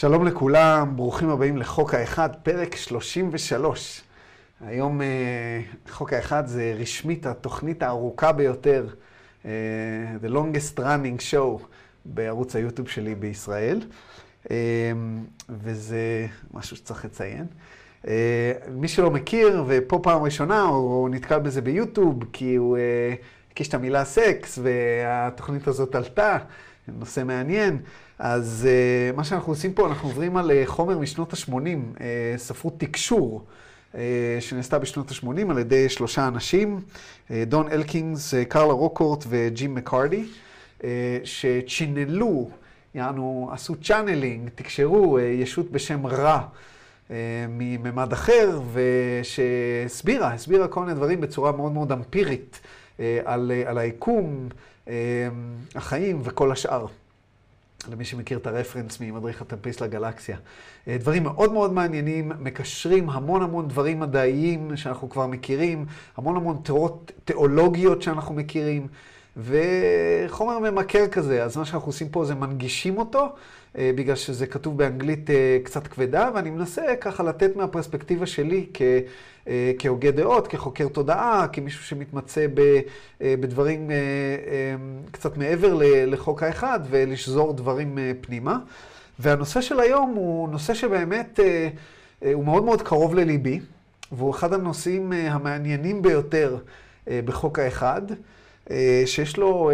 שלום לכולם, ברוכים הבאים לחוק האחד, פרק 33. היום אה, חוק האחד זה רשמית התוכנית הארוכה ביותר, אה, The longest running show בערוץ היוטיוב שלי בישראל, אה, וזה משהו שצריך לציין. מי שלא מכיר, ופה פעם ראשונה, הוא נתקל בזה ביוטיוב, כי הוא הקיש את המילה סקס, והתוכנית הזאת עלתה, נושא מעניין. אז uh, מה שאנחנו עושים פה, אנחנו עוברים על uh, חומר משנות ה-80, uh, ספרות תקשור, uh, שנעשתה בשנות ה-80 על ידי שלושה אנשים, דון אלקינגס, uh, קרלה רוקורט וג'ים מקארדי, uh, שצ'ינלו, יענו, עשו channeling, תקשרו uh, ישות בשם רא. מממד אחר, ושהסבירה, הסבירה כל מיני דברים בצורה מאוד מאוד אמפירית על, על היקום, החיים וכל השאר. למי שמכיר את הרפרנס ממדריך הטמפיסט לגלקסיה. אה, דברים מאוד מאוד מעניינים, מקשרים המון המון דברים מדעיים שאנחנו כבר מכירים, המון המון תיאוריות תיאולוגיות שאנחנו מכירים, וחומר ממכר כזה. אז מה שאנחנו עושים פה זה מנגישים אותו, אה, בגלל שזה כתוב באנגלית אה, קצת כבדה, ואני מנסה ככה לתת מהפרספקטיבה שלי. אה, כהוגה דעות, כחוקר תודעה, כמישהו שמתמצא בדברים קצת מעבר לחוק האחד, ולשזור דברים פנימה. והנושא של היום הוא נושא שבאמת הוא מאוד מאוד קרוב לליבי, והוא אחד הנושאים המעניינים ביותר בחוק האחד, שיש לו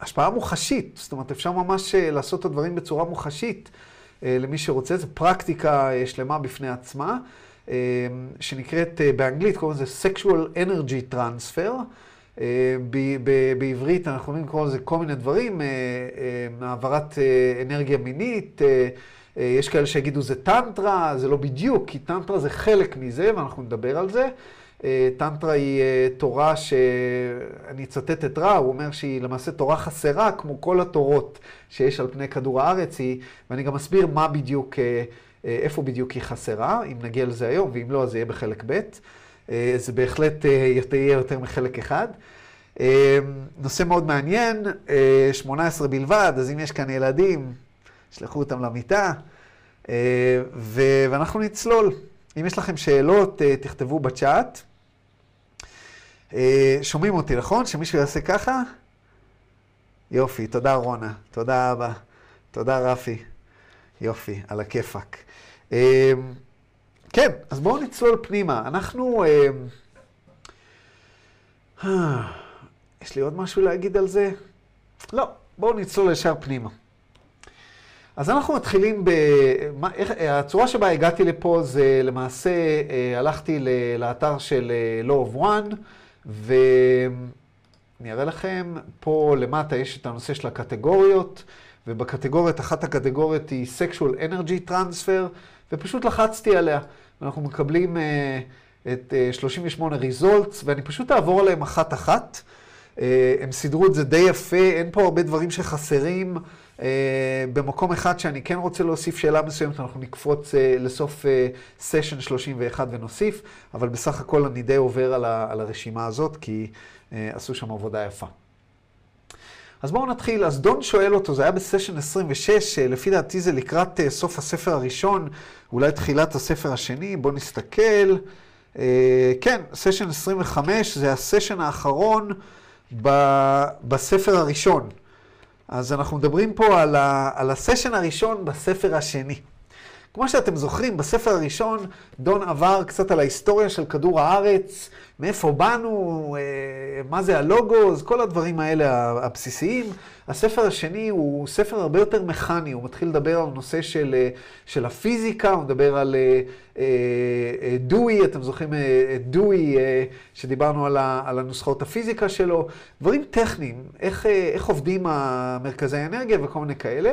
השפעה מוחשית, זאת אומרת, אפשר ממש אה, לעשות את הדברים בצורה מוחשית אה, למי שרוצה, זו פרקטיקה אה, שלמה בפני עצמה, שנקראת באנגלית, קוראים לזה sexual energy transfer. בעברית אנחנו יכולים לקרוא לזה כל מיני דברים, העברת אנרגיה מינית, יש כאלה שיגידו זה טנטרה, זה לא בדיוק, כי טנטרה זה חלק מזה, ואנחנו נדבר על זה. אה, טנטרה היא אה, תורה שאני אצטט את רע, הוא אומר שהיא למעשה תורה חסרה, כמו כל התורות שיש על פני כדור הארץ, היא, ואני גם אסביר מה בדיוק, אה, איפה בדיוק היא חסרה, אם נגיע לזה היום, ואם לא, אז זה יהיה בחלק ב'. זה בהחלט יהיה יותר מחלק אחד. נושא מאוד מעניין, 18 בלבד, אז אם יש כאן ילדים, שלחו אותם למיטה, ואנחנו נצלול. אם יש לכם שאלות, תכתבו בצ'אט. אה, שומעים אותי, נכון? שמישהו יעשה ככה? יופי, תודה רונה, תודה אבא, תודה רפי. יופי, על הכיפאק. אה, כן, אז בואו נצלול פנימה. אנחנו... אה, יש לי עוד משהו להגיד על זה? לא, בואו נצלול ישר פנימה. אז אנחנו מתחילים ב... איך... הצורה שבה הגעתי לפה זה למעשה, הלכתי לאתר של Law of One, ואני אראה לכם, פה למטה יש את הנושא של הקטגוריות, ובקטגוריות, אחת הקטגוריות היא sexual energy transfer, ופשוט לחצתי עליה. אנחנו מקבלים uh, את uh, 38 results, ואני פשוט אעבור עליהם אחת-אחת. Uh, הם סידרו את זה די יפה, אין פה הרבה דברים שחסרים. Uh, במקום אחד שאני כן רוצה להוסיף שאלה מסוימת, אנחנו נקפוץ uh, לסוף סשן uh, 31 ונוסיף, אבל בסך הכל אני די עובר על, הרשימה הזאת, כי עשו שם עבודה יפה. אז בואו נתחיל. אז דון שואל אותו, זה היה בסשן 26, לפי דעתי זה לקראת סוף הספר הראשון, אולי תחילת הספר השני, בואו נסתכל. כן, סשן 25 זה הסשן האחרון בספר הראשון. אז אנחנו מדברים פה על, ה, על הסשן הראשון בספר השני. כמו שאתם זוכרים, בספר הראשון דון עבר קצת על ההיסטוריה של כדור הארץ, מאיפה באנו, אה, מה זה הלוגוז, כל הדברים האלה הבסיסיים. הספר השני הוא ספר הרבה יותר מכני, הוא מתחיל לדבר על נושא של, אה, של הפיזיקה, הוא מדבר על אה, דואי, אתם זוכרים את דואי, שדיברנו על, ה, על הנוסחאות הפיזיקה שלו, דברים טכניים, איך, איך עובדים מרכזי האנרגיה וכל מיני כאלה.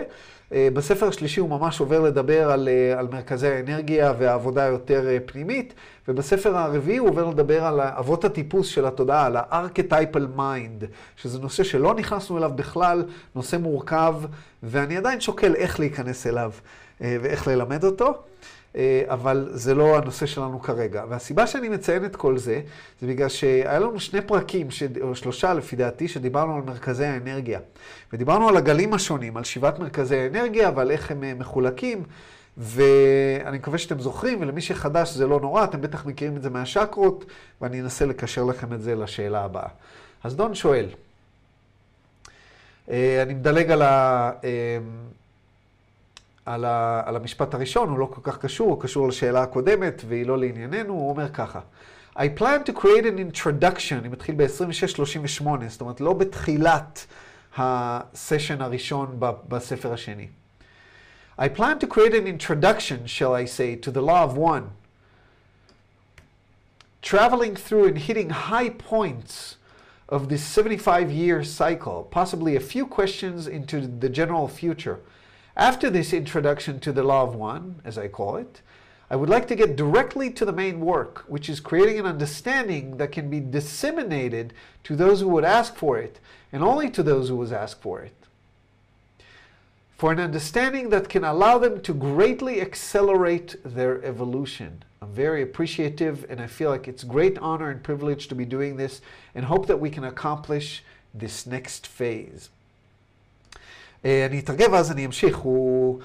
אה, בספר השלישי הוא ממש עובר לדבר על, אה, על מרכזי האנרגיה והעבודה היותר אה, פנימית, ובספר הרביעי הוא עובר לדבר על אבות הטיפוס של התודעה, על ה-archetypal mind, שזה נושא שלא נכנסנו אליו בכלל, נושא מורכב, ואני עדיין שוקל איך להיכנס אליו ואיך ללמד אותו. אה, אבל זה לא הנושא שלנו כרגע. והסיבה שאני מציין את כל זה, זה בגלל שהיה לנו שני פרקים, ש... או שלושה לפי דעתי, שדיברנו על מרכזי האנרגיה. ודיברנו על הגלים השונים, על שבעת מרכזי האנרגיה ועל איך הם אה, מחולקים. ואני מקווה שאתם זוכרים, ולמי שחדש זה לא נורא, אתם בטח מכירים את זה מהשקרות, ואני אנסה לקשר לכם את זה לשאלה הבאה. אז דון שואל, אה, אני מדלג על, ה, על, ה, על המשפט הראשון, הוא לא כל כך קשור, הוא קשור לשאלה הקודמת, והיא לא לענייננו, הוא אומר ככה. I plan to create an introduction, אני מתחיל ב-26-38, זאת אומרת, לא בתחילת הסשן הראשון בספר השני. I plan to create an introduction, shall I say, to the law of one, traveling through and hitting high points of this 75 year cycle, possibly a few questions into the general future. After this introduction to the law of one, as I call it, I would like to get directly to the main work, which is creating an understanding that can be disseminated to those who would ask for it, and only to those who would ask for it for an understanding that can allow them to greatly accelerate their evolution. I'm very appreciative and I feel like it's great honor and privilege to be doing this and hope that we can accomplish this next phase. אני אתרגם ואז אני אמשיך. הוא...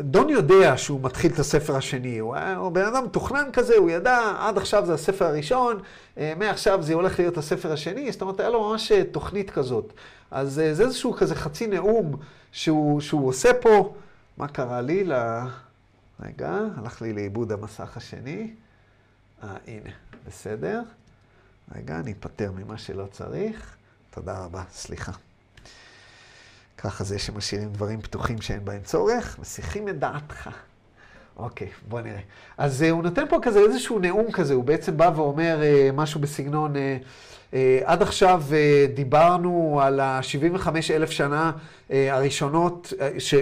דון יודע שהוא מתחיל את הספר השני, הוא, הוא בן אדם מתוכנן כזה, הוא ידע, עד עכשיו זה הספר הראשון, מעכשיו זה הולך להיות הספר השני, זאת אומרת, היה לו ממש תוכנית כזאת. אז זה איזשהו כזה חצי נאום שהוא, שהוא עושה פה. מה קרה לי? ל... רגע, הלך לי לאיבוד המסך השני. אה, הנה, בסדר. רגע, אני אפטר ממה שלא צריך. תודה רבה, סליחה. ככה זה שמשאירים דברים פתוחים שאין בהם צורך, מסיחים את דעתך. אוקיי, בוא נראה. אז uh, הוא נותן פה כזה איזשהו נאום כזה, הוא בעצם בא ואומר uh, משהו בסגנון, uh, עד עכשיו דיברנו על ה-75 אלף שנה הראשונות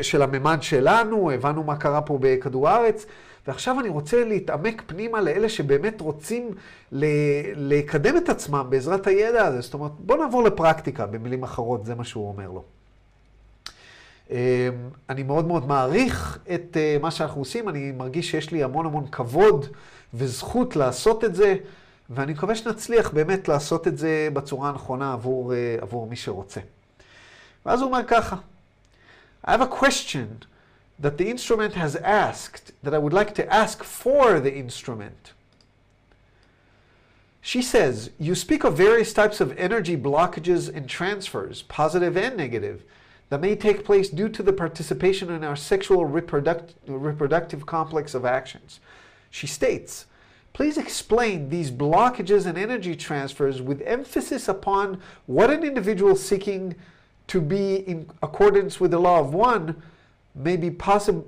של הממד שלנו, הבנו מה קרה פה בכדור הארץ, ועכשיו אני רוצה להתעמק פנימה לאלה שבאמת רוצים ל- לקדם את עצמם בעזרת הידע הזה. זאת אומרת, בוא נעבור לפרקטיקה, במילים אחרות, זה מה שהוא אומר לו. אני מאוד מאוד מעריך את מה שאנחנו עושים, אני מרגיש שיש לי המון המון כבוד וזכות לעשות את זה, ואני מקווה שנצליח באמת לעשות את זה בצורה הנכונה עבור, עבור מי שרוצה. ואז הוא אומר ככה, I have a question that the instrument has asked, that I would like to ask for the instrument. She says, you speak of various types of energy blockages and transfers, positive and negative, that may take place due to the participation in our sexual reproduct- reproductive complex of actions. She states, Please explain these blockages and energy transfers with emphasis upon what an individual seeking to be in accordance with the law of one may be possi-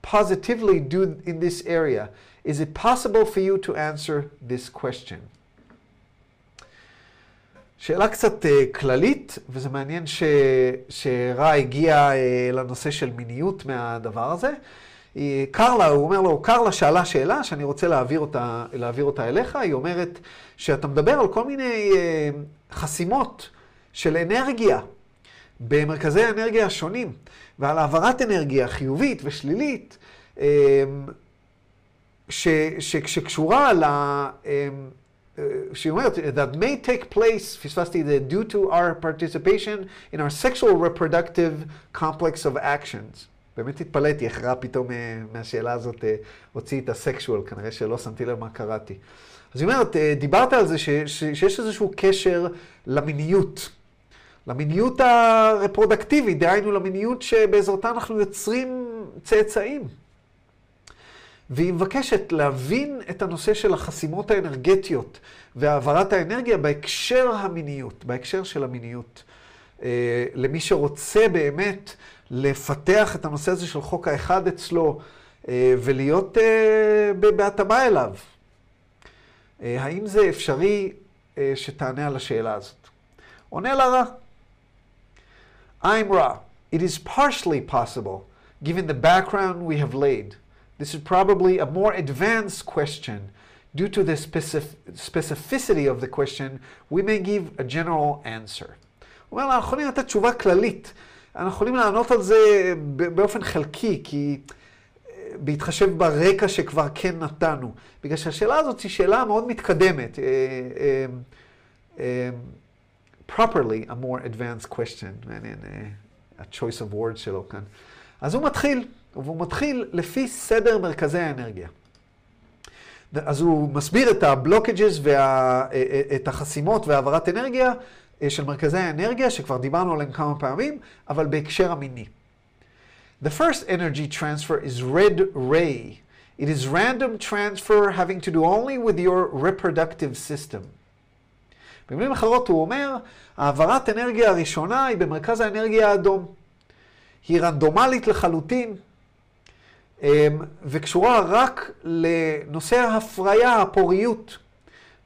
positively do in this area. Is it possible for you to answer this question? שאלה קצת uh, כללית, וזה מעניין ש... שרע הגיע uh, לנושא של מיניות מהדבר הזה. היא, קרלה, הוא אומר לו, קרלה שאלה שאלה שאני רוצה להעביר אותה, להעביר אותה אליך, היא אומרת שאתה מדבר על כל מיני uh, חסימות של אנרגיה במרכזי האנרגיה השונים, ועל העברת אנרגיה חיובית ושלילית, ש, ש, שקשורה ל... Uh, שהיא אומרת, that may take place, פספסתי את זה, due to our participation in our sexual reproductive complex of actions. באמת התפלאתי איך רע פתאום מהשאלה הזאת הוציא את הסקשואל, כנראה שלא שמתי לב מה קראתי. אז היא אומרת, דיברת על זה ש, ש, שיש איזשהו קשר למיניות. למיניות הרפרודקטיבית, דהיינו למיניות שבעזרתה אנחנו יוצרים צאצאים. והיא מבקשת להבין את הנושא של החסימות האנרגטיות והעברת האנרגיה בהקשר המיניות, בהקשר של המיניות. אה, למי שרוצה באמת לפתח את הנושא הזה של חוק האחד אצלו אה, ולהיות אה, בהתאמה אליו. האם זה אפשרי שתענה על השאלה הזאת? עונה לה רע. I'm raw. It is partially possible, given the background we have laid. This is probably a more advanced question. Due to the specific, specificity of the question, we may give a general answer. הוא אומר, אנחנו יכולים לתת תשובה כללית. אנחנו יכולים לענות על זה באופן חלקי, כי בהתחשב ברקע שכבר כן נתנו. בגלל שהשאלה הזאת היא שאלה מאוד מתקדמת. אה, אה, אה, properly a more advanced question, מעניין, ה-choice of words שלו כאן. אז הוא מתחיל, והוא מתחיל לפי סדר מרכזי האנרגיה. אז הוא מסביר את הבלוקג'ס ואת החסימות והעברת אנרגיה של מרכזי האנרגיה, שכבר דיברנו עליהם כמה פעמים, אבל בהקשר המיני. The first energy transfer is red ray. It is random transfer having to do only with your reproductive system. במילים אחרות הוא אומר, העברת אנרגיה הראשונה היא במרכז האנרגיה האדום. היא רנדומלית לחלוטין, וקשורה רק לנושא ההפריה, הפוריות.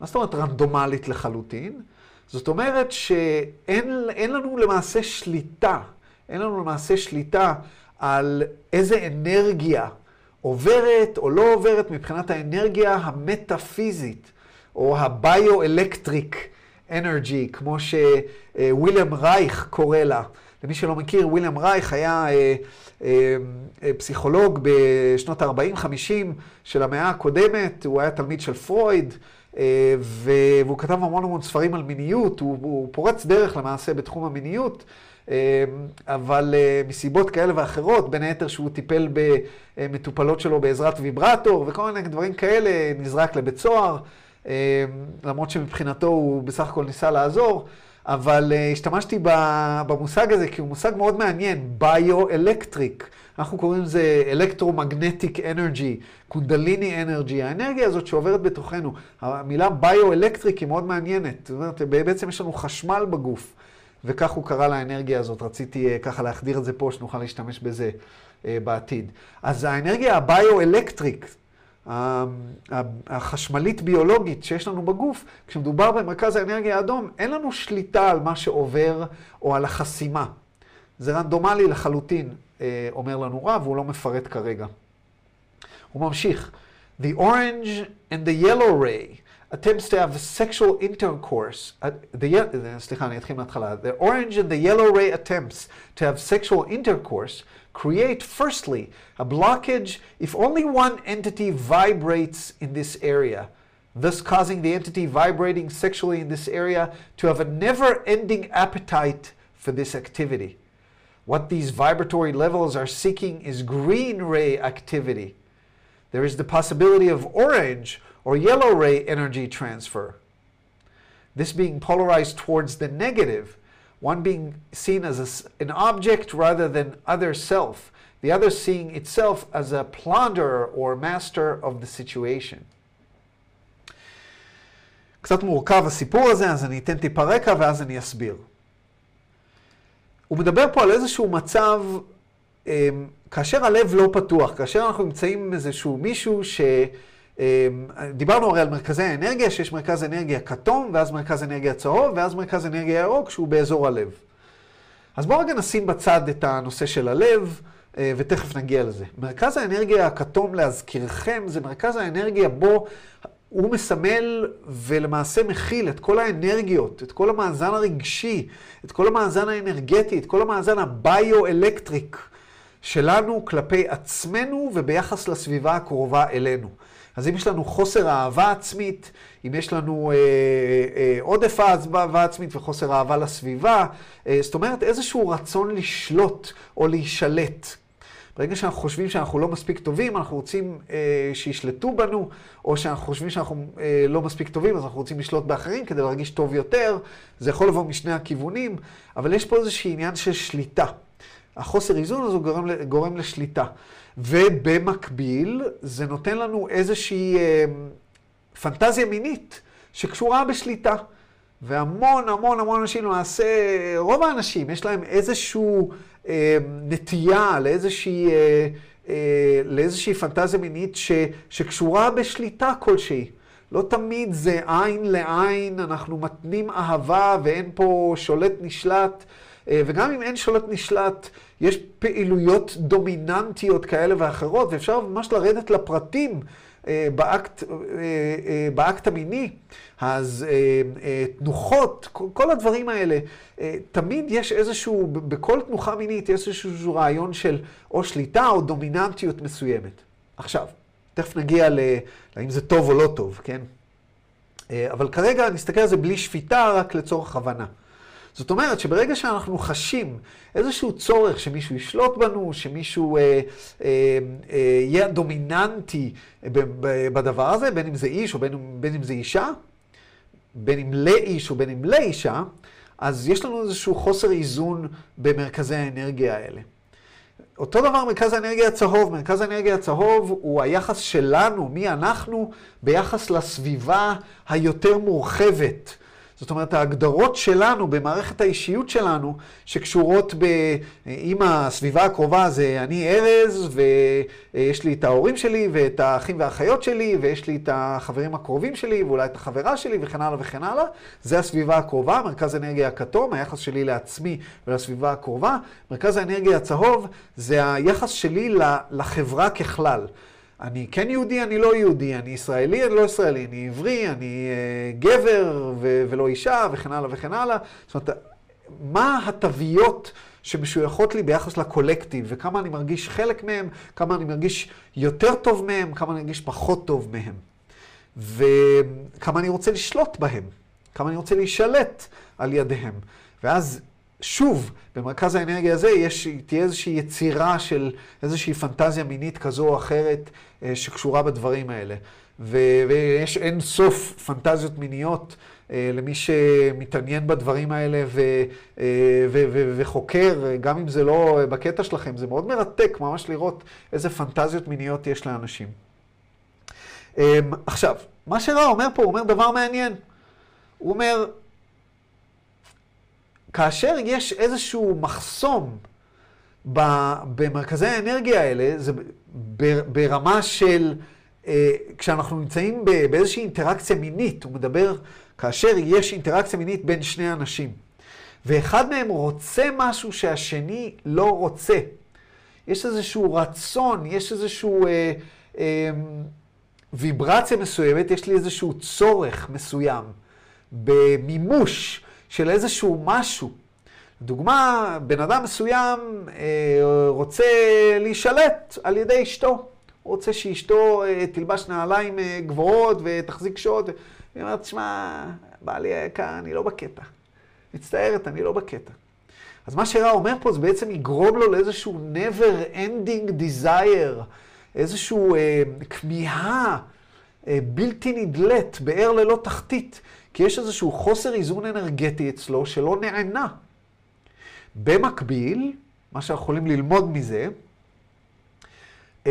מה זאת אומרת רנדומלית לחלוטין? זאת אומרת שאין לנו למעשה שליטה, אין לנו למעשה שליטה על איזה אנרגיה עוברת או לא עוברת מבחינת האנרגיה המטאפיזית, או הביו-אלקטריק אנרגי, כמו שוויליאם רייך קורא לה. למי שלא מכיר, וויליאם רייך היה אה, אה, אה, פסיכולוג בשנות ה-40-50 של המאה הקודמת, הוא היה תלמיד של פרויד, והוא כתב המון המון ספרים על מיניות, הוא, הוא פורץ דרך למעשה בתחום המיניות. אבל מסיבות כאלה ואחרות, בין היתר שהוא טיפל במטופלות שלו בעזרת ויברטור וכל מיני דברים כאלה, נזרק לבית סוהר, למרות שמבחינתו הוא בסך הכל ניסה לעזור. אבל uh, השתמשתי במושג הזה כי הוא מושג מאוד מעניין, ביו-אלקטריק. אנחנו קוראים לזה אלקטרומגנטיק אנרגי, קונדליני אנרגי, האנרגיה הזאת שעוברת בתוכנו. המילה ביו-אלקטריק היא מאוד מעניינת. זאת אומרת, בעצם יש לנו חשמל בגוף, וכך הוא קרא לאנרגיה הזאת. רציתי uh, ככה להחדיר את זה פה, שנוכל להשתמש בזה uh, בעתיד. אז האנרגיה הביו-אלקטריק, החשמלית ביולוגית שיש לנו בגוף, כשמדובר במרכז האנרגיה האדום, אין לנו שליטה על מה שעובר או על החסימה. זה רנדומלי לחלוטין, אה, אומר לנו רב, והוא לא מפרט כרגע. הוא ממשיך. The orange and the yellow ray attempts to have sexual intercourse. סליחה, אני אתחיל מההתחלה. The orange and the yellow ray attempts to have sexual intercourse create, firstly, a blockage if only one entity vibrates in this area, thus causing the entity vibrating sexually in this area to have a never ending appetite for this activity. What these vibratory levels are seeking is green ray activity. There is the possibility of orange or yellow ray energy transfer. This being polarized towards the negative, one being seen as a, an object rather than other self, the other seeing itself as a plunderer or master of the situation. קצת מורכב הסיפור הזה, אז אני אתן טיפה רקע ואז אני אסביר. הוא מדבר פה על איזשהו מצב, כאשר הלב לא פתוח, כאשר אנחנו נמצאים עם איזשהו מישהו ש... אמ, דיברנו הרי על מרכזי האנרגיה, שיש מרכז אנרגיה כתום, ואז מרכז אנרגיה צהוב, ואז מרכז אנרגיה ירוק, שהוא באזור הלב. אז בואו רגע נשים בצד את הנושא של הלב, אה, ותכף נגיע לזה. מרכז האנרגיה הכתום, להזכירכם, זה מרכז האנרגיה בו הוא מסמל ולמעשה מכיל את כל האנרגיות, את כל המאזן הרגשי, את כל המאזן האנרגטי, את כל המאזן הביו-אלקטריק שלנו כלפי עצמנו וביחס לסביבה הקרובה אלינו. אז אם יש לנו חוסר אהבה עצמית, אם יש לנו אה, אה, עודף אהבה עצמית וחוסר אהבה לסביבה, אה, זאת אומרת איזשהו רצון לשלוט או להישלט. ברגע שאנחנו חושבים שאנחנו לא מספיק טובים, אנחנו רוצים אה, שישלטו בנו, או שאנחנו חושבים שאנחנו אה, לא מספיק טובים, אז אנחנו רוצים לשלוט באחרים כדי להרגיש טוב יותר. זה יכול לבוא משני הכיוונים, אבל יש פה איזשהו עניין של שליטה. החוסר איזון הזה גורם, גורם לשליטה. ובמקביל, זה נותן לנו איזושהי אה, פנטזיה מינית שקשורה בשליטה. והמון המון המון אנשים, למעשה, רוב האנשים, יש להם איזושהי אה, נטייה לאיזושהי, אה, אה, לאיזושהי פנטזיה מינית ש, שקשורה בשליטה כלשהי. לא תמיד זה עין לעין, אנחנו מתנים אהבה ואין פה שולט נשלט. אה, וגם אם אין שולט נשלט, יש פעילויות דומיננטיות כאלה ואחרות, ואפשר ממש לרדת לפרטים אה, באקט, אה, באקט המיני. אז תנוחות, כל הדברים האלה, תמיד יש איזשהו, בכל תנוחה מינית יש איזשהו רעיון של או שליטה או דומיננטיות מסוימת. עכשיו, תכף נגיע ל... זה טוב או לא טוב, כן? אבל כרגע נסתכל על זה בלי שפיטה, רק לצורך הבנה. זאת אומרת שברגע שאנחנו חשים איזשהו צורך שמישהו ישלוט בנו, שמישהו אה, אה, אה, יהיה דומיננטי בדבר הזה, בין אם זה איש או בין, בין אם זה אישה, בין אם לאיש או בין אם לאישה, אז יש לנו איזשהו חוסר איזון במרכזי האנרגיה האלה. אותו דבר מרכז האנרגיה הצהוב. מרכז האנרגיה הצהוב הוא היחס שלנו, מי אנחנו, ביחס לסביבה היותר מורחבת. זאת אומרת, ההגדרות שלנו במערכת האישיות שלנו, שקשורות ב... עם הסביבה הקרובה, זה אני ארז, ויש לי את ההורים שלי, ואת האחים והאחיות שלי, ויש לי את החברים הקרובים שלי, ואולי את החברה שלי, וכן הלאה וכן הלאה. זה הסביבה הקרובה, מרכז האנרגיה הכתום, היחס שלי לעצמי ולסביבה הקרובה. מרכז האנרגיה הצהוב זה היחס שלי לחברה ככלל. אני כן יהודי, אני לא יהודי, אני ישראלי, אני לא ישראלי, אני עברי, אני uh, גבר ו- ולא אישה, וכן הלאה וכן הלאה. זאת אומרת, מה התוויות שמשויכות לי ביחס לקולקטיב, וכמה אני מרגיש חלק מהם, כמה אני מרגיש יותר טוב מהם, כמה אני מרגיש פחות טוב מהם. וכמה אני רוצה לשלוט בהם, כמה אני רוצה להישלט על ידיהם. ואז שוב, במרכז האנרגיה הזה יש, תהיה איזושהי יצירה של איזושהי פנטזיה מינית כזו או אחרת אה, שקשורה בדברים האלה. ו- ויש אין סוף פנטזיות מיניות אה, למי שמתעניין בדברים האלה ו- אה, ו- ו- וחוקר, גם אם זה לא בקטע שלכם, זה מאוד מרתק ממש לראות איזה פנטזיות מיניות יש לאנשים. אה, עכשיו, מה שרע אומר פה, הוא אומר דבר מעניין. הוא אומר, כאשר יש איזשהו מחסום במרכזי האנרגיה האלה, זה ברמה של, אה, כשאנחנו נמצאים באיזושהי אינטראקציה מינית, הוא מדבר כאשר יש אינטראקציה מינית בין שני אנשים, ואחד מהם רוצה משהו שהשני לא רוצה. יש איזשהו רצון, יש איזשהו אה, אה, ויברציה מסוימת, יש לי איזשהו צורך מסוים במימוש של איזשהו משהו. דוגמה, בן אדם מסוים אה, רוצה להישלט על ידי אשתו. הוא רוצה שאשתו אה, תלבש נעליים אה, גבוהות ותחזיק שעות. היא אומרת, שמע, בעלי היקר, אני לא בקטע. מצטערת, אני לא בקטע. אז מה שרע אומר פה זה בעצם יגרום לו לאיזשהו never ending desire, איזשהו אה, כמיהה אה, בלתי נדלית, באר ללא תחתית, כי יש איזשהו חוסר איזון אנרגטי אצלו שלא נענה. במקביל, מה שאנחנו יכולים ללמוד מזה, um,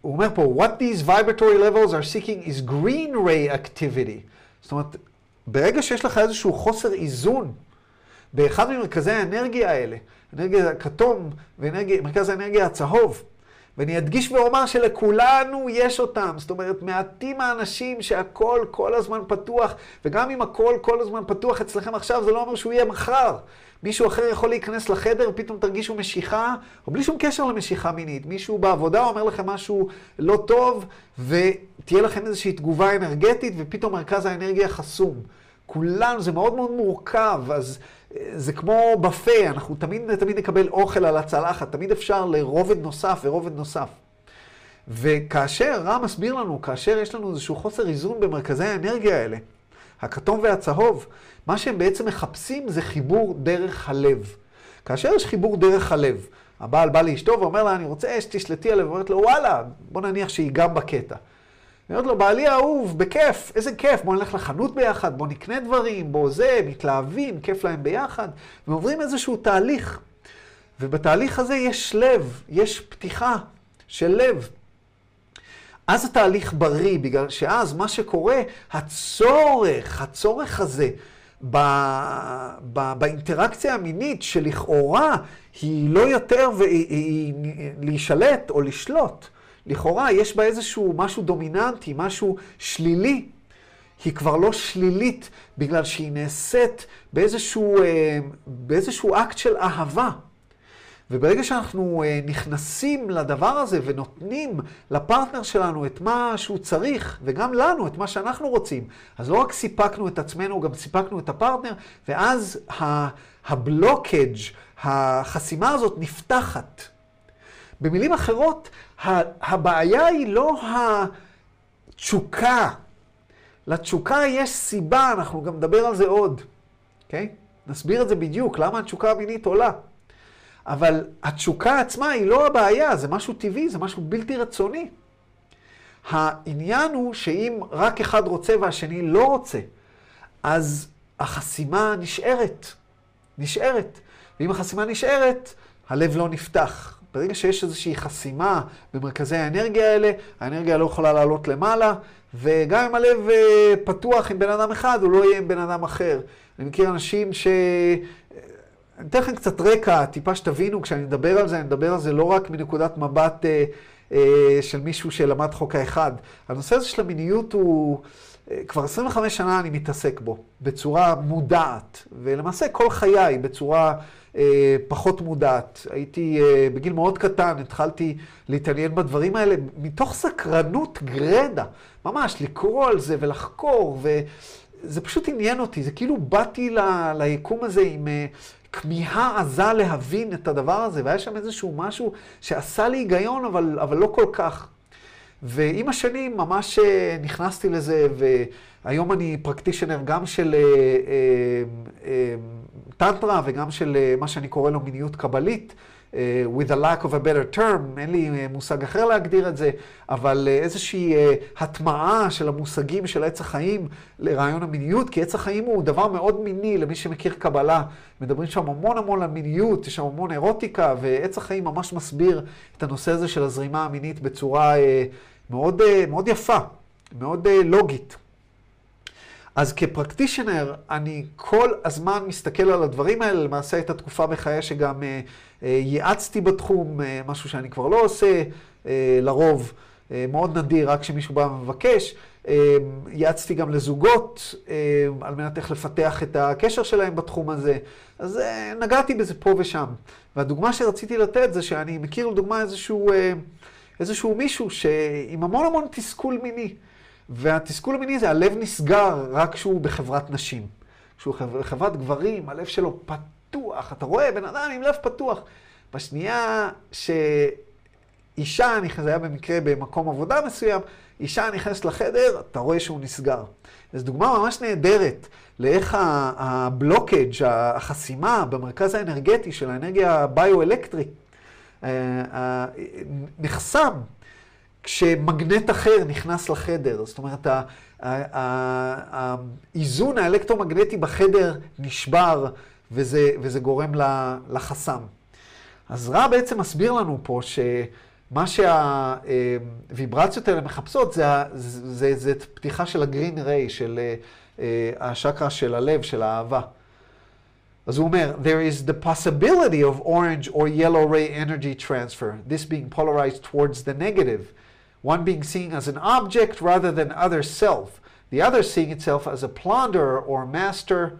הוא אומר פה, what these vibratory levels are seeking is green ray activity. זאת אומרת, ברגע שיש לך איזשהו חוסר איזון באחד ממרכזי האנרגיה האלה, אנרגיה הכתום ומרכז האנרגיה הצהוב, ואני אדגיש ואומר שלכולנו יש אותם. זאת אומרת, מעטים האנשים שהכל כל הזמן פתוח, וגם אם הכל כל הזמן פתוח אצלכם עכשיו, זה לא אומר שהוא יהיה מחר. מישהו אחר יכול להיכנס לחדר, ופתאום תרגישו משיכה, או בלי שום קשר למשיכה מינית. מישהו בעבודה אומר לכם משהו לא טוב, ותהיה לכם איזושהי תגובה אנרגטית, ופתאום מרכז האנרגיה חסום. כולנו, זה מאוד מאוד מורכב, אז זה כמו בפה, אנחנו תמיד, תמיד נקבל אוכל על הצלחת, תמיד אפשר לרובד נוסף ורובד נוסף. וכאשר רע מסביר לנו, כאשר יש לנו איזשהו חוסר איזון במרכזי האנרגיה האלה, הכתום והצהוב, מה שהם בעצם מחפשים זה חיבור דרך הלב. כאשר יש חיבור דרך הלב, הבעל בא לאשתו ואומר לה, אני רוצה שתשלטי עליו, ואומרת לו, וואלה, בוא נניח שהיא גם בקטע. אני אומרת לו, בעלי האהוב, בכיף, איזה כיף, בוא נלך לחנות ביחד, בוא נקנה דברים, בוא זה, מתלהבים, כיף להם ביחד, ועוברים איזשהו תהליך. ובתהליך הזה יש לב, יש פתיחה של לב. אז התהליך בריא, בגלל שאז מה שקורה, הצורך, הצורך הזה ב, ב, באינטראקציה המינית, שלכאורה היא לא יותר והיא, היא, להישלט או לשלוט, לכאורה יש בה איזשהו משהו דומיננטי, משהו שלילי. היא כבר לא שלילית בגלל שהיא נעשית באיזשהו, אה, באיזשהו אקט של אהבה. וברגע שאנחנו אה, נכנסים לדבר הזה ונותנים לפרטנר שלנו את מה שהוא צריך, וגם לנו את מה שאנחנו רוצים, אז לא רק סיפקנו את עצמנו, גם סיפקנו את הפרטנר, ואז הבלוקג', החסימה הזאת נפתחת. במילים אחרות, הבעיה היא לא התשוקה. לתשוקה יש סיבה, אנחנו גם נדבר על זה עוד, אוקיי? Okay? נסביר את זה בדיוק, למה התשוקה המינית עולה. אבל התשוקה עצמה היא לא הבעיה, זה משהו טבעי, זה משהו בלתי רצוני. העניין הוא שאם רק אחד רוצה והשני לא רוצה, אז החסימה נשארת. נשארת. ואם החסימה נשארת, הלב לא נפתח. ברגע שיש איזושהי חסימה במרכזי האנרגיה האלה, האנרגיה לא יכולה לעלות למעלה, וגם אם הלב אה, פתוח עם בן אדם אחד, הוא לא יהיה עם בן אדם אחר. אני מכיר אנשים ש... אני אתן לכם קצת רקע, טיפה שתבינו, כשאני מדבר על זה, אני מדבר על זה לא רק מנקודת מבט אה, אה, של מישהו שלמד חוק האחד. הנושא הזה של המיניות הוא, אה, כבר 25 שנה אני מתעסק בו, בצורה מודעת, ולמעשה כל חיי בצורה אה, פחות מודעת. הייתי, אה, בגיל מאוד קטן, התחלתי להתעניין בדברים האלה, מתוך סקרנות גרדה, ממש לקרוא על זה ולחקור, וזה פשוט עניין אותי, זה כאילו באתי ל, ליקום הזה עם... אה, כמיהה עזה להבין את הדבר הזה, והיה שם איזשהו משהו שעשה לי היגיון, אבל, אבל לא כל כך. ועם השנים ממש אה, נכנסתי לזה, והיום אני פרקטישנר גם של אה, אה, טנטרה וגם של מה שאני קורא לו מיניות קבלית. with a lack of a better term, אין לי מושג אחר להגדיר את זה, אבל איזושהי הטמעה של המושגים של עץ החיים לרעיון המיניות, כי עץ החיים הוא דבר מאוד מיני למי שמכיר קבלה. מדברים שם המון המון על מיניות, יש שם המון אירוטיקה, ועץ החיים ממש מסביר את הנושא הזה של הזרימה המינית בצורה מאוד, uh, מאוד יפה, מאוד uh, לוגית. אז כפרקטישנר, אני כל הזמן מסתכל על הדברים האלה, למעשה הייתה תקופה בחיי שגם אה, אה, ייעצתי בתחום, אה, משהו שאני כבר לא עושה אה, לרוב, אה, מאוד נדיר, רק כשמישהו בא ומבקש. אה, ייעצתי גם לזוגות, אה, על מנת איך לפתח את הקשר שלהם בתחום הזה. אז אה, נגעתי בזה פה ושם. והדוגמה שרציתי לתת זה שאני מכיר לדוגמה איזשהו, אה, איזשהו מישהו שעם המון המון תסכול מיני. והתסכול המיני זה הלב נסגר רק כשהוא בחברת נשים. כשהוא בחברת גברים, הלב שלו פתוח. אתה רואה בן אדם עם לב פתוח. בשנייה שאישה, זה היה במקרה במקום עבודה מסוים, אישה נכנסת לחדר, אתה רואה שהוא נסגר. זו דוגמה ממש נהדרת לאיך הבלוקג', החסימה במרכז האנרגטי של האנרגיה הביו-אלקטרית, נחסם כשמגנט אחר נכנס לחדר. זאת אומרת, האיזון האלקטרומגנטי בחדר נשבר, וזה, וזה גורם לחסם. אז רע בעצם מסביר לנו פה שמה שהוויברציות האלה מחפשות זה, זה, זה, זה פתיחה של הגרין ריי, של אה, השקרה של הלב, של האהבה. אז הוא אומר, there is the possibility of orange or yellow ray energy transfer, this being polarized towards the negative. one being seen as an object rather than other self, the other seeing itself as a plunderer or master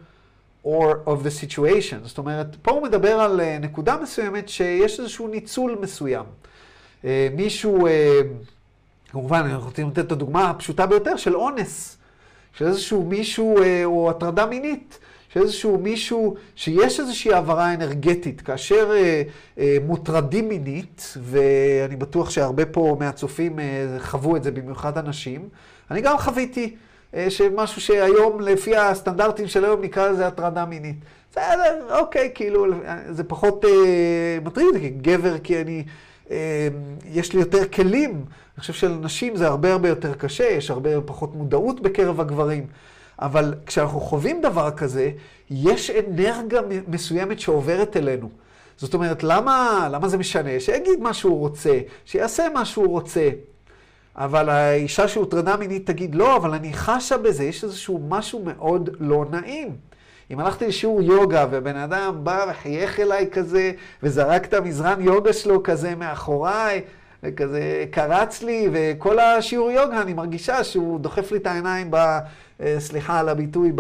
or of the situation. זאת אומרת, פה הוא מדבר על נקודה מסוימת שיש איזשהו ניצול מסוים. מישהו, כמובן, אנחנו רוצים לתת את הדוגמה הפשוטה ביותר של אונס, של איזשהו מישהו או הטרדה מינית. שאיזשהו מישהו, שיש איזושהי העברה אנרגטית, כאשר אה, אה, מוטרדים מינית, ואני בטוח שהרבה פה מהצופים אה, חוו את זה, במיוחד אנשים, אני גם חוויתי אה, שמשהו שהיום, לפי הסטנדרטים של היום, נקרא לזה הטרדה מינית. בסדר, אוקיי, כאילו, זה פחות אה, מטריד אותי כגבר, כי אני, אה, יש לי יותר כלים. אני חושב שלנשים זה הרבה הרבה יותר קשה, יש הרבה פחות מודעות בקרב הגברים. אבל כשאנחנו חווים דבר כזה, יש אנרגיה מסוימת שעוברת אלינו. זאת אומרת, למה, למה זה משנה? שיגיד מה שהוא רוצה, שיעשה מה שהוא רוצה. אבל האישה שהוטרדה מינית תגיד, לא, אבל אני חשה בזה, יש איזשהו משהו מאוד לא נעים. אם הלכתי לשיעור יוגה ובן אדם בא וחייך אליי כזה, וזרק את המזרן יוגה שלו כזה מאחוריי, וכזה קרץ לי, וכל השיעור יוגה אני מרגישה שהוא דוחף לי את העיניים ב... אה, סליחה על הביטוי,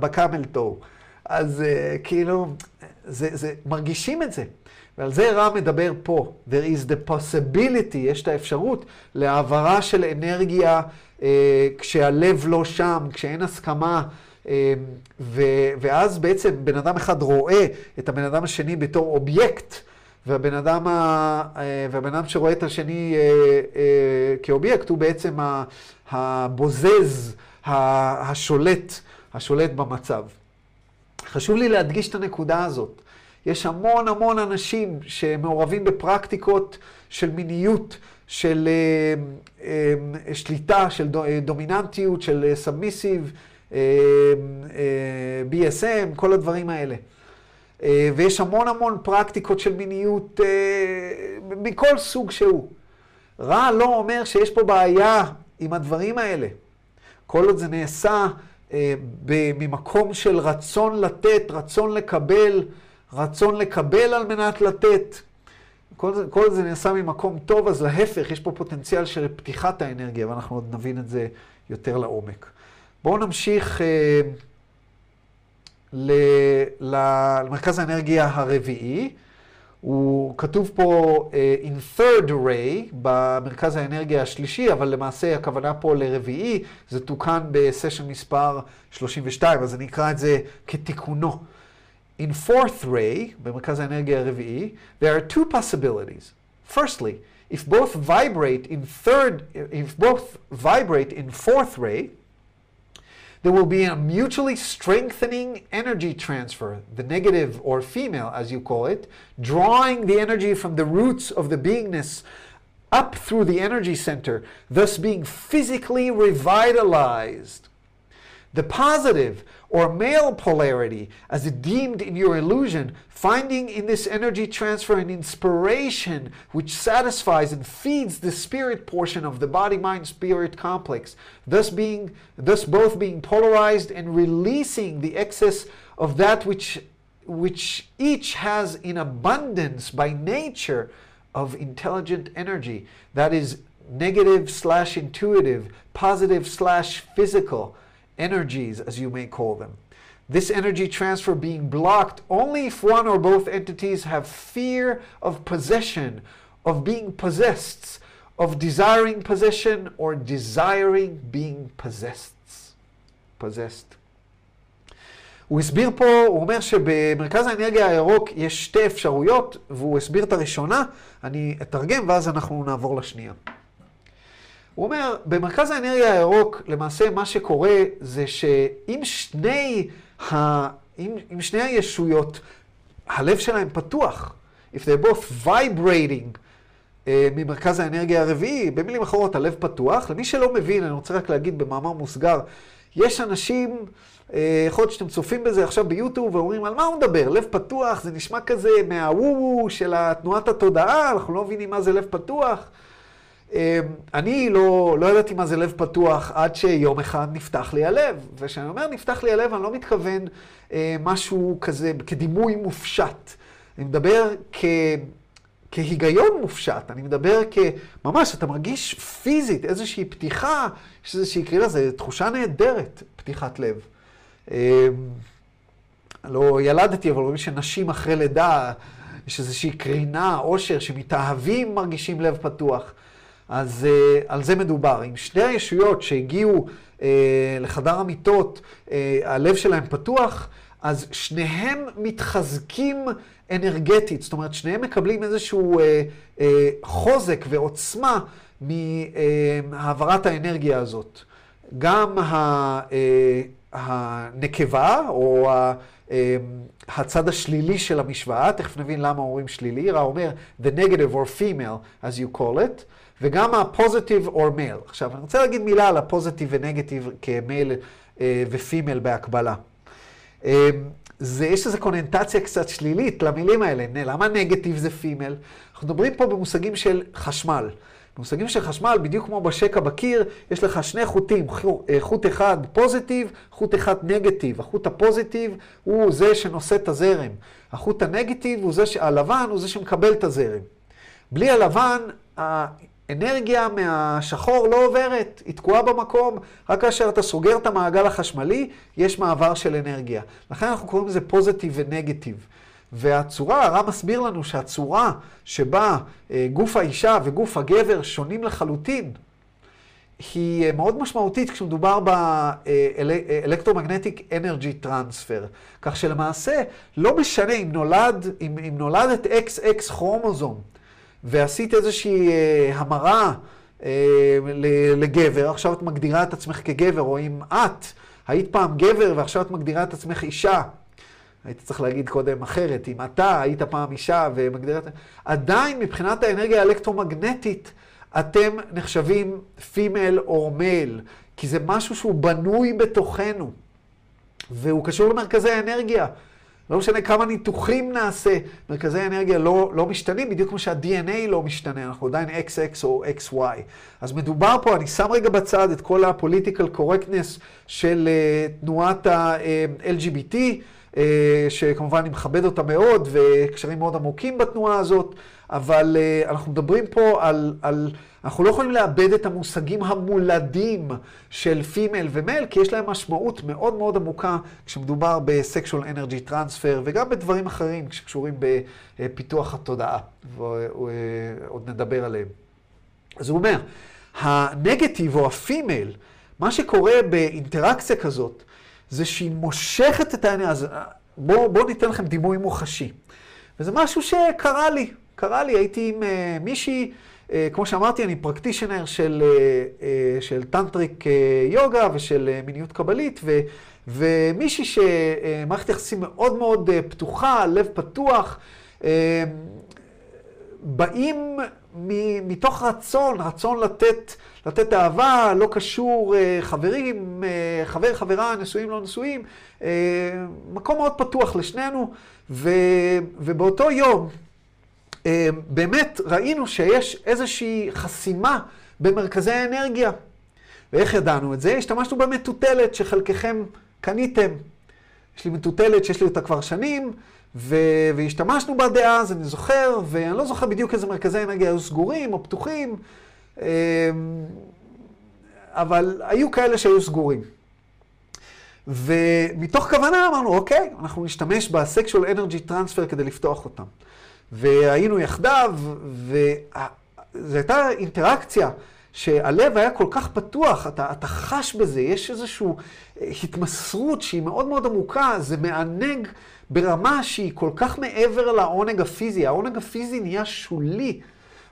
בקאמל טו. אז אה, כאילו, זה, זה, מרגישים את זה. ועל זה רע מדבר פה. There is the possibility, יש את האפשרות להעברה של אנרגיה אה, כשהלב לא שם, כשאין הסכמה. ואז בעצם בן אדם אחד רואה את הבן אדם השני בתור אובייקט, והבן אדם, ה, אה, והבן אדם שרואה את השני אה, אה, כאובייקט הוא בעצם הבוזז, השולט, השולט במצב. חשוב לי להדגיש את הנקודה הזאת. יש המון המון אנשים שמעורבים בפרקטיקות של מיניות, של שליטה, של דומיננטיות, של סאבמיסיב, uh, BSM, כל הדברים האלה. Uh, ויש המון המון פרקטיקות של מיניות uh, מכל סוג שהוא. רע לא אומר שיש פה בעיה עם הדברים האלה. כל עוד זה נעשה uh, ממקום של רצון לתת, רצון לקבל, רצון לקבל על מנת לתת. כל זה, כל זה נעשה ממקום טוב, אז להפך, יש פה פוטנציאל של פתיחת האנרגיה, ואנחנו עוד נבין את זה יותר לעומק. בואו נמשיך אה, למרכז האנרגיה הרביעי. הוא כתוב פה uh, in third ray במרכז האנרגיה השלישי, אבל למעשה הכוונה פה לרביעי, זה תוקן בסשן מספר 32, אז אני אקרא את זה כתיקונו. In fourth ray, במרכז האנרגיה הרביעי, there are two possibilities. Firstly, if both vibrate in third, if both vibrate in fourth ray, there will be a mutually strengthening energy transfer, the negative or female, as you call it, drawing the energy from the roots of the beingness up through the energy center, thus being physically revitalized. The positive or male polarity, as it deemed in your illusion, finding in this energy transfer an inspiration which satisfies and feeds the spirit portion of the body mind spirit complex, thus being thus both being polarized and releasing the excess of that which which each has in abundance by nature of intelligent energy that is negative slash intuitive positive slash physical energies, as you may call them. This energy transfer being blocked only if one or both entities have fear of possession, of being possessed, of desiring possession, or desiring being possessed. possessed. הוא הסביר פה, הוא אומר שבמרכז האנרגיה הירוק יש שתי אפשרויות, והוא הסביר את הראשונה, אני אתרגם ואז אנחנו נעבור לשנייה. הוא אומר, במרכז האנרגיה הירוק, למעשה מה שקורה זה שאם שני, ה... אם, אם שני הישויות, הלב שלהם פתוח, if they're both vibrating uh, ממרכז האנרגיה הרביעי, במילים אחרות, הלב פתוח. למי שלא מבין, אני רוצה רק להגיד במאמר מוסגר, יש אנשים, uh, יכול להיות שאתם צופים בזה עכשיו ביוטיוב ואומרים, על מה הוא מדבר? לב פתוח, זה נשמע כזה מהוו של תנועת התודעה, אנחנו לא מבינים מה זה לב פתוח. אמ, אני לא, לא ידעתי מה זה לב פתוח עד שיום אחד נפתח לי הלב. וכשאני אומר נפתח לי הלב, אני לא מתכוון אה, משהו כזה כדימוי מופשט. אני מדבר כ... כהיגיון מופשט, אני מדבר כממש, אתה מרגיש פיזית איזושהי פתיחה, יש איזושהי קריאה, זו תחושה נהדרת, פתיחת לב. אה, לא ילדתי, אבל רואים שנשים אחרי לידה, יש איזושהי קרינה, עושר, שמתאהבים מרגישים לב פתוח. אז uh, על זה מדובר. עם שני הישויות שהגיעו uh, לחדר המיטות, uh, הלב שלהם פתוח, אז שניהם מתחזקים אנרגטית. זאת אומרת, שניהם מקבלים איזשהו uh, uh, חוזק ועוצמה מהעברת האנרגיה הזאת. גם ה, uh, הנקבה, או ה... הצד השלילי של המשוואה, תכף נבין למה אומרים שלילי, רא אומר the negative or female, as you call it, וגם ה-positive or male. עכשיו, אני רוצה להגיד מילה על ה-positive ו-negative כ male אה, ו female בהקבלה. אה, זה, יש איזו קונוטציה קצת שלילית למילים האלה. למה נגטיב זה female? אנחנו מדברים פה במושגים של חשמל. במושגים של חשמל, בדיוק כמו בשקע בקיר, יש לך שני חוטים, אה, חוט אחד פוזיטיב, חוט אחד נגטיב. החוט הפוזיטיב הוא זה שנושא את הזרם. החוט הנגטיב הוא זה, הלבן הוא זה שמקבל את הזרם. בלי הלבן, אנרגיה מהשחור לא עוברת, היא תקועה במקום. רק כאשר אתה סוגר את המעגל החשמלי, יש מעבר של אנרגיה. לכן אנחנו קוראים לזה פוזיטיב ונגטיב. והצורה, הרב מסביר לנו שהצורה שבה אה, גוף האישה וגוף הגבר שונים לחלוטין, היא מאוד משמעותית כשמדובר באלקטרומגנטיק אנרגי טרנספר. כך שלמעשה, לא משנה אם נולד, אם, אם נולדת XX כרומוזום, ועשית איזושהי המרה לגבר, עכשיו את מגדירה את עצמך כגבר, או אם את היית פעם גבר ועכשיו את מגדירה את עצמך אישה, היית צריך להגיד קודם אחרת, אם אתה היית פעם אישה ומגדירה את... עדיין מבחינת האנרגיה האלקטרומגנטית, אתם נחשבים פימל או מייל, כי זה משהו שהוא בנוי בתוכנו, והוא קשור למרכזי האנרגיה. לא משנה כמה ניתוחים נעשה, מרכזי האנרגיה לא, לא משתנים, בדיוק כמו שה-DNA לא משתנה, אנחנו עדיין XX או XY. אז מדובר פה, אני שם רגע בצד את כל ה-political correctness של uh, תנועת ה-LGBT, uh, שכמובן אני מכבד אותה מאוד, וקשרים מאוד עמוקים בתנועה הזאת, אבל uh, אנחנו מדברים פה על... על אנחנו לא יכולים לאבד את המושגים המולדים של פימל ומייל, כי יש להם משמעות מאוד מאוד עמוקה כשמדובר בסקשואל אנרגי טרנספר, וגם בדברים אחרים שקשורים בפיתוח התודעה, ועוד נדבר עליהם. אז הוא אומר, הנגטיב או ה female, מה שקורה באינטראקציה כזאת, זה שהיא מושכת את העניין, אז בואו בוא ניתן לכם דימוי מוחשי. וזה משהו שקרה לי, קרה לי, הייתי עם uh, מישהי, uh, כמו שאמרתי, אני practitioner של, uh, uh, של tantric uh, יוגה ושל uh, מיניות קבלית, ו, ומישהי שמערכת יחסים מאוד מאוד uh, פתוחה, לב פתוח, uh, באים מתוך רצון, רצון לתת, לתת אהבה, לא קשור uh, חברים, uh, חבר, חברה, נשואים, לא נשואים, uh, מקום מאוד פתוח לשנינו, ו, ובאותו יום, אה, באמת ראינו שיש איזושהי חסימה במרכזי האנרגיה. ואיך ידענו את זה? השתמשנו במטוטלת שחלקכם קניתם. יש לי מטוטלת שיש לי אותה כבר שנים, ו... והשתמשנו בה דאז, אני זוכר, ואני לא זוכר בדיוק איזה מרכזי אנרגיה היו סגורים או פתוחים, אה, אבל היו כאלה שהיו סגורים. ומתוך כוונה אמרנו, אוקיי, אנחנו נשתמש ב-Sexual Energy Transfer כדי לפתוח אותם. והיינו יחדיו, וזו הייתה אינטראקציה שהלב היה כל כך פתוח, אתה, אתה חש בזה, יש איזושהי התמסרות שהיא מאוד מאוד עמוקה, זה מענג ברמה שהיא כל כך מעבר לעונג הפיזי. העונג הפיזי נהיה שולי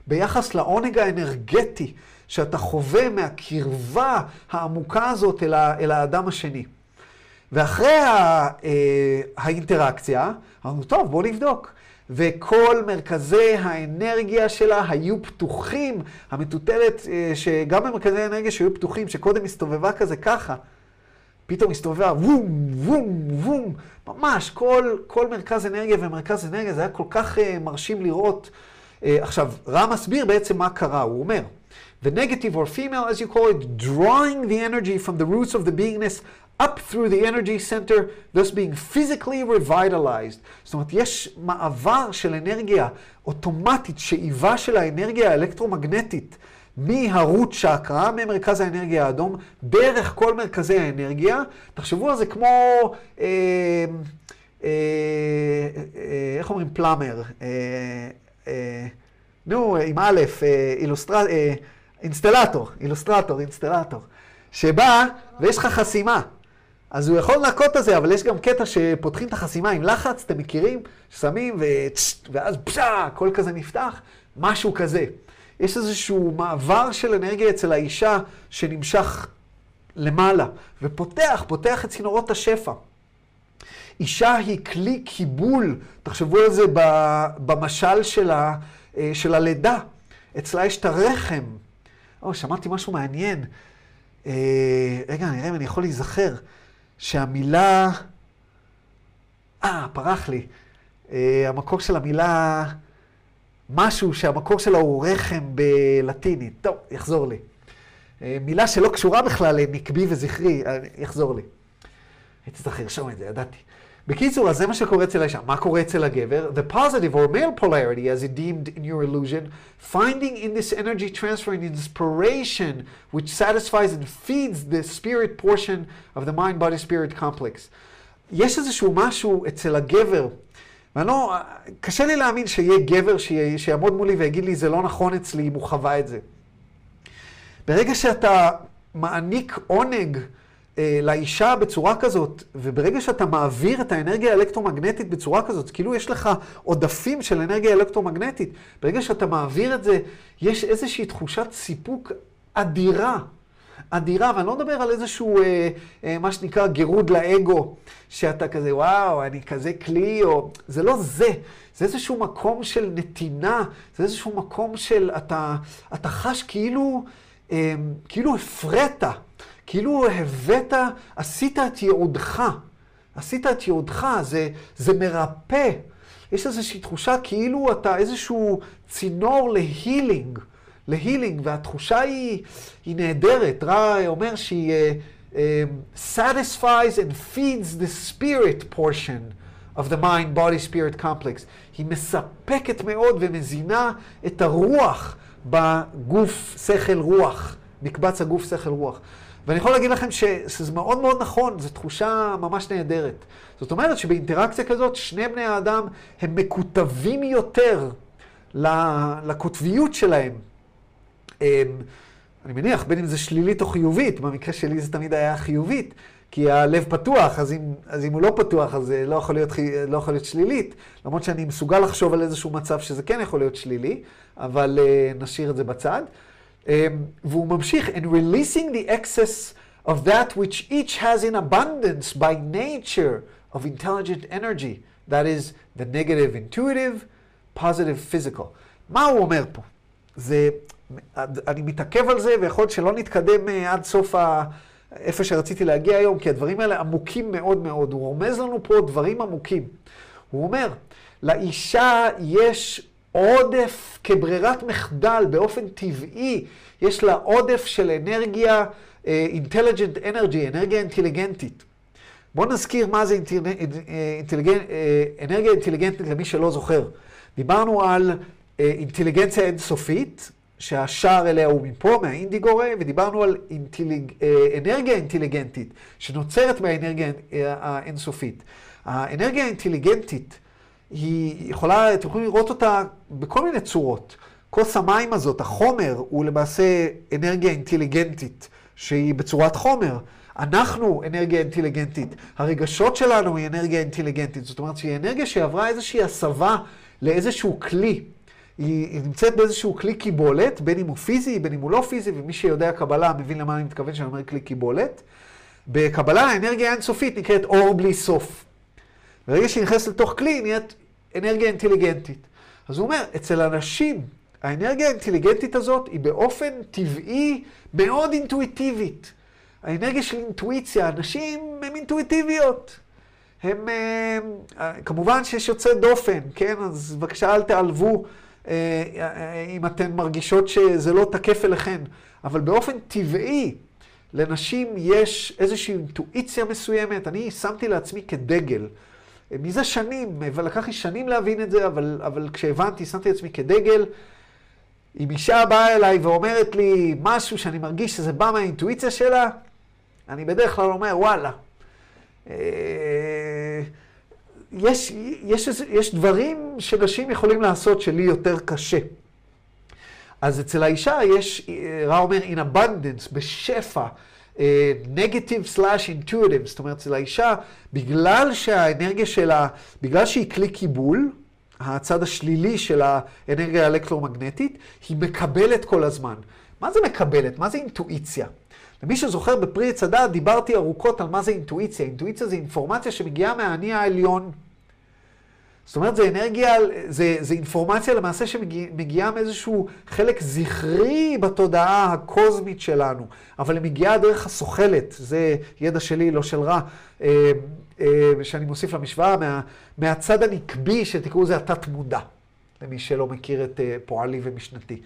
ביחס לעונג האנרגטי שאתה חווה מהקרבה העמוקה הזאת אל, ה, אל האדם השני. ואחרי ה, אה, האינטראקציה, אמרנו, טוב, בואו נבדוק. וכל מרכזי האנרגיה שלה היו פתוחים. המטוטלת, אה, שגם במרכזי האנרגיה שהיו פתוחים, שקודם הסתובבה כזה ככה, פתאום הסתובבה וום, וום, וום, ממש, כל, כל מרכז אנרגיה ומרכז אנרגיה, זה היה כל כך uh, מרשים לראות. Uh, עכשיו, רם מסביר בעצם מה קרה, הוא אומר, The negative or female, as you call it, drawing the energy from the roots of the beingness up through the energy center, thus being physically revitalized. זאת אומרת, יש מעבר של אנרגיה אוטומטית, שאיבה של האנרגיה האלקטרומגנטית מהרות צ'קרה, ממרכז האנרגיה האדום, דרך כל מרכזי האנרגיה. תחשבו על זה כמו, אה, אה, אה, איך אומרים פלאמר? אה, אה, נו, עם א', אה, אילוסטר... אה, אינסטלטור, אילוסטרטור, אינסטלטור, שבא ויש לך חסימה. אז הוא יכול לנקות את זה, אבל יש גם קטע שפותחים את החסימה עם לחץ, אתם מכירים? שמים ו... ואז פשע, הכל כזה נפתח, משהו כזה. יש איזשהו מעבר של אנרגיה אצל האישה שנמשך למעלה, ופותח, פותח את צינורות השפע. אישה היא כלי קיבול, תחשבו על זה במשל של, ה, אה, של הלידה. אצלה יש את הרחם. או, שמעתי משהו מעניין. אה, רגע, נראה אם אני יכול להיזכר. שהמילה... אה, פרח לי. אה, המקור של המילה... משהו שהמקור שלה הוא רחם בלטינית. טוב, יחזור לי. אה, מילה שלא קשורה בכלל לנקבי וזכרי, אה, יחזור לי. הייתי צריך לרשום את זה, ידעתי. בקיצור, אז זה מה שקורה אצל האישה. מה קורה אצל הגבר? The positive or male polarity, as it deemed in your illusion, finding in this energy transfer an inspiration which satisfies and feeds the spirit portion of the mind-body-spirit complex. יש איזשהו משהו אצל הגבר, ואני לא, קשה לי להאמין שיהיה גבר שיעמוד מולי ויגיד לי, זה לא נכון אצלי אם הוא חווה את זה. ברגע שאתה מעניק עונג אה, לאישה בצורה כזאת, וברגע שאתה מעביר את האנרגיה האלקטרומגנטית בצורה כזאת, כאילו יש לך עודפים של אנרגיה אלקטרומגנטית, ברגע שאתה מעביר את זה, יש איזושהי תחושת סיפוק אדירה. אדירה, ואני לא מדבר על איזשהו, אה, אה, מה שנקרא, גירוד לאגו, שאתה כזה, וואו, אני כזה כלי, או... זה לא זה. זה איזשהו מקום של נתינה, זה איזשהו מקום של, אתה, אתה חש כאילו, אה, כאילו הפרעת, כאילו הבאת, עשית את ייעודך. עשית את ייעודך, זה, זה מרפא. יש איזושהי תחושה כאילו אתה איזשהו צינור להילינג. להילינג, והתחושה היא, היא נהדרת. רע אומר שהיא uh, um, satisfies and feeds the spirit portion of the mind, body, spirit complex. היא מספקת מאוד ומזינה את הרוח בגוף, שכל, רוח, מקבץ הגוף, שכל, רוח. ואני יכול להגיד לכם שזה מאוד מאוד נכון, זו תחושה ממש נהדרת. זאת אומרת שבאינטראקציה כזאת, שני בני האדם הם מקוטבים יותר לקוטביות שלהם. אמ, אני מניח, בין אם זה שלילית או חיובית, במקרה שלי זה תמיד היה חיובית, כי הלב פתוח, אז אם, אז אם הוא לא פתוח, אז זה לא יכול, להיות, לא יכול להיות שלילית. למרות שאני מסוגל לחשוב על איזשהו מצב שזה כן יכול להיות שלילי, אבל uh, נשאיר את זה בצד. Um, והוא ממשיך, and releasing the excess of that which each has in abundance by nature of intelligent energy, that is the negative intuitive, positive physical. מה הוא אומר פה? זה אני מתעכב על זה, ויכול להיות שלא נתקדם אה, עד סוף ה... איפה שרציתי להגיע היום, כי הדברים האלה עמוקים מאוד מאוד. הוא רומז לנו פה דברים עמוקים. הוא אומר, לאישה יש עודף כברירת מחדל, באופן טבעי, יש לה עודף של אנרגיה, אינטליגנט uh, אנרגי, אנרגיה אינטליגנטית. בואו נזכיר מה זה אינטליג... אינטליגנ... אנרגיה אינטליגנטית למי שלא זוכר. דיברנו על אינטליגנציה אינסופית, שהשער אליה הוא מפה, מהאינדיגו ריי, ודיברנו על אינטליג... אה, אנרגיה אינטליגנטית, שנוצרת מהאנרגיה האינסופית. האנרגיה האינטליגנטית, היא יכולה, אתם יכולים לראות אותה בכל מיני צורות. כוס המים הזאת, החומר, הוא למעשה אנרגיה אינטליגנטית, שהיא בצורת חומר. אנחנו אנרגיה אינטליגנטית, הרגשות שלנו היא אנרגיה אינטליגנטית. זאת אומרת שהיא אנרגיה שעברה איזושהי הסבה לאיזשהו כלי. היא נמצאת באיזשהו כלי קיבולת, בין אם הוא פיזי, בין אם הוא לא פיזי, ומי שיודע קבלה מבין למה אני מתכוון כשאני אומר כלי קיבולת. בקבלה האנרגיה האינסופית נקראת אור בלי סוף. ברגע שהיא נכנסת לתוך כלי, היא נהיית אנרגיה אינטליגנטית. אז הוא אומר, אצל אנשים, האנרגיה האינטליגנטית הזאת היא באופן טבעי מאוד אינטואיטיבית. האנרגיה של אינטואיציה, אנשים הם אינטואיטיביות. הם, אה, כמובן שיש יוצא דופן, כן? אז בבקשה אל תעלבו אה, אה, אם אתן מרגישות שזה לא תקף אליכן, אבל באופן טבעי, לנשים יש איזושהי אינטואיציה מסוימת. אני שמתי לעצמי כדגל. מזה שנים, ולקח לי שנים להבין את זה, אבל, אבל כשהבנתי, שמתי לעצמי כדגל. אם אישה באה אליי ואומרת לי משהו שאני מרגיש שזה בא מהאינטואיציה שלה, אני בדרך כלל אומר, וואלה. אה, יש, יש, יש דברים שנשים יכולים לעשות שלי יותר קשה. אז אצל האישה יש, רע אומר, in abundance, בשפע, negative slash intuitive, זאת אומרת, אצל האישה, בגלל שהאנרגיה שלה, בגלל שהיא כלי קיבול, הצד השלילי של האנרגיה האלקטרומגנטית, היא מקבלת כל הזמן. מה זה מקבלת? מה זה אינטואיציה? למי שזוכר בפרי עץ הדעת דיברתי ארוכות על מה זה אינטואיציה. אינטואיציה זה אינפורמציה שמגיעה מהאני העליון. זאת אומרת, זה אנרגיה, זה, זה אינפורמציה למעשה שמגיעה מאיזשהו חלק זכרי בתודעה הקוזמית שלנו, אבל היא מגיעה דרך הסוכלת, זה ידע שלי, לא של רע, אה, אה, שאני מוסיף למשוואה, מה, מהצד הנקבי, שתקראו לזה התת-מודע, למי שלא מכיר את אה, פועלי ומשנתי.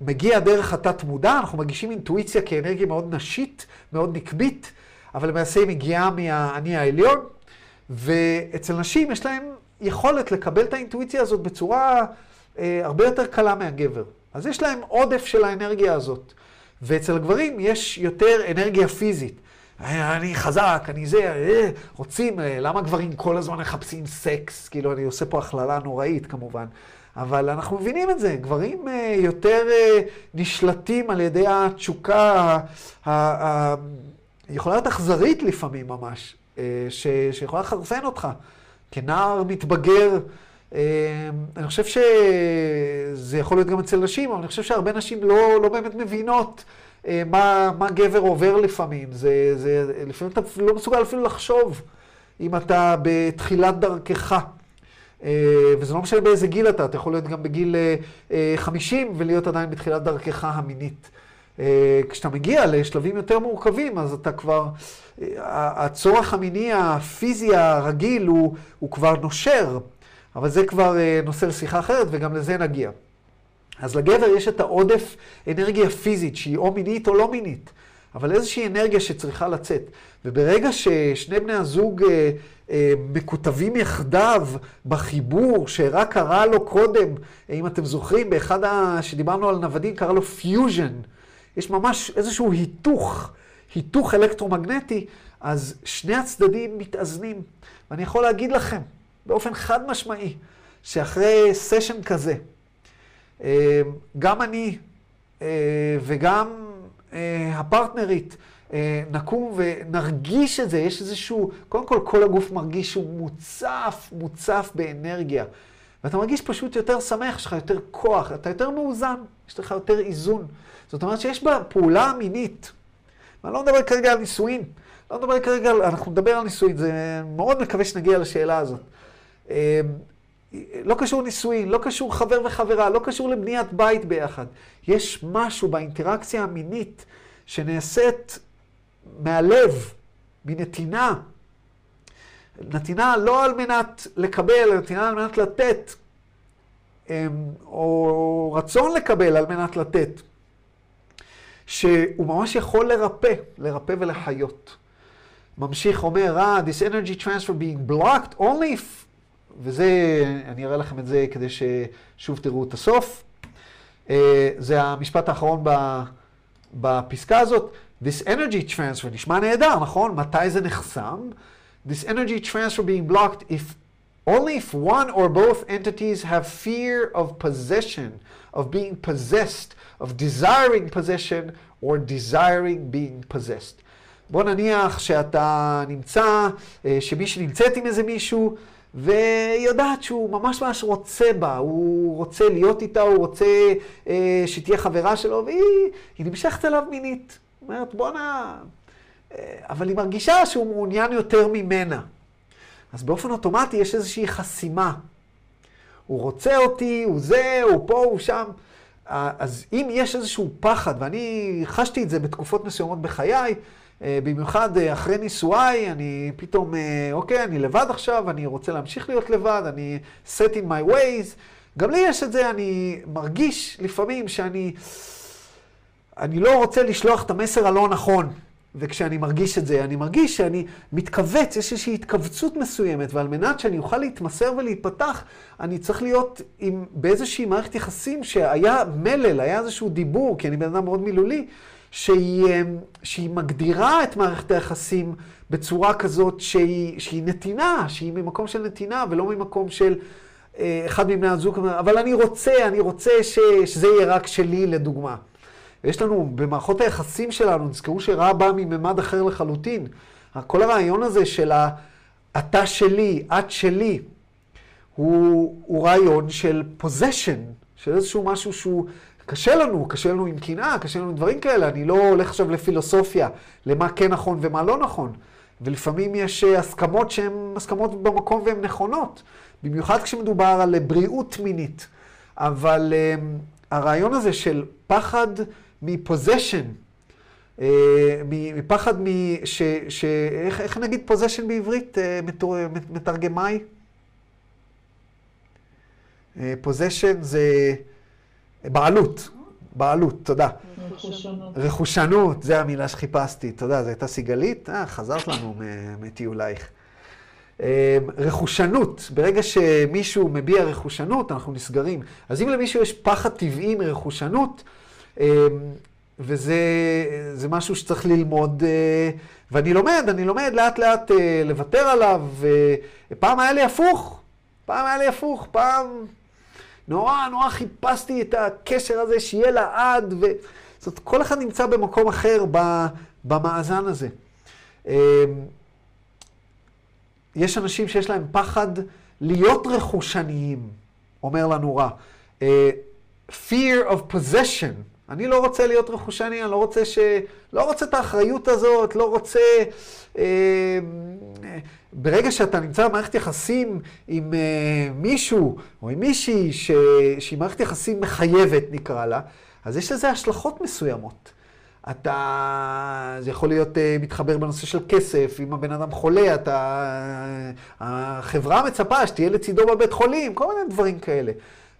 מגיע דרך התת-מודע, אנחנו מגישים אינטואיציה כאנרגיה מאוד נשית, מאוד נקבית, אבל למעשה היא מגיעה מהאני העליון. ואצל נשים יש להן יכולת לקבל את האינטואיציה הזאת בצורה אה, הרבה יותר קלה מהגבר. אז יש להם עודף של האנרגיה הזאת. ואצל הגברים יש יותר אנרגיה פיזית. אני חזק, אני זה, אה, רוצים, אה, למה גברים כל הזמן מחפשים סקס? כאילו, אני עושה פה הכללה נוראית כמובן. אבל אנחנו מבינים את זה, גברים יותר נשלטים על ידי התשוקה, יכולה להיות אכזרית לפעמים ממש, שיכולה לחרפן אותך. כנער מתבגר, אני חושב שזה יכול להיות גם אצל נשים, אבל אני חושב שהרבה נשים לא, לא באמת מבינות אה, מה, מה גבר עובר לפעמים. זה, זה, לפעמים אתה לא מסוגל אפילו לחשוב אם אתה בתחילת דרכך. אה, וזה לא משנה באיזה גיל אתה, אתה יכול להיות גם בגיל 50 אה, ולהיות עדיין בתחילת דרכך המינית. כשאתה מגיע לשלבים יותר מורכבים, אז אתה כבר, הצורך המיני הפיזי הרגיל הוא, הוא כבר נושר, אבל זה כבר נושא לשיחה אחרת וגם לזה נגיע. אז לגבר יש את העודף אנרגיה פיזית, שהיא או מינית או לא מינית, אבל איזושהי אנרגיה שצריכה לצאת. וברגע ששני בני הזוג אה, אה, מקוטבים יחדיו בחיבור שרא קרא לו קודם, אם אתם זוכרים, באחד ה... שדיברנו על נוודים, קרא לו פיוז'ן. יש ממש איזשהו היתוך, היתוך אלקטרומגנטי, אז שני הצדדים מתאזנים. ואני יכול להגיד לכם, באופן חד משמעי, שאחרי סשן כזה, אה, גם אני אה, וגם אה, הפרטנרית נקום ונרגיש את זה, יש איזשהו, קודם כל כל הגוף מרגיש שהוא מוצף, מוצף באנרגיה. ואתה מרגיש פשוט יותר שמח, יש לך יותר כוח, אתה יותר מאוזן, יש לך יותר איזון. זאת אומרת שיש בה פעולה מינית. ואני לא מדבר כרגע על נישואין, לא מדבר כרגע אנחנו נדבר על נישואין, זה מאוד מקווה שנגיע לשאלה הזאת. לא קשור נישואין, לא קשור חבר וחברה, לא קשור לבניית בית ביחד. יש משהו באינטראקציה המינית שנעשית מהלב, מנתינה. נתינה לא על מנת לקבל, נתינה על מנת לתת, אמ, או רצון לקבל על מנת לתת, שהוא ממש יכול לרפא, לרפא ולחיות. ממשיך אומר, ah, this energy transfer being blocked only if וזה, אני אראה לכם את זה כדי ששוב תראו את הסוף. אה, זה המשפט האחרון בפסקה הזאת. This energy transfer, נשמע נהדר, נכון? מתי זה נחסם? This energy transfer being blocked if only if one or both entities have fear of possession, of being possessed, of desiring possession, or desiring being possessed. בוא נניח שאתה נמצא, אה, שמי שנמצאת עם איזה מישהו, והיא יודעת שהוא ממש ממש רוצה בה, הוא רוצה להיות איתה, הוא רוצה אה, שתהיה חברה שלו, והיא נמשכת אליו מינית. אומרת, בואנה... אה, אבל היא מרגישה שהוא מעוניין יותר ממנה. אז באופן אוטומטי יש איזושהי חסימה. הוא רוצה אותי, הוא זה, הוא פה, הוא שם. אז אם יש איזשהו פחד, ואני חשתי את זה בתקופות מסוימות בחיי, במיוחד אה, אחרי נישואיי, אני פתאום, אה, אוקיי, אני לבד עכשיו, אני רוצה להמשיך להיות לבד, אני set in my ways. גם לי יש את זה, אני מרגיש לפעמים שאני אני לא רוצה לשלוח את המסר הלא נכון. וכשאני מרגיש את זה, אני מרגיש שאני מתכווץ, יש איזושהי התכווצות מסוימת, ועל מנת שאני אוכל להתמסר ולהיפתח, אני צריך להיות עם, באיזושהי מערכת יחסים שהיה מלל, היה איזשהו דיבור, כי אני בן אדם מאוד מילולי, שהיא, אמ, שהיא מגדירה את מערכת היחסים בצורה כזאת שהיא, שהיא נתינה, שהיא ממקום של נתינה ולא ממקום של אה, אחד מבני הזוג, אבל אני רוצה, אני רוצה ש, שזה יהיה רק שלי, לדוגמה. יש לנו, במערכות היחסים שלנו, נזכרו שרע בא מממד אחר לחלוטין. כל הרעיון הזה של ה"אתה שלי", "את שלי", הוא, הוא רעיון של פוזיישן, של איזשהו משהו שהוא קשה לנו, קשה לנו עם קנאה, קשה לנו עם דברים כאלה. אני לא הולך עכשיו לפילוסופיה, למה כן נכון ומה לא נכון. ולפעמים יש אה, הסכמות שהן הסכמות במקום והן נכונות, במיוחד כשמדובר על בריאות מינית. אבל um, הרעיון הזה של פחד מפוזיישן, uh, מפחד מ... ש, ש, איך, איך נגיד פוזיישן בעברית, uh, מתרגמאי? פוזיישן uh, זה... בעלות, בעלות, תודה. רכושנות. רכושנות, זה המילה שחיפשתי, תודה, זו הייתה סיגלית? אה, חזרת לנו מטיולייך. אמ, רכושנות, ברגע שמישהו מביע רכושנות, אנחנו נסגרים. אז אם למישהו יש פחד טבעי מרכושנות, אמ, וזה משהו שצריך ללמוד, אה, ואני לומד, אני לומד לאט לאט אה, לוותר עליו. ופעם היה לי הפוך, פעם היה לי הפוך, פעם נורא נורא חיפשתי את הקשר הזה שיהיה לעד, זאת אומרת, כל אחד נמצא במקום אחר במאזן הזה. יש אנשים שיש להם פחד להיות רכושניים, אומר לנו רע. fear of possession. אני לא רוצה להיות רכושני, אני לא רוצה ש... לא רוצה את האחריות הזאת, לא רוצה... אה, ברגע שאתה נמצא במערכת יחסים עם אה, מישהו או עם מישהי ש... שהיא מערכת יחסים מחייבת, נקרא לה, אז יש לזה השלכות מסוימות. אתה, זה יכול להיות uh, מתחבר בנושא של כסף, אם הבן אדם חולה, אתה, החברה מצפה שתהיה לצידו בבית חולים, כל מיני דברים כאלה.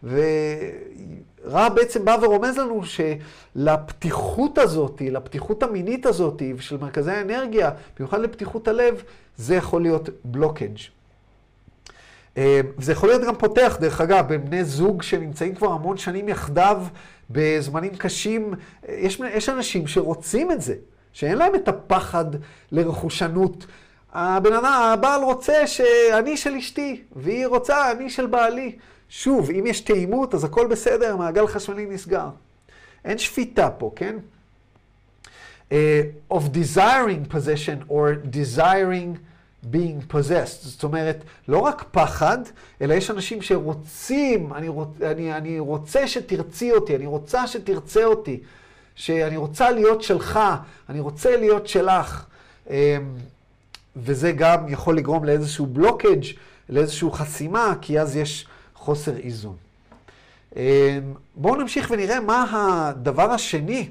ורע בעצם בא ורומז לנו שלפתיחות הזאת, לפתיחות המינית הזאת ושל מרכזי האנרגיה, במיוחד לפתיחות הלב, זה יכול להיות בלוקג'. אה, זה יכול להיות גם פותח, דרך אגב, בין בני זוג שנמצאים כבר המון שנים יחדיו בזמנים קשים. יש, יש אנשים שרוצים את זה, שאין להם את הפחד לרכושנות. הבן אדם, הבעל רוצה שאני של אשתי, והיא רוצה אני של בעלי. שוב, אם יש תאימות, אז הכל בסדר, מעגל חשמלי נסגר. אין שפיטה פה, כן? Uh, of desiring possession or desiring being possessed. זאת אומרת, לא רק פחד, אלא יש אנשים שרוצים, אני, רוצ, אני, אני רוצה שתרצי אותי, אני רוצה שתרצה אותי, שאני רוצה להיות שלך, אני רוצה להיות שלך. Um, וזה גם יכול לגרום לאיזשהו בלוקג', לאיזושהי חסימה, כי אז יש חוסר איזון. אמ, בואו נמשיך ונראה מה הדבר השני.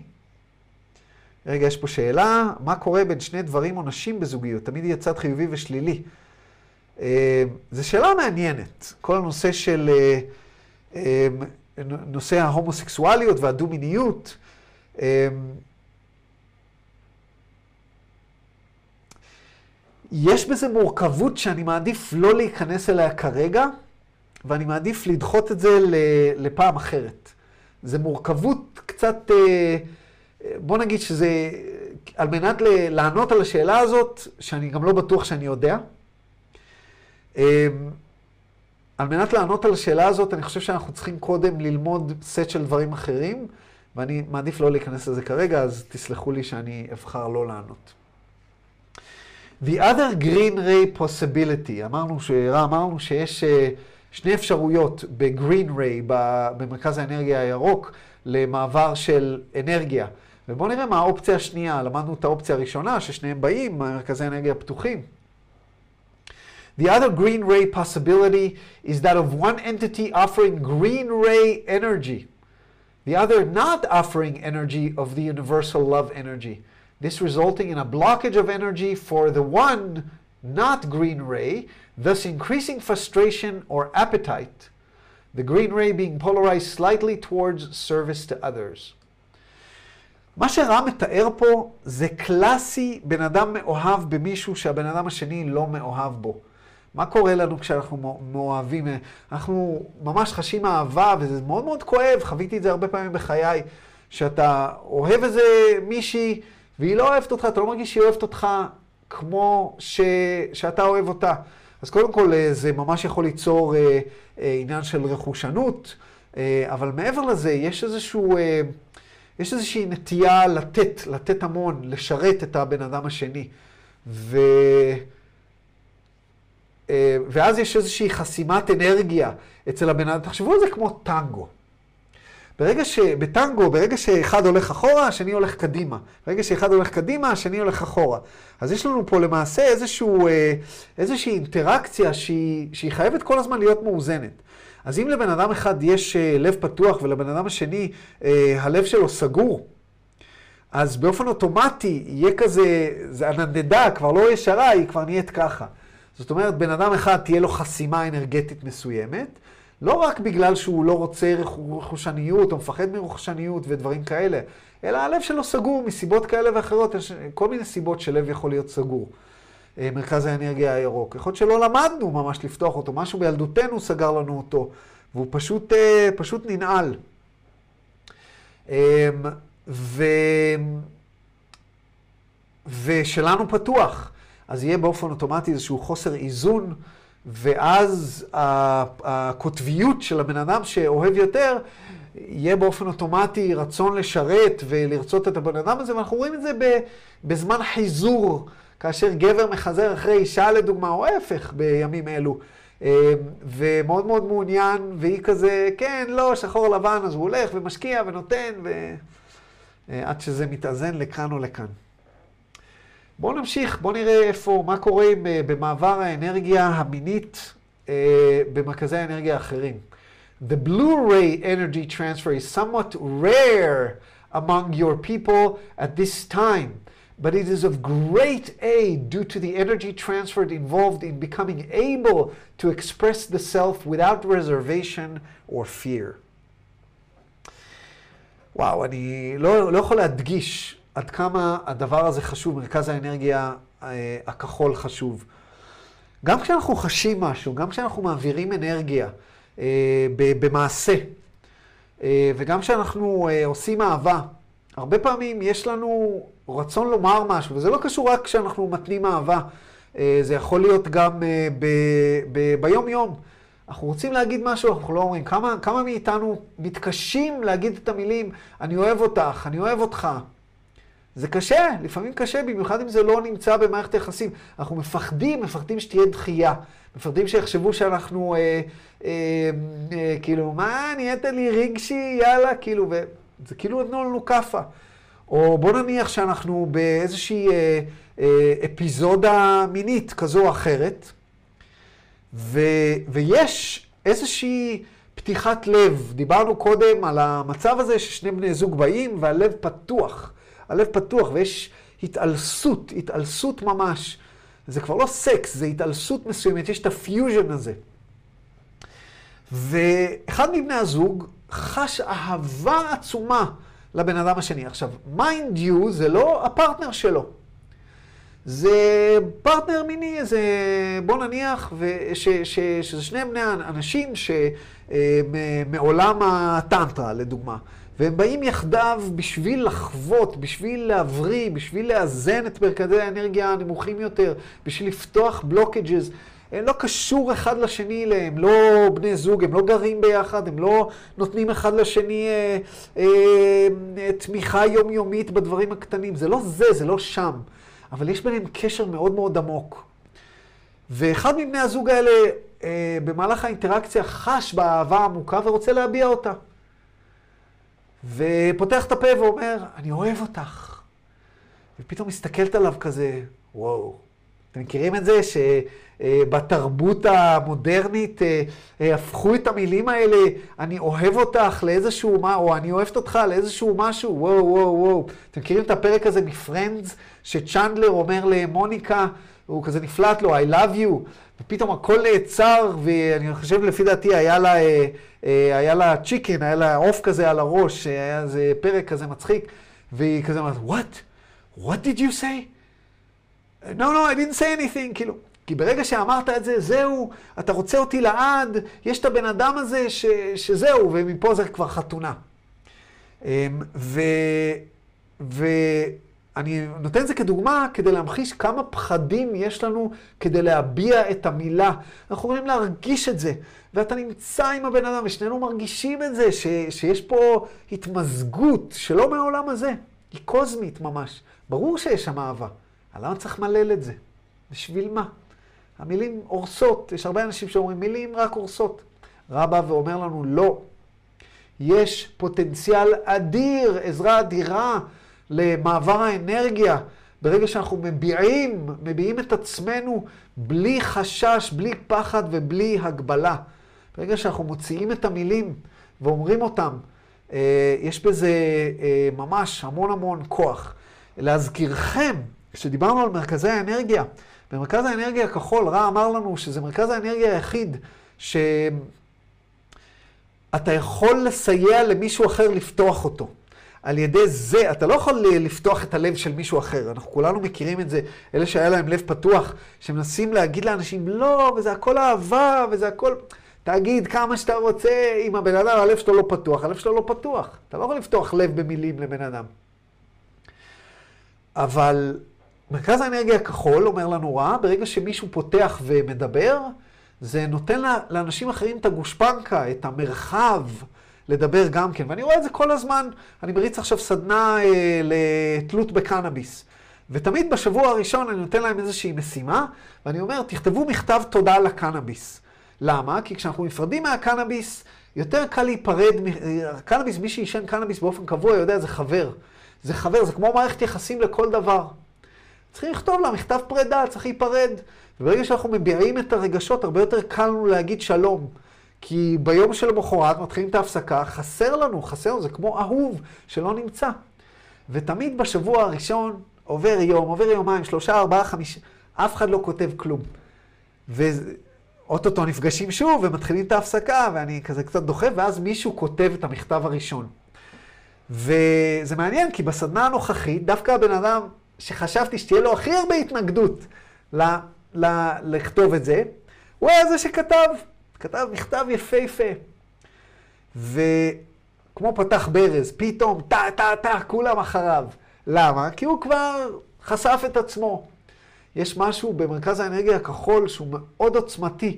רגע, יש פה שאלה, מה קורה בין שני דברים או נשים בזוגיות? תמיד יהיה צד חיובי ושלילי. אמ, זו שאלה מעניינת, כל הנושא של אה, אמ, נושא ההומוסקסואליות והדו-מיניות. יש בזה מורכבות שאני מעדיף לא להיכנס אליה כרגע. ואני מעדיף לדחות את זה לפעם אחרת. זה מורכבות קצת, אה, בוא נגיד שזה, על מנת לענות על השאלה הזאת, שאני גם לא בטוח שאני יודע, אה, על מנת לענות על השאלה הזאת, אני חושב שאנחנו צריכים קודם ללמוד סט של דברים אחרים, ואני מעדיף לא להיכנס לזה כרגע, אז תסלחו לי שאני אבחר לא לענות. The other green ray possibility, אמרנו, ש... אמרנו שיש... Uh, שני אפשרויות בגרין ריי, במרכז האנרגיה הירוק, למעבר של אנרגיה. ובואו נראה מה האופציה השנייה. למדנו את האופציה הראשונה, ששניהם באים ממרכזי אנרגיה פתוחים. The other green ray possibility is that of one entity offering green ray energy, the other not offering energy of the universal love energy. This resulting in a blockage of energy for the one not green ray, thus increasing frustration or appetite, the green ray being polarized slightly towards service to others. מה שרם מתאר פה זה קלאסי בן אדם מאוהב במישהו שהבן אדם השני לא מאוהב בו. מה קורה לנו כשאנחנו מאוהבים? אנחנו ממש חשים אהבה, וזה מאוד מאוד כואב, חוויתי את זה הרבה פעמים בחיי, שאתה אוהב איזה מישהי, והיא לא אוהבת אותך, אתה לא מרגיש שהיא אוהבת אותך כמו ש... שאתה אוהב אותה. אז קודם כל אה, זה ממש יכול ליצור אה, אה, עניין של רכושנות, אבל מעבר לזה יש איזשהו, יש איזושהי נטייה לתת, לתת המון, לשרת את הבן אדם השני. ו... אה, ואז יש איזושהי חסימת אנרגיה אצל הבן אדם. תחשבו על זה כמו טנגו. ברגע ש... בטנגו, ברגע שאחד הולך אחורה, השני הולך קדימה. ברגע שאחד הולך קדימה, השני הולך אחורה. אז יש לנו פה למעשה איזשהו, אה, איזושהי אינטראקציה שהיא, שהיא חייבת כל הזמן להיות מאוזנת. אז אם לבן אדם אחד יש אה, לב פתוח ולבן אדם השני אה, הלב שלו סגור, אז באופן אוטומטי יהיה כזה, זה הנדנדה כבר לא ישרה, היא כבר נהיית ככה. זאת אומרת, בן אדם אחד תהיה לו חסימה אנרגטית מסוימת, לא רק בגלל שהוא לא רוצה רכושניות או מפחד מרכושניות ודברים כאלה, אלא הלב שלו סגור מסיבות כאלה ואחרות, יש כל מיני סיבות שלב יכול להיות סגור. אה, מרכז האנרגיה הירוק. יכול להיות שלא למדנו ממש לפתוח אותו, משהו בילדותנו סגר לנו אותו, והוא פשוט, אה, פשוט ננעל. אמ, ו... ושלנו פתוח. אז יהיה באופן אוטומטי איזשהו חוסר איזון, ואז הקוטביות של הבן אדם שאוהב יותר, יהיה באופן אוטומטי רצון לשרת ולרצות את הבן אדם הזה, ואנחנו רואים את זה בזמן חיזור, כאשר גבר מחזר אחרי אישה לדוגמה, או ההפך בימים אלו. אה, ומאוד מאוד מעוניין, והיא כזה, כן, לא, שחור לבן, אז הוא הולך ומשקיע ונותן, ועד שזה מתאזן לכאן או לכאן. בואו נמשיך, בואו נראה איפה, מה קורה אה, במעבר האנרגיה המינית אה, במרכזי האנרגיה האחרים. The blue ray energy transfer is somewhat rare among your people at this time, but it is of great aid due to the energy transferred involved in becoming able to express the self without reservation or fear. וואו, אני לא, לא יכול להדגיש עד כמה הדבר הזה חשוב, מרכז האנרגיה אה, הכחול חשוב. גם כשאנחנו חשים משהו, גם כשאנחנו מעבירים אנרגיה אה, במעשה, אה, וגם כשאנחנו עושים אהבה, הרבה פעמים יש לנו רצון לומר משהו, וזה לא קשור רק כשאנחנו מתנים אהבה, זה יכול להיות גם ביום-יום. אנחנו רוצים להגיד משהו, אנחנו לא אומרים. כמה, כמה מאיתנו מתקשים להגיד את המילים, אני אוהב אותך, אני אוהב אותך, זה קשה, לפעמים קשה, במיוחד אם זה לא נמצא במערכת היחסים. אנחנו מפחדים, מפחדים שתהיה דחייה. מפחדים שיחשבו שאנחנו, אה, אה, אה, כאילו, מה, נהיית לי רגשי, יאללה, כאילו, וזה כאילו נתנו לנו כאפה. או בוא נניח שאנחנו באיזושהי אה, אה, אפיזודה מינית כזו או אחרת, ו, ויש איזושהי פתיחת לב. דיברנו קודם על המצב הזה ששני בני זוג באים והלב פתוח. הלב פתוח ויש התעלסות, התעלסות ממש. זה כבר לא סקס, זה התעלסות מסוימת, יש את הפיוז'ן הזה. ואחד מבני הזוג חש אהבה עצומה לבן אדם השני. עכשיו, mind you זה לא הפרטנר שלו. זה פרטנר מיני, זה בוא נניח ש, ש, שזה שני בני אנשים שמעולם הטנטרה, לדוגמה. והם באים יחדיו בשביל לחוות, בשביל להבריא, בשביל לאזן את מרכזי האנרגיה הנמוכים יותר, בשביל לפתוח בלוקג'ז. לא קשור אחד לשני, הם לא בני זוג, הם לא גרים ביחד, הם לא נותנים אחד לשני אה, אה, אה, תמיכה יומיומית בדברים הקטנים. זה לא זה, זה לא שם. אבל יש ביניהם קשר מאוד מאוד עמוק. ואחד מבני הזוג האלה, אה, במהלך האינטראקציה, חש באהבה עמוקה ורוצה להביע אותה. ופותח את הפה ואומר, אני אוהב אותך. ופתאום מסתכלת עליו כזה, וואו. אתם מכירים את זה שבתרבות המודרנית אה, אה, הפכו את המילים האלה, אני אוהב אותך לאיזשהו מה, או אני אוהבת אותך לאיזשהו משהו, וואו, וואו, וואו. אתם מכירים את הפרק הזה מפרנדס, שצ'נדלר אומר למוניקה, הוא כזה נפלט לו, I love you, ופתאום הכל נעצר, ואני חושב לפי דעתי היה לה, אה, אה, היה לה צ'יקן, היה לה עוף כזה על הראש, היה איזה פרק כזה מצחיק, והיא כזה אמרת, what? what did you say? No, no, I didn't say anything, כאילו. כי ברגע שאמרת את זה, זהו, אתה רוצה אותי לעד, יש את הבן אדם הזה ש, שזהו, ומפה זה כבר חתונה. אמ, ו... ו... אני נותן את זה כדוגמה כדי להמחיש כמה פחדים יש לנו כדי להביע את המילה. אנחנו יכולים להרגיש את זה, ואתה נמצא עם הבן אדם, ושנינו מרגישים את זה, ש, שיש פה התמזגות שלא מהעולם הזה, היא קוזמית ממש. ברור שיש שם אהבה, למה צריך למלל את זה? בשביל מה? המילים הורסות, יש הרבה אנשים שאומרים מילים רק הורסות. רבא ואומר לנו לא. יש פוטנציאל אדיר, עזרה אדירה. למעבר האנרגיה, ברגע שאנחנו מביעים, מביעים את עצמנו בלי חשש, בלי פחד ובלי הגבלה. ברגע שאנחנו מוציאים את המילים ואומרים אותם, אה, יש בזה אה, ממש המון המון כוח. להזכירכם, כשדיברנו על מרכזי האנרגיה, במרכז האנרגיה הכחול, רע אמר לנו שזה מרכז האנרגיה היחיד שאתה יכול לסייע למישהו אחר לפתוח אותו. על ידי זה, אתה לא יכול לפתוח את הלב של מישהו אחר. אנחנו כולנו מכירים את זה, אלה שהיה להם לב פתוח, שמנסים להגיד לאנשים, לא, וזה הכל אהבה, וזה הכל... תגיד כמה שאתה רוצה, אם הבן אדם, הלב שלו לא פתוח, הלב שלו לא פתוח. אתה לא יכול לפתוח לב במילים לבן אדם. אבל מרכז האנרגיה הכחול אומר לנו רע, ברגע שמישהו פותח ומדבר, זה נותן לאנשים אחרים את הגושפנקה, את המרחב לדבר גם כן. ואני רואה את זה כל הזמן. אני מריץ עכשיו סדנה אה, לתלות בקנאביס. ותמיד בשבוע הראשון אני נותן להם איזושהי משימה, ואני אומר, תכתבו מכתב תודה לקנאביס. למה? כי כשאנחנו נפרדים מהקנאביס, יותר קל להיפרד, קנאביס, מי שעישן קנאביס באופן קבוע יודע, זה חבר. זה חבר, זה כמו מערכת יחסים לכל דבר. צריכים לכתוב לה מכתב פרידה, צריך להיפרד. וברגע שאנחנו מביעים את הרגשות, הרבה יותר קל לנו להגיד שלום. כי ביום שלמחרת מתחילים את ההפסקה, חסר לנו, חסר לנו, זה כמו אהוב שלא נמצא. ותמיד בשבוע הראשון עובר יום, עובר יומיים, שלושה, ארבעה, חמישה, אף אחד לא כותב כלום. ואו-טו-טו נפגשים שוב ומתחילים את ההפסקה, ואני כזה קצת דוחף, ואז מישהו כותב את המכתב הראשון. וזה מעניין, כי בסדנה הנוכחית, דווקא הבן אדם שחשבתי שתהיה לו הכי הרבה התנגדות ל- ל- לכתוב את זה, הוא היה זה שכתב, כתב מכתב יפהפה. וכמו פתח ברז, פתאום, טה, טה, טה, כולם אחריו. למה? כי הוא כבר חשף את עצמו. יש משהו במרכז האנרגיה הכחול שהוא מאוד עוצמתי.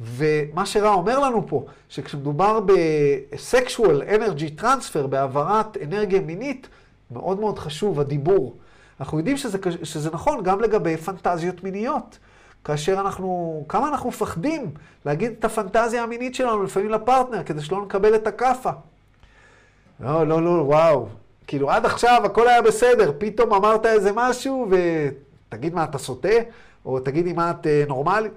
ומה שרע אומר לנו פה, שכשמדובר ב-sexual energy transfer, בהעברת אנרגיה מינית, מאוד מאוד חשוב הדיבור. אנחנו יודעים שזה, שזה נכון גם לגבי פנטזיות מיניות. כאשר אנחנו, כמה אנחנו מפחדים להגיד את הפנטזיה המינית שלנו לפעמים לפרטנר, כדי שלא נקבל את הכאפה. לא, לא, לא, וואו. כאילו, עד עכשיו הכל היה בסדר, פתאום אמרת איזה משהו, ותגיד מה, אתה סוטה? או תגידי מה, את אה, נורמלית?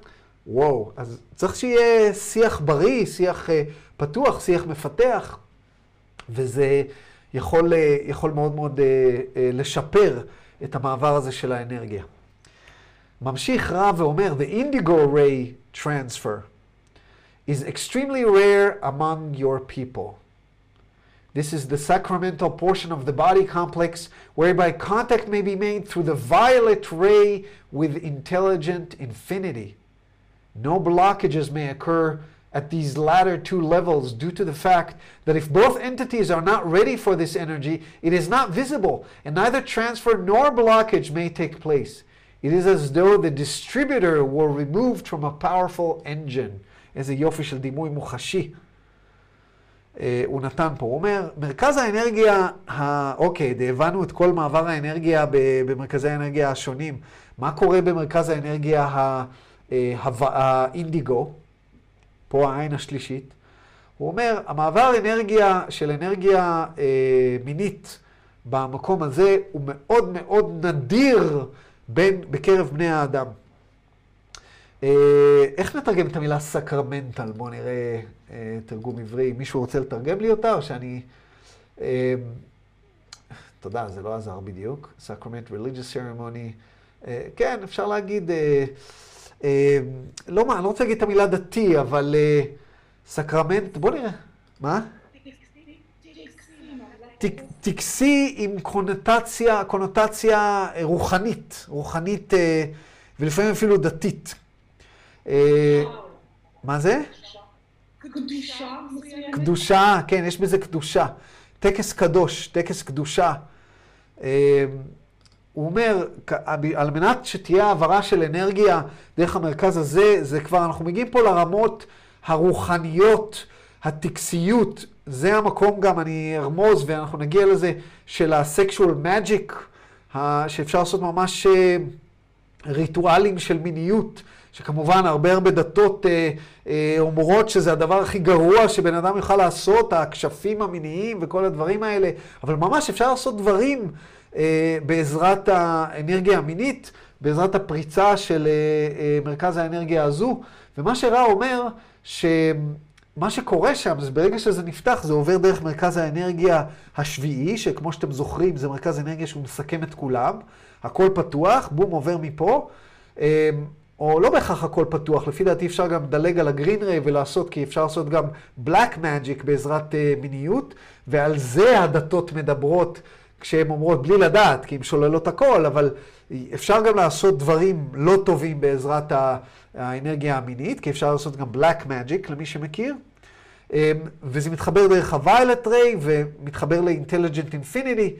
וואו, אז צריך שיהיה שיח בריא, שיח אה, פתוח, שיח מפתח, וזה יכול, אה, יכול מאוד מאוד לשפר את המעבר הזה של האנרגיה. ממשיך רב ואומר, The indigo ray transfer is extremely rare among your people. This is the sacramental portion of the body complex whereby contact may be made through the violet ray with intelligent infinity. No blockages may occur at these latter two levels due to the fact that if both entities are not ready for this energy, it is not visible, and neither transfer nor blockage may take place. It is as though the distributor were removed from a powerful engine. איזה יופי של דימוי מוחשי. הוא נתן פה. הוא אומר, מרכז האנרגיה, ה... אוקיי, הבנו את כל מעבר האנרגיה במרכזי האנרגיה השונים. מה קורה במרכז האנרגיה האינדיגו? פה העין השלישית. הוא אומר, המעבר אנרגיה של אנרגיה אה, מינית במקום הזה הוא מאוד מאוד נדיר בין, בקרב בני האדם. אה, איך נתרגם את המילה סקרמנטל? בואו נראה אה, תרגום עברי. מישהו רוצה לתרגם לי אותה, או שאני... אה, תודה, זה לא עזר בדיוק. Sacrament Religious Ceremony. אה, כן, אפשר להגיד... אה, לא מה, אני לא רוצה להגיד את המילה דתי, אבל אה, סקרמנט, בוא נראה. מה? טקסי עם קונוטציה, קונוטציה רוחנית, רוחנית אה, ולפעמים אפילו דתית. מה זה? קדושה. קדושה, כן, יש בזה קדושה. טקס קדוש, טקס קדושה. הוא אומר, על מנת שתהיה העברה של אנרגיה דרך המרכז הזה, זה כבר, אנחנו מגיעים פה לרמות הרוחניות, הטקסיות, זה המקום גם, אני ארמוז ואנחנו נגיע לזה, של הסקשואל מג'יק, שאפשר לעשות ממש אה, ריטואלים של מיניות, שכמובן הרבה הרבה דתות אה, אה, אומרות שזה הדבר הכי גרוע שבן אדם יוכל לעשות, הכשפים המיניים וכל הדברים האלה, אבל ממש אפשר לעשות דברים בעזרת האנרגיה המינית, בעזרת הפריצה של אה, אה, מרכז האנרגיה הזו. ומה שרע אומר, שמה שקורה שם, זה ברגע שזה נפתח, זה עובר דרך מרכז האנרגיה השביעי, שכמו שאתם זוכרים, זה מרכז אנרגיה שהוא מסכם את כולם. הכל פתוח, בום, עובר מפה. או לא בהכרח הכל פתוח, לפי דעתי אפשר גם לדלג על הגרין ריי ולעשות, כי אפשר לעשות גם בלק מג'יק בעזרת מיניות, ועל זה הדתות מדברות כשהן אומרות בלי לדעת, כי הן שוללות הכל, אבל אפשר גם לעשות דברים לא טובים בעזרת האנרגיה המינית, כי אפשר לעשות גם black magic, למי שמכיר. אמ, וזה מתחבר דרך ה-violet ray ומתחבר ל-intelligent infinity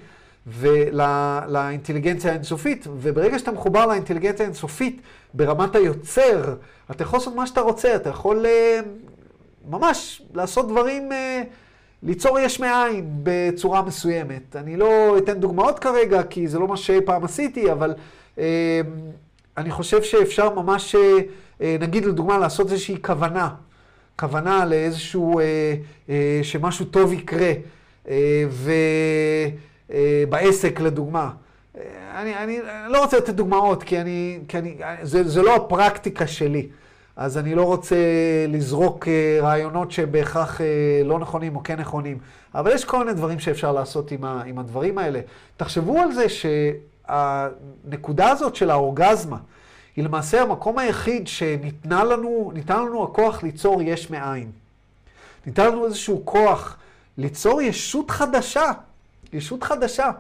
ולאינטליגנציה האינסופית, וברגע שאתה מחובר לאינטליגנציה האינסופית ברמת היוצר, אתה יכול לעשות מה שאתה רוצה, אתה יכול אה, ממש לעשות דברים, אה, ליצור יש מאין בצורה מסוימת. אני לא אתן דוגמאות כרגע, כי זה לא מה שאי פעם עשיתי, אבל אה, אני חושב שאפשר ממש, נגיד לדוגמה, לעשות איזושהי כוונה. כוונה לאיזשהו, אה, אה, שמשהו טוב יקרה, אה, ובעסק לדוגמה. אני, אני, אני לא רוצה לתת דוגמאות, כי אני, כי אני, זה, זה לא הפרקטיקה שלי. אז אני לא רוצה לזרוק רעיונות שבהכרח לא נכונים או כן נכונים. אבל יש כל מיני דברים שאפשר לעשות עם, ה, עם הדברים האלה. תחשבו על זה שהנקודה הזאת של האורגזמה, היא למעשה המקום היחיד שניתן לנו, לנו הכוח ליצור יש מאין. ניתן לנו איזשהו כוח ליצור ישות חדשה, ישות חדשה.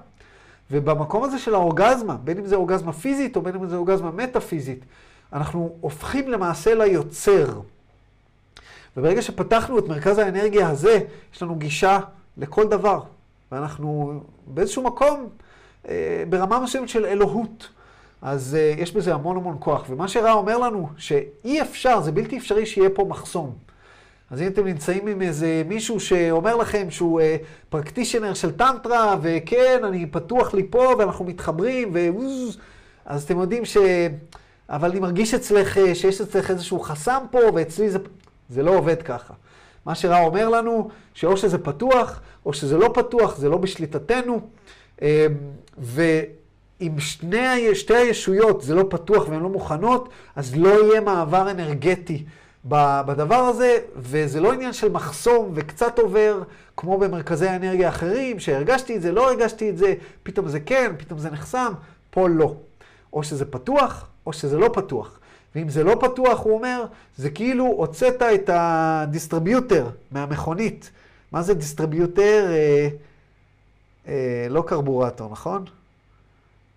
ובמקום הזה של האורגזמה, בין אם זה אורגזמה פיזית או בין אם זה אורגזמה מטאפיזית, אנחנו הופכים למעשה ליוצר. וברגע שפתחנו את מרכז האנרגיה הזה, יש לנו גישה לכל דבר. ואנחנו באיזשהו מקום, אה, ברמה מסוימת של אלוהות. אז uh, יש בזה המון המון כוח. ומה שרע אומר לנו, שאי אפשר, זה בלתי אפשרי שיהיה פה מחסום. אז אם אתם נמצאים עם איזה מישהו שאומר לכם שהוא uh, פרקטישנר של טנטרה, וכן, אני פתוח לי פה, ואנחנו מתחברים, ו... אז אתם יודעים ש... אבל אני מרגיש אצלך, uh, שיש אצלך איזשהו חסם פה, ואצלי זה... זה לא עובד ככה. מה שרע אומר לנו, שאו שזה פתוח, או שזה לא פתוח, זה לא בשליטתנו. Uh, ו... אם שני, שתי הישויות זה לא פתוח והן לא מוכנות, אז לא יהיה מעבר אנרגטי בדבר הזה, וזה לא עניין של מחסום וקצת עובר, כמו במרכזי האנרגיה האחרים, שהרגשתי את זה, לא הרגשתי את זה, פתאום זה כן, פתאום זה נחסם, פה לא. או שזה פתוח, או שזה לא פתוח. ואם זה לא פתוח, הוא אומר, זה כאילו הוצאת את ה distributor מהמכונית. מה זה distributor? אה, אה, לא קרבורטור, נכון?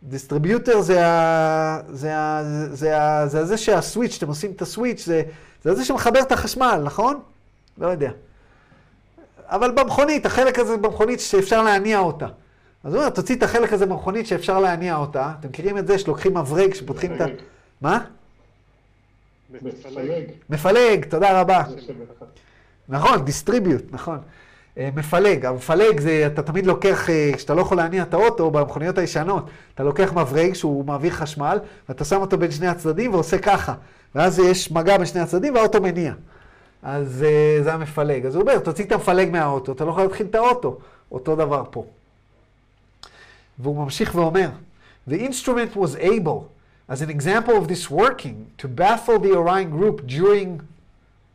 distributor זה, ה, זה, ה, זה, ה, זה זה שהסוויץ', אתם עושים את הסוויץ', זה, זה זה שמחבר את החשמל, נכון? לא יודע. אבל במכונית, החלק הזה במכונית שאפשר להניע אותה. אז הוא אומר, תוציא את החלק הזה במכונית שאפשר להניע אותה. אתם מכירים את זה שלוקחים מברג, שפותחים את ה... מה? מפלג. מפלג, תודה רבה. נכון, distribute, נכון. אה, מפלג. המפלג זה, אתה תמיד לוקח, אה, כשאתה לא יכול להניע את האוטו במכוניות הישנות, אתה לוקח מברג שהוא מעביר חשמל, ואתה שם אותו בין שני הצדדים ועושה ככה. ואז יש מגע בין שני הצדדים והאוטו מניע. אז אה, זה המפלג. אז הוא אומר, תוציא את המפלג מהאוטו, אתה לא יכול להתחיל את האוטו. אותו דבר פה. והוא ממשיך ואומר, The instrument was able, as an example of this working, to baffle the Orion group during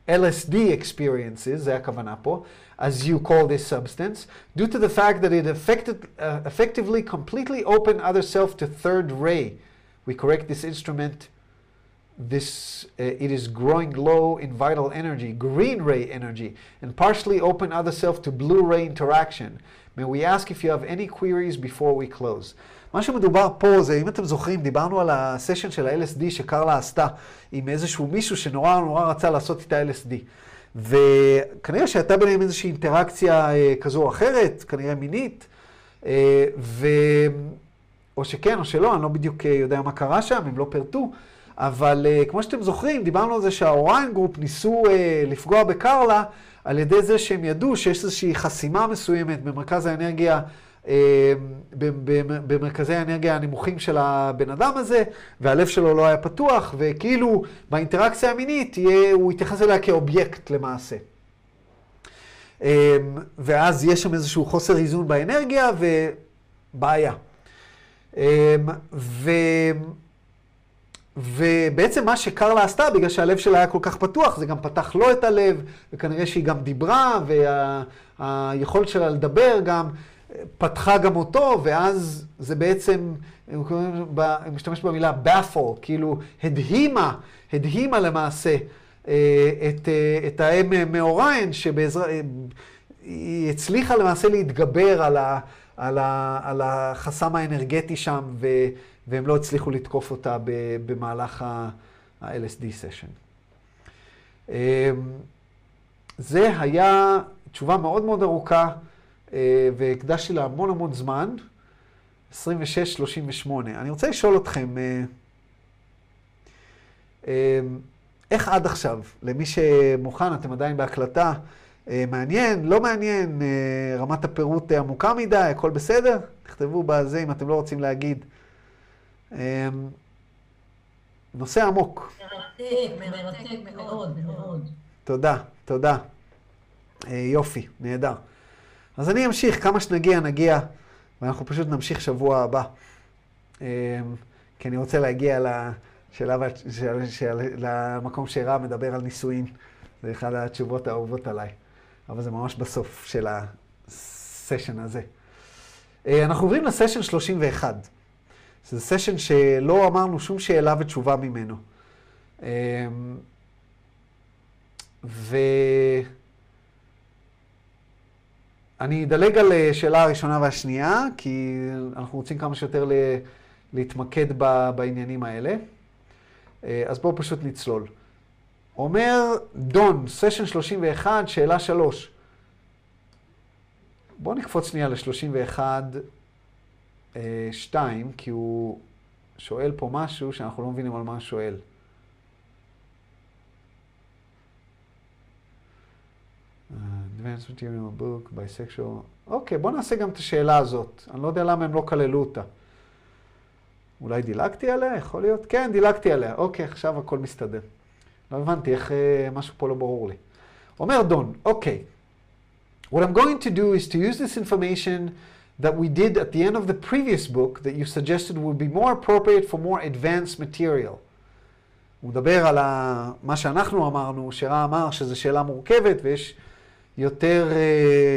LSD experiences, זה הכוונה פה, as you call this substance, due to the fact that it affected, uh, effectively completely opened other self to third ray. We correct this instrument. This uh, it is growing low in vital energy, green ray energy, and partially open other self to blue ray interaction. May we ask if you have any queries before we close. מה שמדובר פה זה, אם אתם זוכרים, דיברנו על הסשן של ה-LSD שקרלה עשתה עם איזשהו מישהו שנורא נורא רצה לעשות איתה LSD. וכנראה שהייתה ביניהם איזושהי אינטראקציה אה, כזו או אחרת, כנראה מינית, אה, ו... או שכן או שלא, אני לא בדיוק אה, יודע מה קרה שם, הם לא פירטו, אבל כמו שאתם זוכרים, דיברנו על זה שה Orion group ניסו לפגוע בקרלה על ידי זה שהם ידעו שיש איזושהי חסימה מסוימת במרכז האנרגיה במרכזי האנרגיה הנמוכים של הבן אדם הזה, והלב שלו לא היה פתוח, וכאילו באינטראקציה המינית יהיה, הוא יתייחס אליה כאובייקט למעשה. אמ, ואז יש שם איזשהו חוסר איזון באנרגיה ובעיה. אמ, ו... ובעצם מה שקרלה עשתה, בגלל שהלב שלה היה כל כך פתוח, זה גם פתח לו את הלב, וכנראה שהיא גם דיברה, והיכולת וה... שלה לדבר גם פתחה גם אותו, ואז זה בעצם, הוא משתמש במילה baffle, כאילו הדהימה, הדהימה למעשה אה, את, אה, את האם מאוריין, שבעזרה, היא הצליחה למעשה להתגבר על, ה, על, ה, על החסם האנרגטי שם, ו, והם לא הצליחו לתקוף אותה במהלך ה-LSD סשן. אמ, זה היה תשובה מאוד מאוד ארוכה, אה, והקדשתי לה המון המון זמן, 26-38. אני רוצה לשאול אתכם, אה, אה, איך עד עכשיו, למי שמוכן, אתם עדיין בהקלטה, מעניין, לא מעניין, רמת הפירוט עמוקה מדי, הכל בסדר? תכתבו בזה אם אתם לא רוצים להגיד. נושא עמוק. מרתק, מרתק מאוד, מאוד. תודה, תודה. יופי, נהדר. אז אני אמשיך, כמה שנגיע, נגיע, ואנחנו פשוט נמשיך שבוע הבא. אמ, כי אני רוצה להגיע לשאלה, של, של, למקום שרע מדבר על נישואין. זה אחת התשובות האהובות עליי, אבל זה ממש בסוף של הסשן הזה. אה, אנחנו עוברים לסשן 31. זה סשן שלא אמרנו שום שאלה ותשובה ממנו. אמ, ו... אני אדלג על אה, שאלה הראשונה והשנייה, כי אנחנו רוצים כמה שיותר להתמקד בעניינים האלה. אה, אז בואו פשוט נצלול. אומר דון, סשן 31, שאלה 3. בואו נקפוץ שנייה ל-31, 2, אה, כי הוא שואל פה משהו שאנחנו לא מבינים על מה הוא שואל. אוקיי, בואו נעשה גם את השאלה הזאת. אני לא יודע למה הם לא כללו אותה. אולי דילגתי עליה? יכול להיות? כן, דילגתי עליה. אוקיי, עכשיו הכל מסתדר. לא הבנתי איך אה, משהו פה לא ברור לי. אומר דון, אוקיי. What I'm going to do is to use this information that we did at the end of the previous book that you suggested would be more appropriate for more advanced material. הוא מדבר על ה... מה שאנחנו אמרנו, שרע אמר שזו שאלה מורכבת ויש יותר,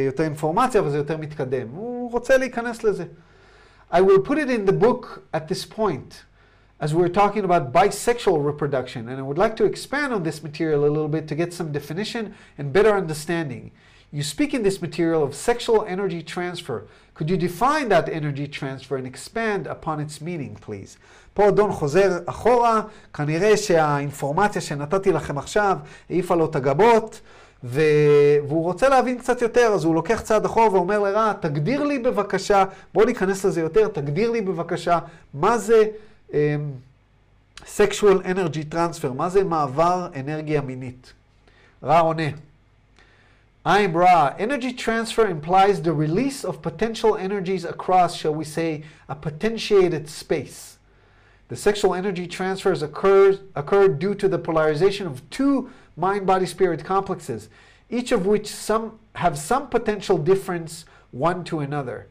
יותר אינפורמציה וזה יותר מתקדם. הוא רוצה להיכנס לזה. I will put it in the book at this point, as we're talking about bisexual reproduction, and I would like to expand on this material a little bit to get some definition and better understanding. You speak in this material of sexual energy transfer. Could you define that energy transfer and expand upon its meaning, please? פה דון חוזר אחורה, כנראה שהאינפורמציה שנתתי לכם עכשיו העיפה לו את הגבות. ו... והוא רוצה להבין קצת יותר, אז הוא לוקח צעד אחורה ואומר לרע, תגדיר לי בבקשה, בוא ניכנס לזה יותר, תגדיר לי בבקשה מה זה um, sexual energy transfer, מה זה מעבר אנרגיה מינית. רע עונה. I'm Ra. Energy transfer implies the release of potential energies across, shall we say, a potentiated space. The sexual energy transfers occurred, occurred due to the polarization of two mind, body, spirit complexes, each of which some have some potential difference one to another,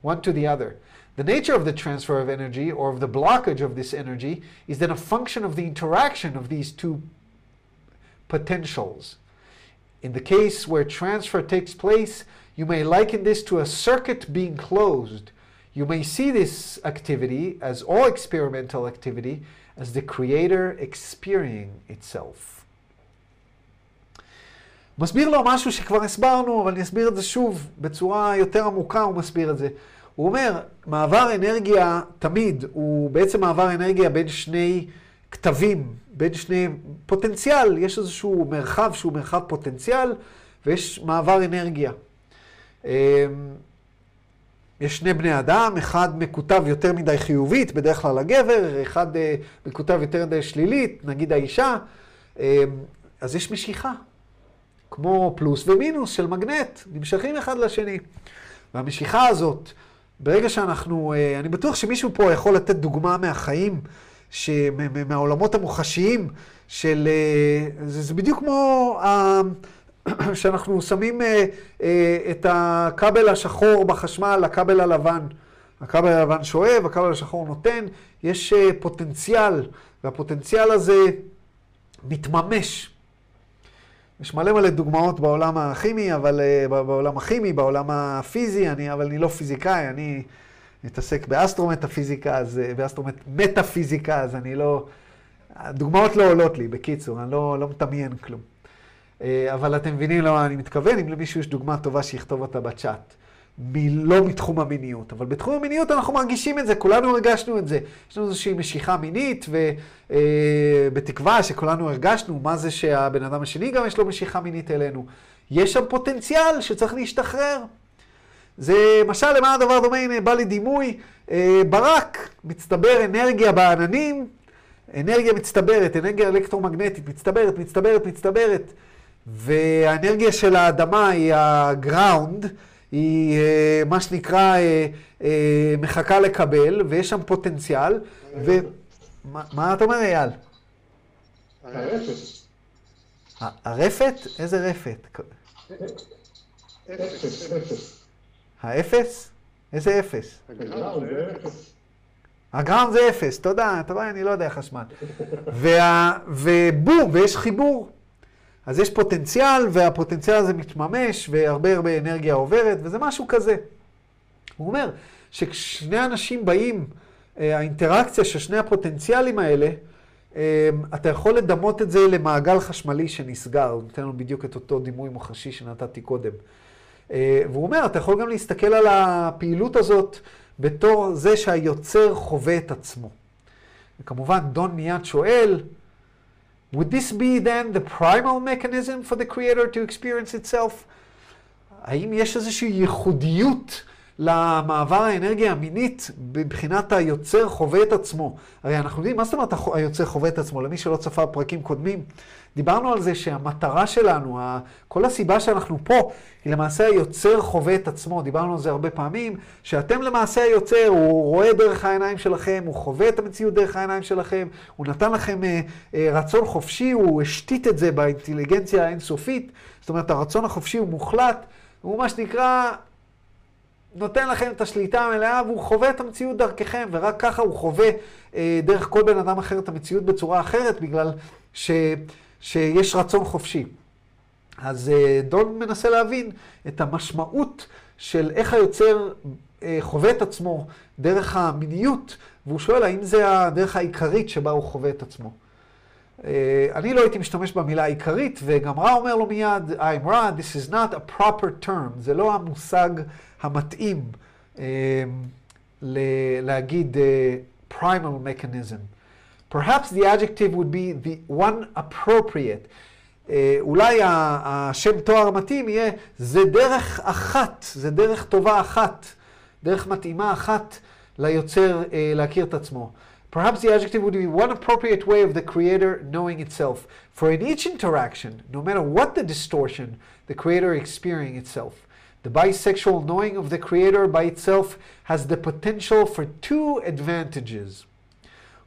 one to the other. The nature of the transfer of energy or of the blockage of this energy is then a function of the interaction of these two potentials. In the case where transfer takes place, you may liken this to a circuit being closed. You may see this activity, as all experimental activity, as the creator experiencing itself. מסביר לו משהו שכבר הסברנו, אבל אני אסביר את זה שוב, בצורה יותר עמוקה הוא מסביר את זה. הוא אומר, מעבר אנרגיה תמיד הוא בעצם מעבר אנרגיה בין שני כתבים, בין שני פוטנציאל, יש איזשהו מרחב שהוא מרחב פוטנציאל, ויש מעבר אנרגיה. אמ, יש שני בני אדם, אחד מקוטב יותר מדי חיובית, בדרך כלל הגבר, אחד אה, מקוטב יותר מדי שלילית, נגיד האישה, אמ, אז יש משיכה. כמו פלוס ומינוס של מגנט, נמשכים אחד לשני. והמשיכה הזאת, ברגע שאנחנו, אה, אני בטוח שמישהו פה יכול לתת דוגמה מהחיים, מהעולמות המוחשיים של, אה, זה, זה בדיוק כמו שאנחנו שמים אה, את הכבל השחור בחשמל, הכבל הלבן. הכבל הלבן שואב, הכבל השחור נותן, יש פוטנציאל, והפוטנציאל הזה מתממש. יש מלא מלא דוגמאות בעולם הכימי, אבל uh, בעולם הכימי, בעולם הפיזי, אני, אבל אני לא פיזיקאי, אני מתעסק באסטרומטאפיזיקה, אז, אה, באסטרומטאפיזיקה, אז אני לא... הדוגמאות לא עולות לי, בקיצור, אני לא, לא מדמיין כלום. Uh, אבל אתם מבינים למה אני מתכוון, אם למישהו יש דוגמה טובה שיכתוב אותה בצ'אט. מ- לא מתחום המיניות. אבל בתחום המיניות אנחנו מרגישים את זה, כולנו הרגשנו את זה. יש לנו איזושהי משיכה מינית, ובתקווה שכולנו הרגשנו מה זה שהבן אדם השני גם יש לו משיכה מינית אלינו. יש שם פוטנציאל שצריך להשתחרר. זה משל למה הדבר דומה, הנה בא לי דימוי, אה, ברק, מצטבר אנרגיה בעננים, אנרגיה מצטברת, אנרגיה אלקטרומגנטית, מצטברת, מצטברת, מצטברת, והאנרגיה של האדמה היא הגראונד, היא אה, מה שנקרא אה, מחכה לקבל, ויש שם פוטנציאל, ו... מה, מה אתה אומר, אייל? הרפת. הרפת? איזה רפת? אפס, אפס. האפס? איזה אפס? הגרם זה אפס, תודה, אתה רואה, אני לא יודע חשמל. וה, ובום, ויש חיבור. אז יש פוטנציאל, והפוטנציאל הזה מתממש, והרבה הרבה אנרגיה עוברת, וזה משהו כזה. הוא אומר שכששני אנשים באים, אה, האינטראקציה של שני הפוטנציאלים האלה, אה, אתה יכול לדמות את זה למעגל חשמלי שנסגר. הוא נותן לנו בדיוק את אותו דימוי מוחשי שנתתי קודם. אה, והוא אומר, אתה יכול גם להסתכל על הפעילות הזאת בתור זה שהיוצר חווה את עצמו. וכמובן, דון מיד שואל, would this be then the primal mechanism for the creator to experience itself? האם יש איזושהי ייחודיות למעבר האנרגיה המינית מבחינת היוצר חווה את עצמו? הרי אנחנו יודעים, מה זאת אומרת היוצר חווה את עצמו? למי שלא צפה פרקים קודמים, דיברנו על זה שהמטרה שלנו, כל הסיבה שאנחנו פה, היא למעשה היוצר חווה את עצמו. דיברנו על זה הרבה פעמים, שאתם למעשה היוצר, הוא רואה דרך העיניים שלכם, הוא חווה את המציאות דרך העיניים שלכם, הוא נתן לכם אה, אה, רצון חופשי, הוא השתית את זה באינטליגנציה האינסופית. זאת אומרת, הרצון החופשי הוא מוחלט, הוא מה שנקרא נותן לכם את השליטה המלאה, והוא חווה את המציאות דרככם, ורק ככה הוא חווה אה, דרך כל בן אדם אחר את המציאות בצורה אחרת, בגלל ש, שיש רצון חופשי. אז אה, דון מנסה להבין את המשמעות של איך היוצר אה, חווה את עצמו דרך המיניות, והוא שואל האם זה הדרך העיקרית שבה הוא חווה את עצמו. אה, אני לא הייתי משתמש במילה עיקרית, וגם רע אומר לו מיד, I'm רע, this is not a proper term, זה לא המושג המתאים להגיד primal mechanism. Perhaps the adjective would be the one appropriate. אה, אולי ה- השם תואר המתאים יהיה, זה דרך אחת, זה דרך טובה אחת, דרך מתאימה אחת ליוצר אה, להכיר את עצמו. Perhaps the adjective would be one appropriate way of the creator knowing itself. For in each interaction, no matter what the distortion, the creator experiencing itself. The bisexual knowing of the creator by itself has the potential for two advantages.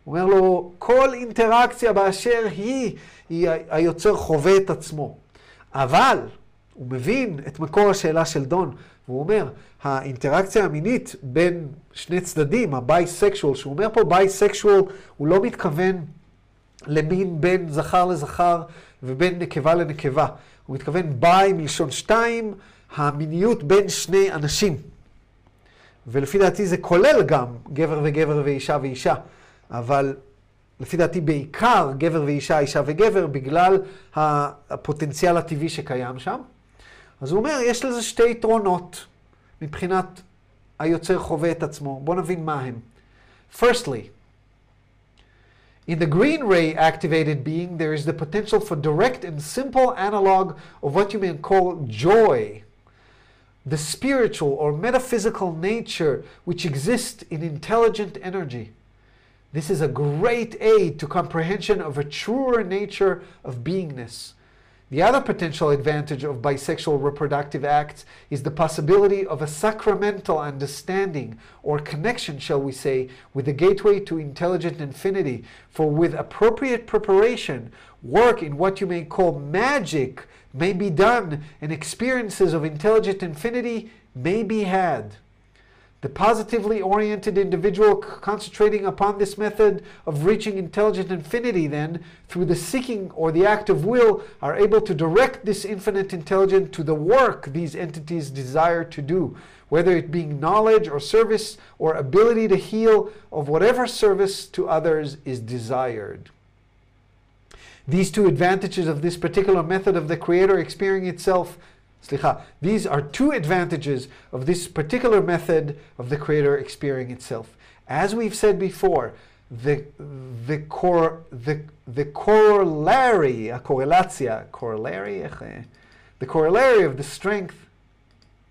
אומר לו, כל אינטראקציה באשר היא, היא היוצר חווה את עצמו. אבל, הוא מבין את מקור השאלה של דון, והוא אומר, האינטראקציה המינית בין שני צדדים, ה bisexual, שהוא אומר פה bisexual, הוא לא מתכוון למין בין זכר לזכר ובין נקבה לנקבה. הוא מתכוון ביי מלשון שתיים, המיניות בין שני אנשים. ולפי דעתי זה כולל גם גבר וגבר ואישה ואישה, אבל לפי דעתי בעיקר גבר ואישה, אישה וגבר, בגלל הפוטנציאל הטבעי שקיים שם. אז הוא אומר, יש לזה שתי יתרונות מבחינת היוצר חווה את עצמו. בואו נבין מה הם. Firstly, in the green ray activated being, there is the potential for direct and simple analog of what you may call joy, the spiritual or metaphysical nature which exists in intelligent energy. This is a great aid to comprehension of a truer nature of beingness. The other potential advantage of bisexual reproductive acts is the possibility of a sacramental understanding or connection, shall we say, with the gateway to intelligent infinity. For with appropriate preparation, work in what you may call magic may be done and experiences of intelligent infinity may be had. The positively oriented individual concentrating upon this method of reaching intelligent infinity, then, through the seeking or the act of will, are able to direct this infinite intelligence to the work these entities desire to do, whether it being knowledge or service or ability to heal, of whatever service to others is desired. These two advantages of this particular method of the Creator experiencing itself סליחה, these are two advantages of this particular method of the creator experiencing itself. As we've said before, the, the, cor, the, the corollary, הקורלציה, corollary, איך, אה, the corollary of the strength,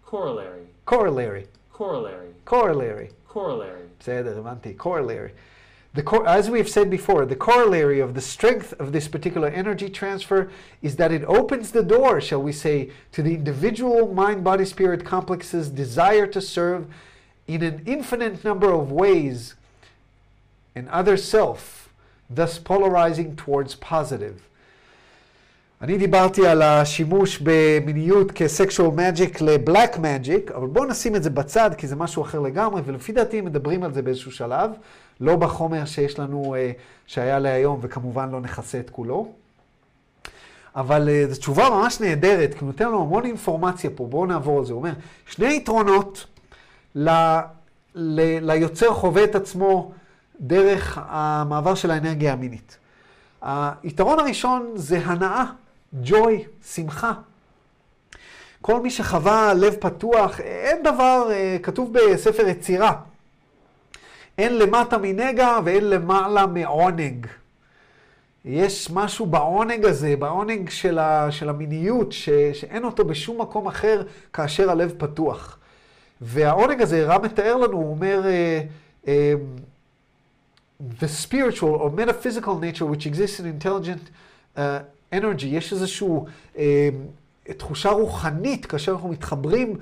Corollary. corollary, Corollary. corollary, Corollary. בסדר, הבנתי, corollary. The as we've said before, the corollary of the strength of this particular energy transfer is that it opens the door, shall we say, to the individual mind body spirit complex's desire to serve in an infinite number of ways an other self, thus polarizing towards positive. אני דיברתי על השימוש במיניות כסקשואל מג'יק לבלק מג'יק, אבל בואו נשים את זה בצד, כי זה משהו אחר לגמרי, ולפי דעתי מדברים על זה באיזשהו שלב, לא בחומר שיש לנו, אה, שהיה להיום, וכמובן לא נכסה את כולו. אבל אה, זו תשובה ממש נהדרת, כי נותן לנו המון אינפורמציה פה, בואו נעבור על זה. הוא אומר, שני יתרונות ל, ל, ליוצר חווה את עצמו דרך המעבר של האנרגיה המינית. היתרון הראשון זה הנאה, ג'וי, שמחה. כל מי שחווה לב פתוח, אין דבר, אה, כתוב בספר יצירה, אין למטה מנגע ואין למעלה מעונג. יש משהו בעונג הזה, בעונג של, ה, של המיניות, ש, שאין אותו בשום מקום אחר כאשר הלב פתוח. והעונג הזה, רם מתאר לנו, הוא אומר, אה, אה, the spiritual or metaphysical nature which exists in intelligent uh, energy, יש איזושהי uh, תחושה רוחנית כאשר אנחנו מתחברים,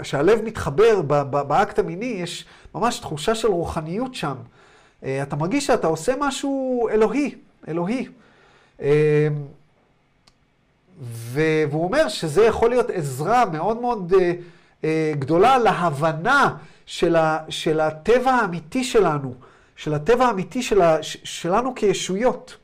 כשהלב מתחבר ב- ב- באקט המיני, יש ממש תחושה של רוחניות שם. Uh, אתה מרגיש שאתה עושה משהו אלוהי, אלוהי. ו- והוא אומר שזה יכול להיות עזרה מאוד מאוד uh, uh, גדולה להבנה של, ה- של הטבע האמיתי שלנו. של הטבע האמיתי של ה, שלנו כישויות.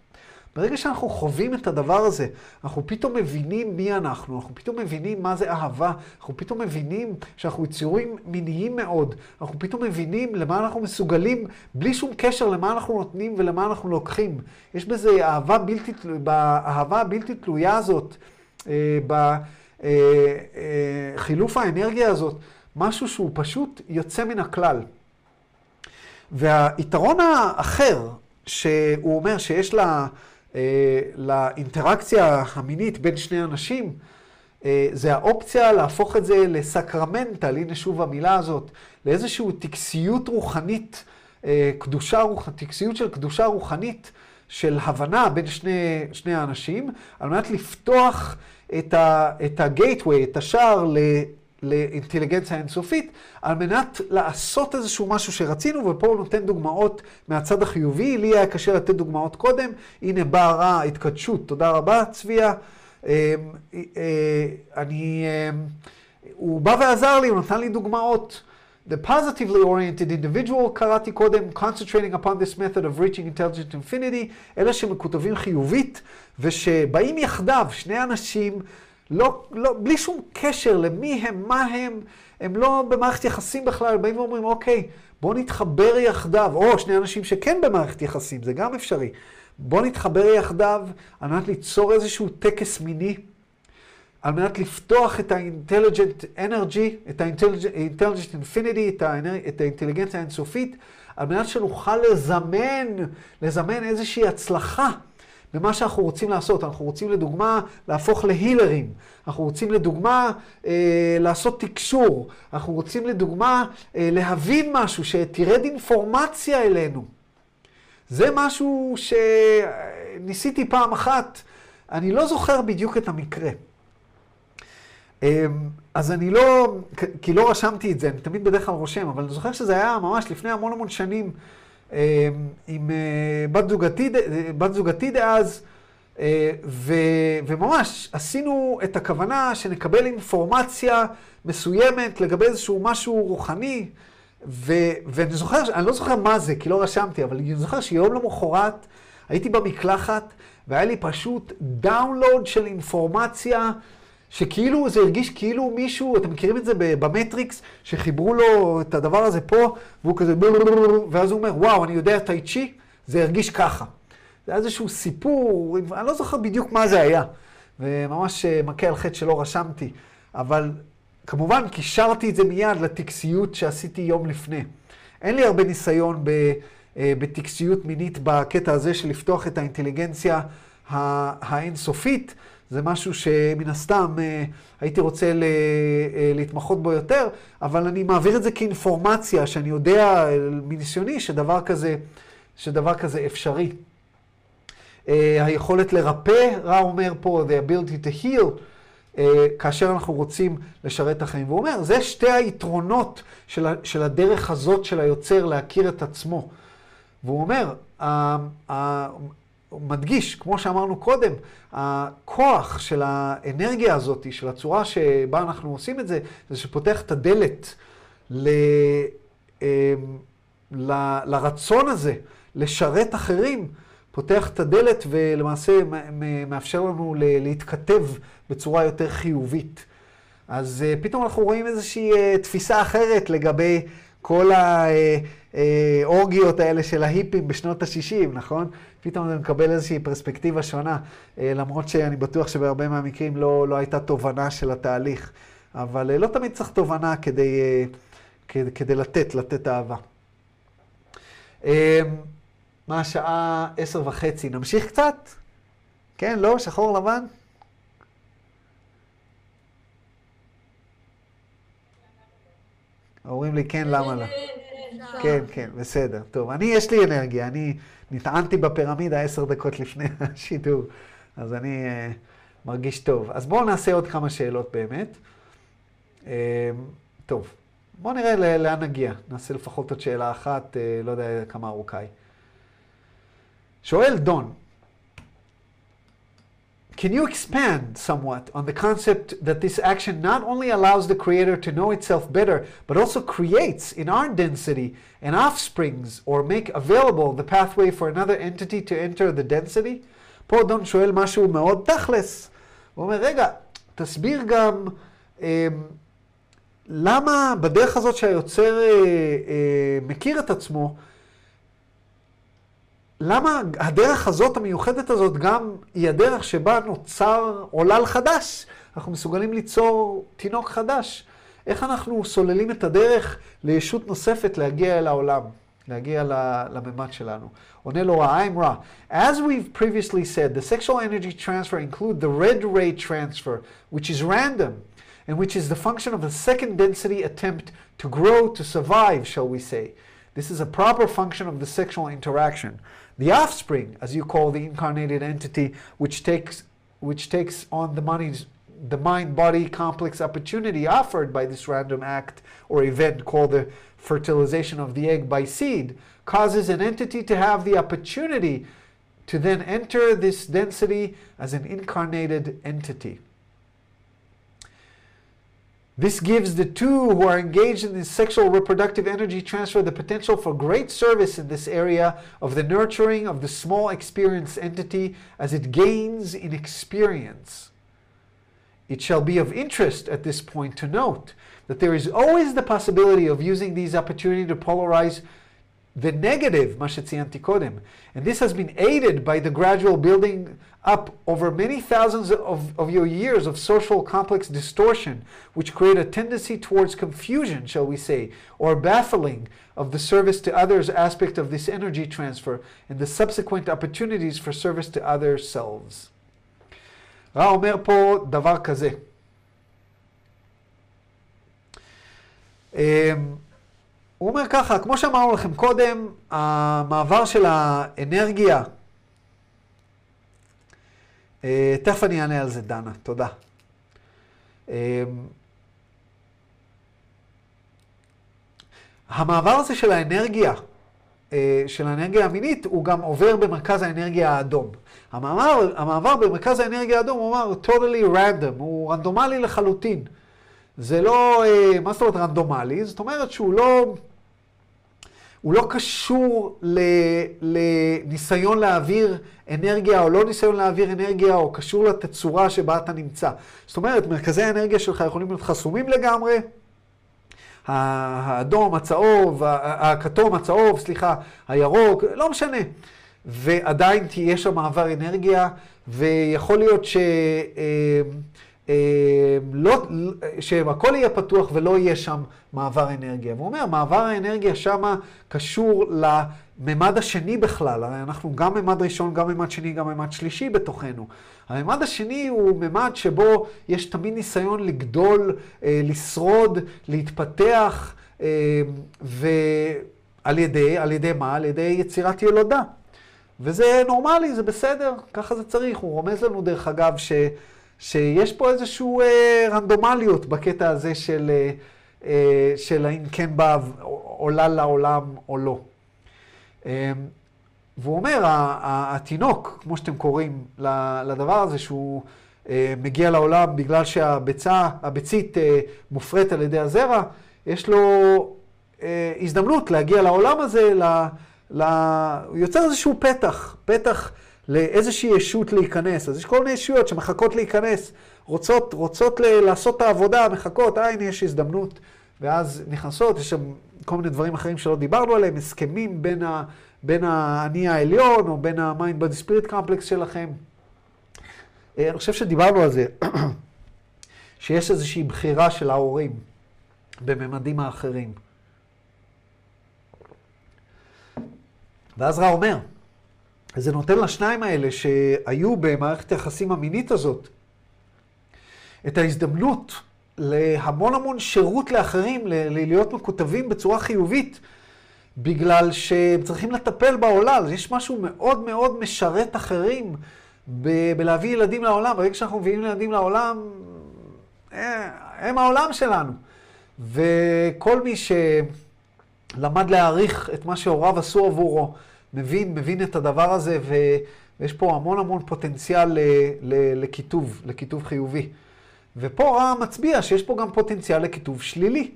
ברגע שאנחנו חווים את הדבר הזה, אנחנו פתאום מבינים מי אנחנו, אנחנו פתאום מבינים מה זה אהבה, אנחנו פתאום מבינים שאנחנו יצורים מיניים מאוד, אנחנו פתאום מבינים למה אנחנו מסוגלים, בלי שום קשר למה אנחנו נותנים ולמה אנחנו לוקחים. יש בזה אהבה בלתי, באהבה הבלתי תלויה הזאת, אה, בחילוף האנרגיה הזאת, משהו שהוא פשוט יוצא מן הכלל. והיתרון האחר, שהוא אומר שיש לה, אה, לאינטראקציה המינית בין שני אנשים, אה, זה האופציה להפוך את זה לסקרמנטל, הנה שוב המילה הזאת, לאיזושהי טקסיות רוחנית, אה, קדושה טקסיות של קדושה רוחנית, של הבנה בין שני, שני האנשים, על מנת לפתוח את, ה, את הגייטווי, את השער. לאינטליגנציה אינסופית, על מנת לעשות איזשהו משהו שרצינו, ופה הוא נותן דוגמאות מהצד החיובי, לי היה קשה לתת דוגמאות קודם, הנה באה ההתקדשות, תודה רבה צביה. אני, הוא בא ועזר לי, הוא נתן לי דוגמאות. The positively oriented individual, קראתי קודם, concentrating upon this method of reaching intelligent infinity, אלה שמכותבים חיובית, ושבאים יחדיו, שני אנשים, לא, לא, בלי שום קשר למי הם, מה הם, הם לא במערכת יחסים בכלל, באים ואומרים, אוקיי, בואו נתחבר יחדיו, או שני אנשים שכן במערכת יחסים, זה גם אפשרי. בואו נתחבר יחדיו על מנת ליצור איזשהו טקס מיני, על מנת לפתוח את ה-intelligent energy, את ה-intelligent infinity, את. את האינטליגנציה האינסופית, על מנת שנוכל לזמן, לזמן איזושהי הצלחה. במה שאנחנו רוצים לעשות. אנחנו רוצים לדוגמה להפוך להילרים, אנחנו רוצים לדוגמה אה, לעשות תקשור, אנחנו רוצים לדוגמה אה, להבין משהו, שתרד אינפורמציה אלינו. זה משהו שניסיתי פעם אחת, אני לא זוכר בדיוק את המקרה. אז אני לא, כי לא רשמתי את זה, אני תמיד בדרך כלל רושם, אבל אני זוכר שזה היה ממש לפני המון המון שנים. עם בת זוגתי, בת זוגתי דאז, ו, וממש עשינו את הכוונה שנקבל אינפורמציה מסוימת לגבי איזשהו משהו רוחני, ו, ואני זוכר, אני לא זוכר מה זה, כי לא רשמתי, אבל אני זוכר שיום למחרת הייתי במקלחת, והיה לי פשוט דאונלוד של אינפורמציה. שכאילו, זה הרגיש כאילו מישהו, אתם מכירים את זה במטריקס, שחיברו לו את הדבר הזה פה, והוא כזה, ואז הוא אומר, וואו, אני יודע טאי צ'י, זה הרגיש ככה. זה היה איזשהו סיפור, אני לא זוכר בדיוק מה זה היה. וממש אה, מכה על חטא שלא רשמתי, אבל כמובן קישרתי את זה מיד לטקסיות שעשיתי יום לפני. אין לי הרבה ניסיון אה, בטקסיות מינית בקטע הזה של לפתוח את האינטליגנציה האינסופית. זה משהו שמן הסתם אה, הייתי רוצה אה, להתמחות בו יותר, אבל אני מעביר את זה כאינפורמציה, שאני יודע אה, מניסיוני שדבר כזה, שדבר כזה אפשרי. היכולת לרפא, רע אומר פה, the ability to heal, כאשר אנחנו רוצים לשרת את החיים. והוא אומר, זה שתי היתרונות של, של הדרך הזאת של היוצר להכיר את עצמו. והוא אומר, מדגיש, כמו שאמרנו קודם, הכוח של האנרגיה הזאת, של הצורה שבה אנחנו עושים את זה, זה שפותח את הדלת ל, אמ, ל, לרצון הזה לשרת אחרים, פותח את הדלת ולמעשה מאפשר לנו להתכתב בצורה יותר חיובית. אז אה, פתאום אנחנו רואים איזושהי אה, תפיסה אחרת לגבי כל האורגיות האלה של ההיפים בשנות ה-60, נכון? פתאום זה מקבל איזושהי פרספקטיבה שונה, אה, למרות שאני בטוח שבהרבה מהמקרים לא, לא הייתה תובנה של התהליך. אבל אה, לא תמיד צריך תובנה כדי, אה, כדי, כדי לתת, לתת אהבה. אה, מה השעה? עשר וחצי. נמשיך קצת? כן, לא? שחור לבן? אומרים לי כן, למה לא? כן, כן, בסדר. טוב, אני, יש לי אנרגיה, אני נטענתי בפירמידה עשר דקות לפני השידור, אז אני uh, מרגיש טוב. אז בואו נעשה עוד כמה שאלות באמת. Uh, טוב, בואו נראה לאן נגיע. נעשה לפחות עוד שאלה אחת, uh, לא יודע כמה ארוכה היא. שואל דון, Can you expand somewhat on the concept that this action not only allows the creator to know itself better, but also creates in our density an offsprings or make available the pathway for another entity to enter the density? פה דון שואל משהו מאוד תכלס. הוא אומר, רגע, תסביר גם אה, למה בדרך הזאת שהיוצר אה, אה, מכיר את עצמו, למה הדרך הזאת, המיוחדת הזאת, גם היא הדרך שבה נוצר עולל חדש? אנחנו מסוגלים ליצור תינוק חדש. איך אנחנו סוללים את הדרך לישות נוספת להגיע אל העולם, להגיע לממד שלנו? עונה לו רע. As we've previously said, the sexual energy transfer include the red ray transfer, which is random, and which is the function of a second density attempt to grow, to survive, shall we say. This is a proper function of the sexual interaction. The offspring, as you call the incarnated entity, which takes, which takes on the, the mind-body complex opportunity offered by this random act or event called the fertilization of the egg by seed, causes an entity to have the opportunity to then enter this density as an incarnated entity. This gives the two who are engaged in this sexual reproductive energy transfer the potential for great service in this area of the nurturing of the small experience entity as it gains in experience. It shall be of interest at this point to note that there is always the possibility of using these opportunities to polarize the negative, מה שציינתי קודם. And this has been aided by the gradual building up over many thousands of, of your years of social complex distortion, which create a tendency towards confusion, shall we say, or baffling of the service to others aspect of this energy transfer and the subsequent opportunities for service to other selves. רע אומר פה דבר כזה. הוא אומר ככה, כמו שאמרנו לכם קודם, המעבר של האנרגיה, אה, תכף אני אענה על זה, דנה, תודה. אה, המעבר הזה של האנרגיה, אה, של האנרגיה המינית, הוא גם עובר במרכז האנרגיה האדום. המעבר, המעבר במרכז האנרגיה האדום, הוא אמר, totally random, הוא רנדומלי לחלוטין. זה לא, מה זאת אומרת רנדומלי? זאת אומרת שהוא לא, הוא לא קשור לניסיון להעביר אנרגיה או לא ניסיון להעביר אנרגיה, או קשור לתצורה שבה אתה נמצא. זאת אומרת, מרכזי האנרגיה שלך יכולים להיות חסומים לגמרי. האדום, הצהוב, הכתום, הצהוב, סליחה, הירוק, לא משנה. ועדיין תהיה שם מעבר אנרגיה, ויכול להיות ש... אה, לא, שהכל יהיה פתוח ולא יהיה שם מעבר אנרגיה. והוא אומר, מעבר האנרגיה שמה קשור לממד השני בכלל. הרי אנחנו גם ממד ראשון, גם ממד שני, גם ממד שלישי בתוכנו. הממד השני הוא ממד שבו יש תמיד ניסיון לגדול, אה, לשרוד, להתפתח, אה, ועל ידי, על ידי מה? על ידי יצירת ילודה. וזה נורמלי, זה בסדר, ככה זה צריך. הוא רומז לנו, דרך אגב, ש... שיש פה איזושהי אה, רנדומליות בקטע הזה של, אה, אה, של האם כן בא עולה לעולם או לא. אה, והוא אומר, התינוק, כמו שאתם קוראים לדבר הזה, שהוא אה, מגיע לעולם בגלל שהביצה, הביצית אה, מופרית על ידי הזרע, יש לו אה, הזדמנות להגיע לעולם הזה, ל, ל, הוא יוצר איזשהו פתח, פתח לאיזושהי ישות להיכנס. אז יש כל מיני ישויות שמחכות להיכנס, רוצות, רוצות ל- לעשות את העבודה, מחכות, אה, הנה יש הזדמנות, ואז נכנסות, יש שם כל מיני דברים אחרים שלא דיברנו עליהם, הסכמים בין, ה, בין האני העליון, או בין ה-mind body spirit complex שלכם. אה, אני חושב שדיברנו על זה, שיש איזושהי בחירה של ההורים בממדים האחרים. ואז רע אומר, זה נותן לשניים האלה שהיו במערכת היחסים המינית הזאת את ההזדמנות להמון המון שירות לאחרים, להיות מקוטבים בצורה חיובית, בגלל שהם צריכים לטפל בעולם. יש משהו מאוד מאוד משרת אחרים ב- בלהביא ילדים לעולם. ברגע שאנחנו מביאים ילדים לעולם, אה, הם העולם שלנו. וכל מי שלמד להעריך את מה שהוריו עשו עבורו, מבין, מבין את הדבר הזה, ויש פה המון המון פוטנציאל ל, ל, לקיטוב, לקיטוב חיובי. ופה רע מצביע שיש פה גם פוטנציאל לקיטוב שלילי.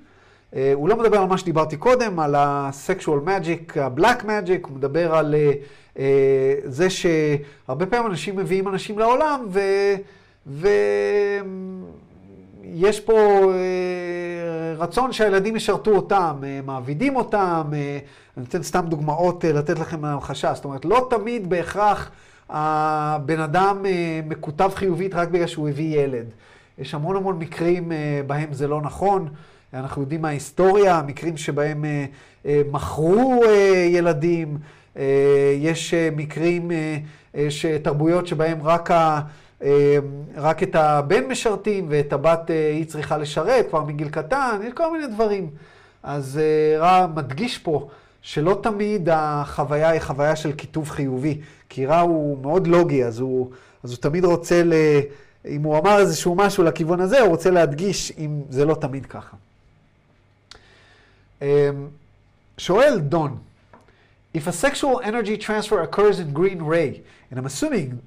Uh, הוא לא מדבר על מה שדיברתי קודם, על ה-sexual magic, ה-black magic, הוא מדבר על uh, זה שהרבה פעמים אנשים מביאים אנשים לעולם, ו... ו... יש פה אה, רצון שהילדים ישרתו אותם, אה, מעבידים אותם, אה, אני אתן סתם דוגמאות לתת לכם המחשה, זאת אומרת, לא תמיד בהכרח הבן אדם מקוטב חיובית רק בגלל שהוא הביא ילד. יש המון המון מקרים בהם זה לא נכון. אנחנו יודעים מההיסטוריה, מקרים שבהם מכרו ילדים, יש מקרים, תרבויות שבהם רק ה... אה, רק את הבן משרתים ואת הבת אה, היא צריכה לשרת כבר מגיל קטן, יש כל מיני דברים. אז אה, רע מדגיש פה שלא תמיד החוויה היא חוויה של כיתוב חיובי, כי רע הוא מאוד לוגי, אז הוא, אז הוא תמיד רוצה, ל... אם הוא אמר איזשהו משהו לכיוון הזה, הוא רוצה להדגיש אם זה לא תמיד ככה. שואל דון, If a sexual energy transfer occurs in green ray, and I'm assuming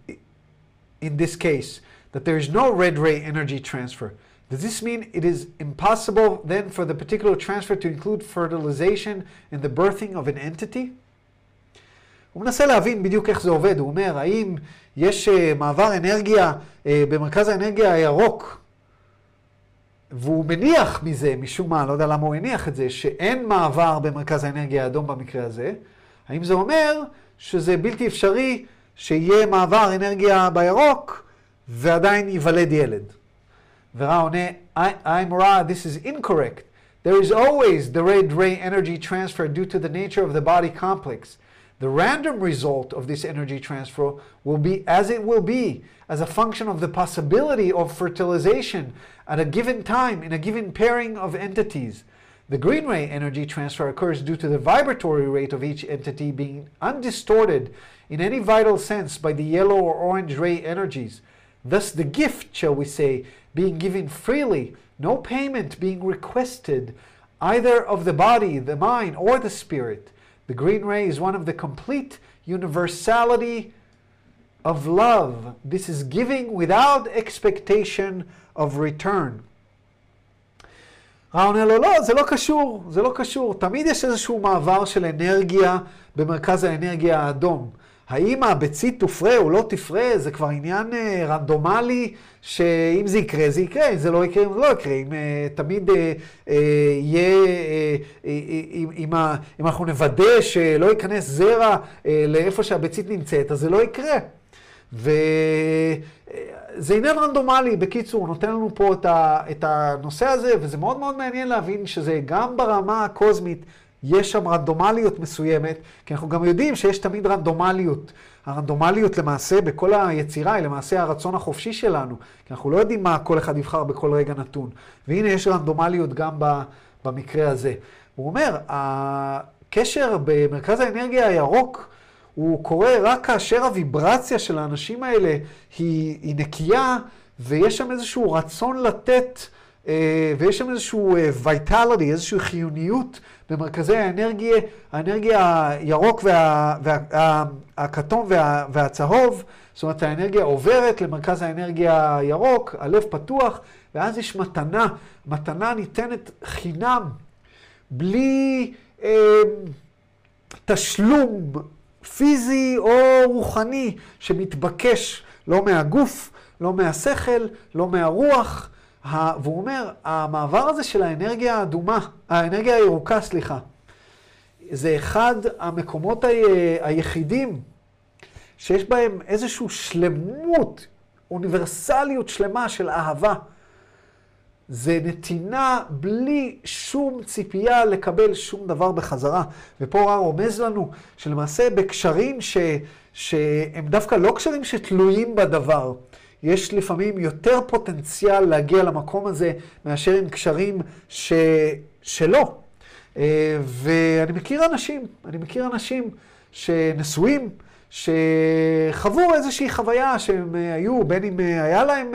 in this case that there is no red ray energy transfer. Does this mean it is impossible then for the particular transfer to include fertilization in the birthing of an entity? הוא מנסה להבין בדיוק איך זה עובד, הוא אומר, האם יש uh, מעבר אנרגיה uh, במרכז האנרגיה הירוק, והוא מניח מזה, משום מה, לא יודע למה הוא הניח את זה, שאין מעבר במרכז האנרגיה האדום במקרה הזה, האם זה אומר שזה בלתי אפשרי שיהיה מעבר אנרגיה בירוק ועדיין ייוולד ילד. ורע עונה, I'm Ra, this is incorrect. There is always the red ray energy transfer due to the nature of the body complex. The random result of this energy transfer will be as it will be, as a function of the possibility of fertilization at a given time in a given pairing of entities. The green ray energy transfer occurs due to the vibratory rate of each entity being undistorted in any vital sense by the yellow or orange ray energies. Thus, the gift, shall we say, being given freely, no payment being requested, either of the body, the mind, or the spirit. The green ray is one of the complete universality of love. This is giving without expectation of return. רע עונה לו, לא, זה לא קשור, זה לא קשור. תמיד יש איזשהו מעבר של אנרגיה במרכז האנרגיה האדום. האם הביצית תופרה או לא תפרה, זה כבר עניין אה, רנדומלי, שאם זה יקרה, זה יקרה, אם זה לא יקרה, זה לא יקרה. אם אה, תמיד אה, יהיה, אם, אם, אם אנחנו נוודא שלא ייכנס זרע לאיפה שהביצית נמצאת, אז זה לא יקרה. וזה עניין רנדומלי, בקיצור, נותן לנו פה את הנושא הזה, וזה מאוד מאוד מעניין להבין שזה גם ברמה הקוסמית, יש שם רנדומליות מסוימת, כי אנחנו גם יודעים שיש תמיד רנדומליות. הרנדומליות למעשה בכל היצירה היא למעשה הרצון החופשי שלנו, כי אנחנו לא יודעים מה כל אחד יבחר בכל רגע נתון. והנה יש רנדומליות גם במקרה הזה. הוא אומר, הקשר במרכז האנרגיה הירוק, הוא קורה רק כאשר הוויברציה של האנשים האלה היא, היא נקייה, ויש שם איזשהו רצון לתת, ויש שם איזשהו vitality, איזושהי חיוניות במרכזי האנרגיה, האנרגיה הירוק וה, וה, וה, והצהוב, זאת אומרת האנרגיה עוברת למרכז האנרגיה הירוק, הלב פתוח, ואז יש מתנה, מתנה ניתנת חינם, בלי אה, תשלום פיזי או רוחני שמתבקש לא מהגוף, לא מהשכל, לא מהרוח. ה- והוא אומר, המעבר הזה של האנרגיה האדומה, האנרגיה הירוקה, סליחה, זה אחד המקומות ה- היחידים שיש בהם איזושהי שלמות, אוניברסליות שלמה של אהבה. זה נתינה בלי שום ציפייה לקבל שום דבר בחזרה. ופה רע רומז לנו שלמעשה בקשרים ש, שהם דווקא לא קשרים שתלויים בדבר, יש לפעמים יותר פוטנציאל להגיע למקום הזה מאשר עם קשרים ש, שלא. אה, ואני מכיר אנשים, אני מכיר אנשים שנשואים, שחוו איזושהי חוויה שהם אה, היו, בין אם אה, היה להם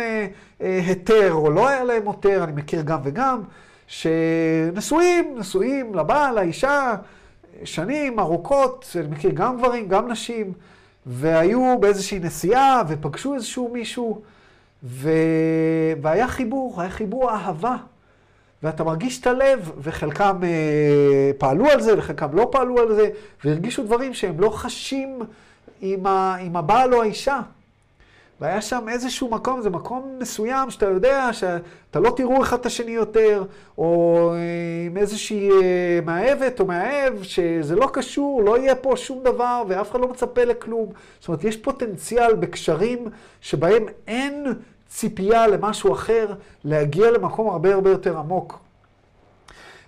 היתר או לא היה להם היתר, אני מכיר גם וגם, שנשואים, נשואים לבעל, לאישה, שנים ארוכות, אני מכיר גם גברים, גם נשים, והיו באיזושהי נסיעה ופגשו איזשהו מישהו, ו... והיה חיבור, היה חיבור אהבה. ואתה מרגיש את הלב, וחלקם אה, פעלו על זה, וחלקם לא פעלו על זה, והרגישו דברים שהם לא חשים עם, ה, עם הבעל או האישה. והיה שם איזשהו מקום, זה מקום מסוים שאתה יודע שאתה לא תראו אחד את השני יותר, או אה, עם איזושהי אה, מאהבת או מאהב, שזה לא קשור, לא יהיה פה שום דבר, ואף אחד לא מצפה לכלום. זאת אומרת, יש פוטנציאל בקשרים שבהם אין ציפייה למשהו אחר, להגיע למקום הרבה הרבה יותר עמוק.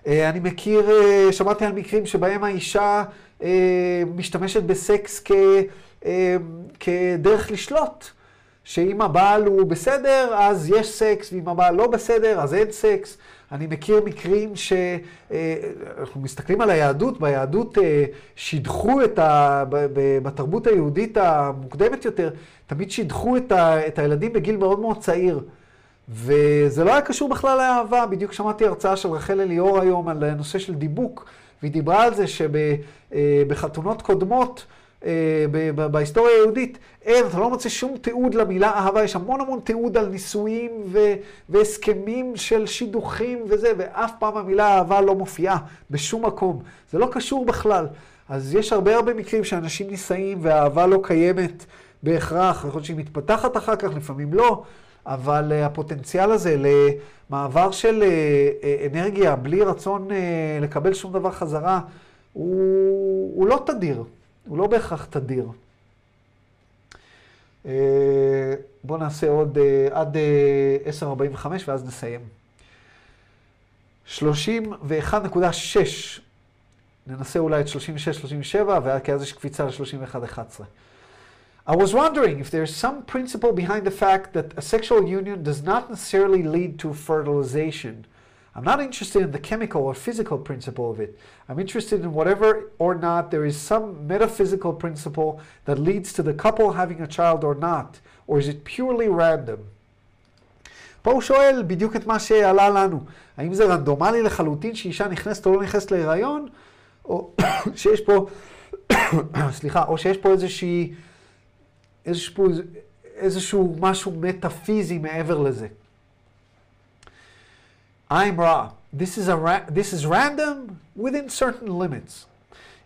אה, אני מכיר, שמעתי על מקרים שבהם האישה משתמשת בסקס כ, כדרך לשלוט. שאם הבעל הוא בסדר, אז יש סקס, ואם הבעל לא בסדר, אז אין סקס. אני מכיר מקרים שאנחנו מסתכלים על היהדות, ביהדות שידחו את ה... בתרבות היהודית המוקדמת יותר, תמיד שידחו את, ה... את הילדים בגיל מאוד מאוד צעיר. וזה לא היה קשור בכלל לאהבה, בדיוק שמעתי הרצאה של רחל אליאור היום על הנושא של דיבוק, והיא דיברה על זה שבחתונות קודמות, בהיסטוריה היהודית, אין, אתה לא מוצא שום תיעוד למילה אהבה, יש המון המון תיעוד על נישואים ו- והסכמים של שידוכים וזה, ואף פעם המילה אהבה לא מופיעה בשום מקום. זה לא קשור בכלל. אז יש הרבה הרבה מקרים שאנשים נישאים והאהבה לא קיימת בהכרח, יכול להיות שהיא מתפתחת אחר כך, לפעמים לא, אבל uh, הפוטנציאל הזה למעבר של uh, אנרגיה בלי רצון לקבל שום דבר חזרה, הוא, הוא לא תדיר. הוא לא בהכרח תדיר. בואו נעשה עוד עד 10.45 ואז נסיים. 31.6, ננסה אולי את 36-37, כי אז יש קפיצה ל-31.11. I was wondering if there's some principle behind the fact that a sexual union does not necessarily lead to fertilization. I'm not interested in the chemical or physical principle of it. I'm interested in whatever or not there is some metaphysical principle that leads to the couple having a child or not, or is it purely random? פה הוא שואל בדיוק את מה שעלה לנו. האם זה רנדומלי לחלוטין שאישה נכנסת או לא נכנסת להיריון, או שיש פה, סליחה, או שיש פה איזושהי, איזשהו, איזשהו משהו מטאפיזי מעבר לזה. I'm Ra. This is, a this is random within certain limits.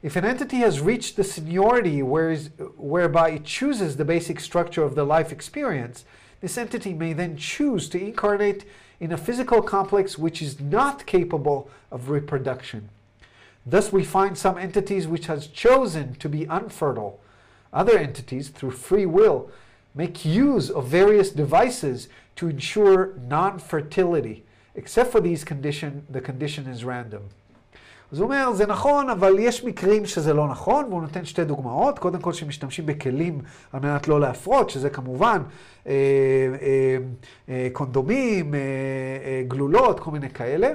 If an entity has reached the seniority whereby it chooses the basic structure of the life experience, this entity may then choose to incarnate in a physical complex which is not capable of reproduction. Thus, we find some entities which has chosen to be unfertile. Other entities, through free will, make use of various devices to ensure non-fertility. Except for these condition, the condition is random. אז הוא אומר, זה נכון, אבל יש מקרים שזה לא נכון, והוא נותן שתי דוגמאות. קודם כל, שמשתמשים בכלים על מנת לא להפרות, שזה כמובן אה, אה, אה, קונדומים, אה, אה, גלולות, כל מיני כאלה.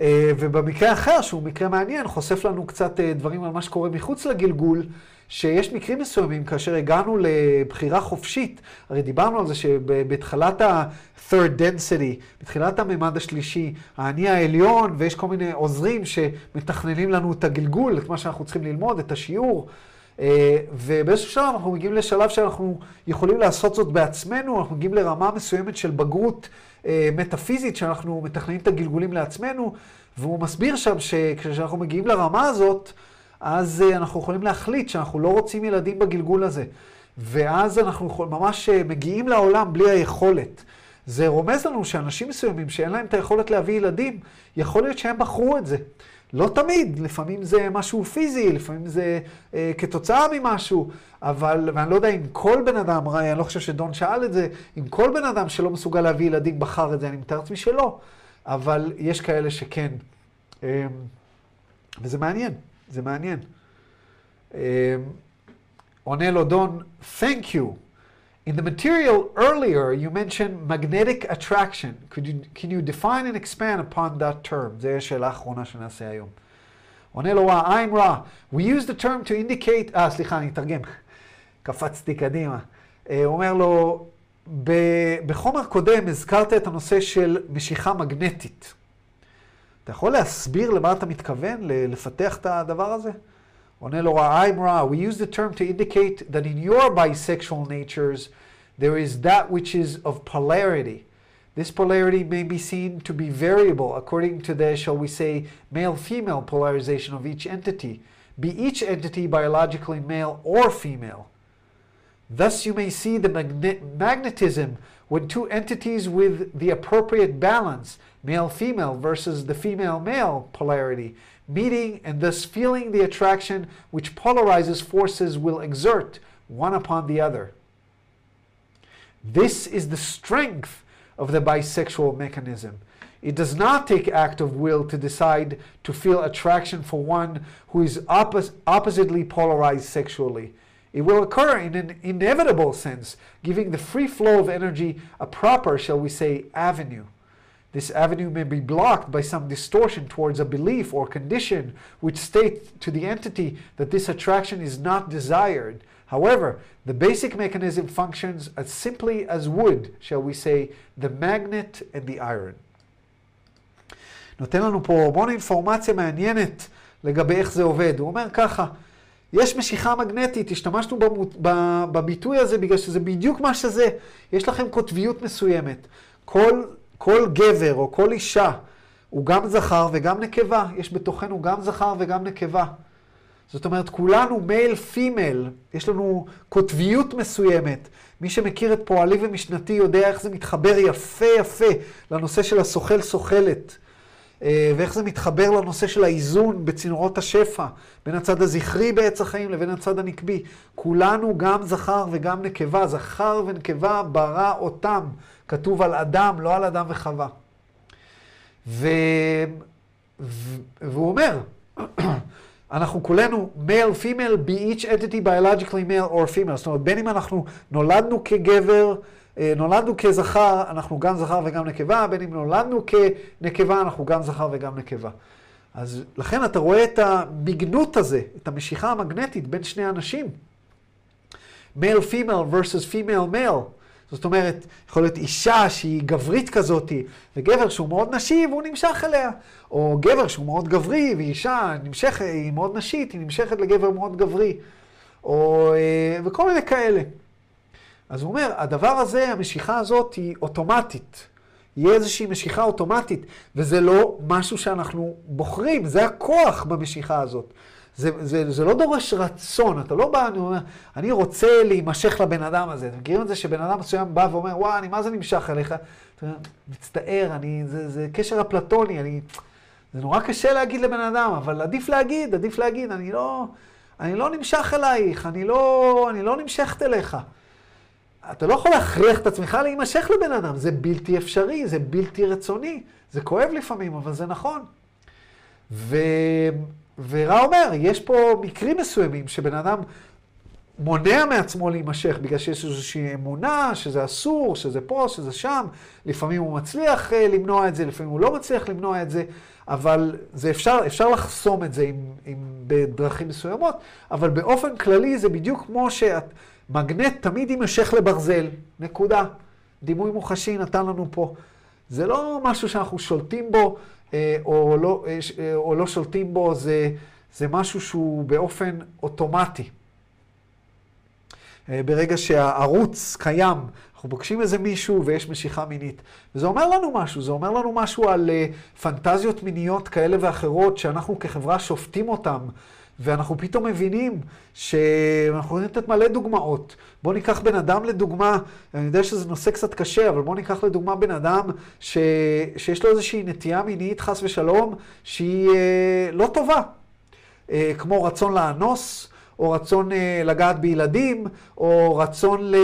אה, ובמקרה אחר, שהוא מקרה מעניין, חושף לנו קצת אה, דברים על מה שקורה מחוץ לגלגול, שיש מקרים מסוימים, כאשר הגענו לבחירה חופשית, הרי דיברנו על זה שבתחילת ה-third density, בתחילת הממד השלישי, האני העליון, ויש כל מיני עוזרים שמתכננים לנו את הגלגול, את מה שאנחנו צריכים ללמוד, את השיעור. אה, ובאיזשהו שלב אנחנו מגיעים לשלב שאנחנו יכולים לעשות זאת בעצמנו, אנחנו מגיעים לרמה מסוימת של בגרות אה, מטאפיזית, שאנחנו מתכננים את הגלגולים לעצמנו, והוא מסביר שם שכשאנחנו מגיעים לרמה הזאת, אז אה, אנחנו יכולים להחליט שאנחנו לא רוצים ילדים בגלגול הזה. ואז אנחנו יכול, ממש מגיעים לעולם בלי היכולת. זה רומז לנו שאנשים מסוימים שאין להם את היכולת להביא ילדים, יכול להיות שהם בחרו את זה. לא תמיד, לפעמים זה משהו פיזי, לפעמים זה אה, כתוצאה ממשהו, אבל, ואני לא יודע אם כל בן אדם, אני לא חושב שדון שאל את זה, אם כל בן אדם שלא מסוגל להביא ילדים בחר את זה, אני מתאר לעצמי שלא, אבל יש כאלה שכן. אה, וזה מעניין, זה מעניין. אה, עונה לו דון, thank you. In the material earlier, you mentioned magnetic attraction. Could you, can you define and expand upon that term? זו השאלה האחרונה שנעשה היום. עונה לו I'm רע. We use the term to indicate... אה, סליחה, אני אתרגם. קפצתי קדימה. הוא אומר לו, בחומר קודם הזכרת את הנושא של משיכה מגנטית. אתה יכול להסביר למה אתה מתכוון, לפתח את הדבר הזה? עונה לו I'm raw. We use the term to indicate that in your bisexual natures there is that which is of polarity. This polarity may be seen to be variable according to the, shall we say, male-female polarization of each entity, be each entity biologically male or female. Thus you may see the magne magnetism when two entities with the appropriate balance, male-female versus the female-male polarity, meeting and thus feeling the attraction which polarizes forces will exert one upon the other. This is the strength of the bisexual mechanism. It does not take act of will to decide to feel attraction for one who is oppos oppositely polarized sexually. It will occur in an inevitable sense, giving the free flow of energy a proper, shall we say, avenue. This avenue may be blocked by some distortion towards a belief or condition which state to the entity that this attraction is not desired. However, the basic mechanism functions as simply as would, shall we say, the magnet and the iron. נותן לנו פה המון אינפורמציה מעניינת לגבי איך זה עובד. הוא אומר ככה, יש משיכה מגנטית, השתמשנו בביטוי הזה בגלל שזה בדיוק מה שזה. יש לכם קוטביות מסוימת. כל כל גבר או כל אישה הוא גם זכר וגם נקבה. יש בתוכנו גם זכר וגם נקבה. זאת אומרת, כולנו male female, יש לנו קוטביות מסוימת. מי שמכיר את פועלי ומשנתי יודע איך זה מתחבר יפה יפה לנושא של הסוחל סוחלת. ואיך זה מתחבר לנושא של האיזון בצינורות השפע, בין הצד הזכרי בעץ החיים לבין הצד הנקבי. כולנו גם זכר וגם נקבה, זכר ונקבה ברא אותם. כתוב על אדם, לא על אדם וחווה. ו... ו... והוא אומר, אנחנו כולנו male, female, be each entity biologically male or female. זאת אומרת, בין אם אנחנו נולדנו כגבר, נולדנו כזכר, אנחנו גם זכר וגם נקבה, בין אם נולדנו כנקבה, אנחנו גם זכר וגם נקבה. אז לכן אתה רואה את המגנות הזה, את המשיכה המגנטית בין שני אנשים. male female versus female male. זאת אומרת, יכול להיות אישה שהיא גברית כזאת, וגבר שהוא מאוד נשי והוא נמשך אליה. או גבר שהוא מאוד גברי, ואישה נמשכת, היא מאוד נשית, היא נמשכת לגבר מאוד גברי. או, וכל מיני כאלה. אז הוא אומר, הדבר הזה, המשיכה הזאת היא אוטומטית. יהיה איזושהי משיכה אוטומטית, וזה לא משהו שאנחנו בוחרים, זה הכוח במשיכה הזאת. זה, זה, זה לא דורש רצון, אתה לא בא, אני אומר, אני רוצה להימשך לבן אדם הזה. אתם מכירים את זה שבן אדם מסוים בא ואומר, וואי, אני מה זה נמשך אליך? אתה אומר, מצטער, אני, זה, זה קשר אפלטוני, אני, זה נורא קשה להגיד לבן אדם, אבל עדיף להגיד, עדיף להגיד, אני לא, אני לא נמשך אלייך, אני לא, אני לא נמשכת אליך. אתה לא יכול להכריח את עצמך להימשך לבן אדם, זה בלתי אפשרי, זה בלתי רצוני, זה כואב לפעמים, אבל זה נכון. ו... ורע אומר, יש פה מקרים מסוימים שבן אדם מונע מעצמו להימשך בגלל שיש איזושהי אמונה שזה אסור, שזה פה, שזה שם. לפעמים הוא מצליח uh, למנוע את זה, לפעמים הוא לא מצליח למנוע את זה, אבל זה אפשר, אפשר לחסום את זה עם, עם, בדרכים מסוימות, אבל באופן כללי זה בדיוק כמו שמגנט תמיד יימשך לברזל, נקודה. דימוי מוחשי נתן לנו פה. זה לא משהו שאנחנו שולטים בו. אה, או לא, אה, אה, או לא שולטים בו, זה, זה משהו שהוא באופן אוטומטי. ברגע שהערוץ קיים, אנחנו פוגשים איזה מישהו ויש משיכה מינית. וזה אומר לנו משהו, זה אומר לנו משהו על פנטזיות מיניות כאלה ואחרות שאנחנו כחברה שופטים אותן. ואנחנו פתאום מבינים שאנחנו יכולים לתת מלא דוגמאות. בואו ניקח בן אדם לדוגמה, אני יודע שזה נושא קצת קשה, אבל בואו ניקח לדוגמה בן אדם ש... שיש לו איזושהי נטייה מינית, חס ושלום, שהיא אה, לא טובה. אה, כמו רצון לאנוס, או רצון אה, לגעת בילדים, או רצון ל... אה,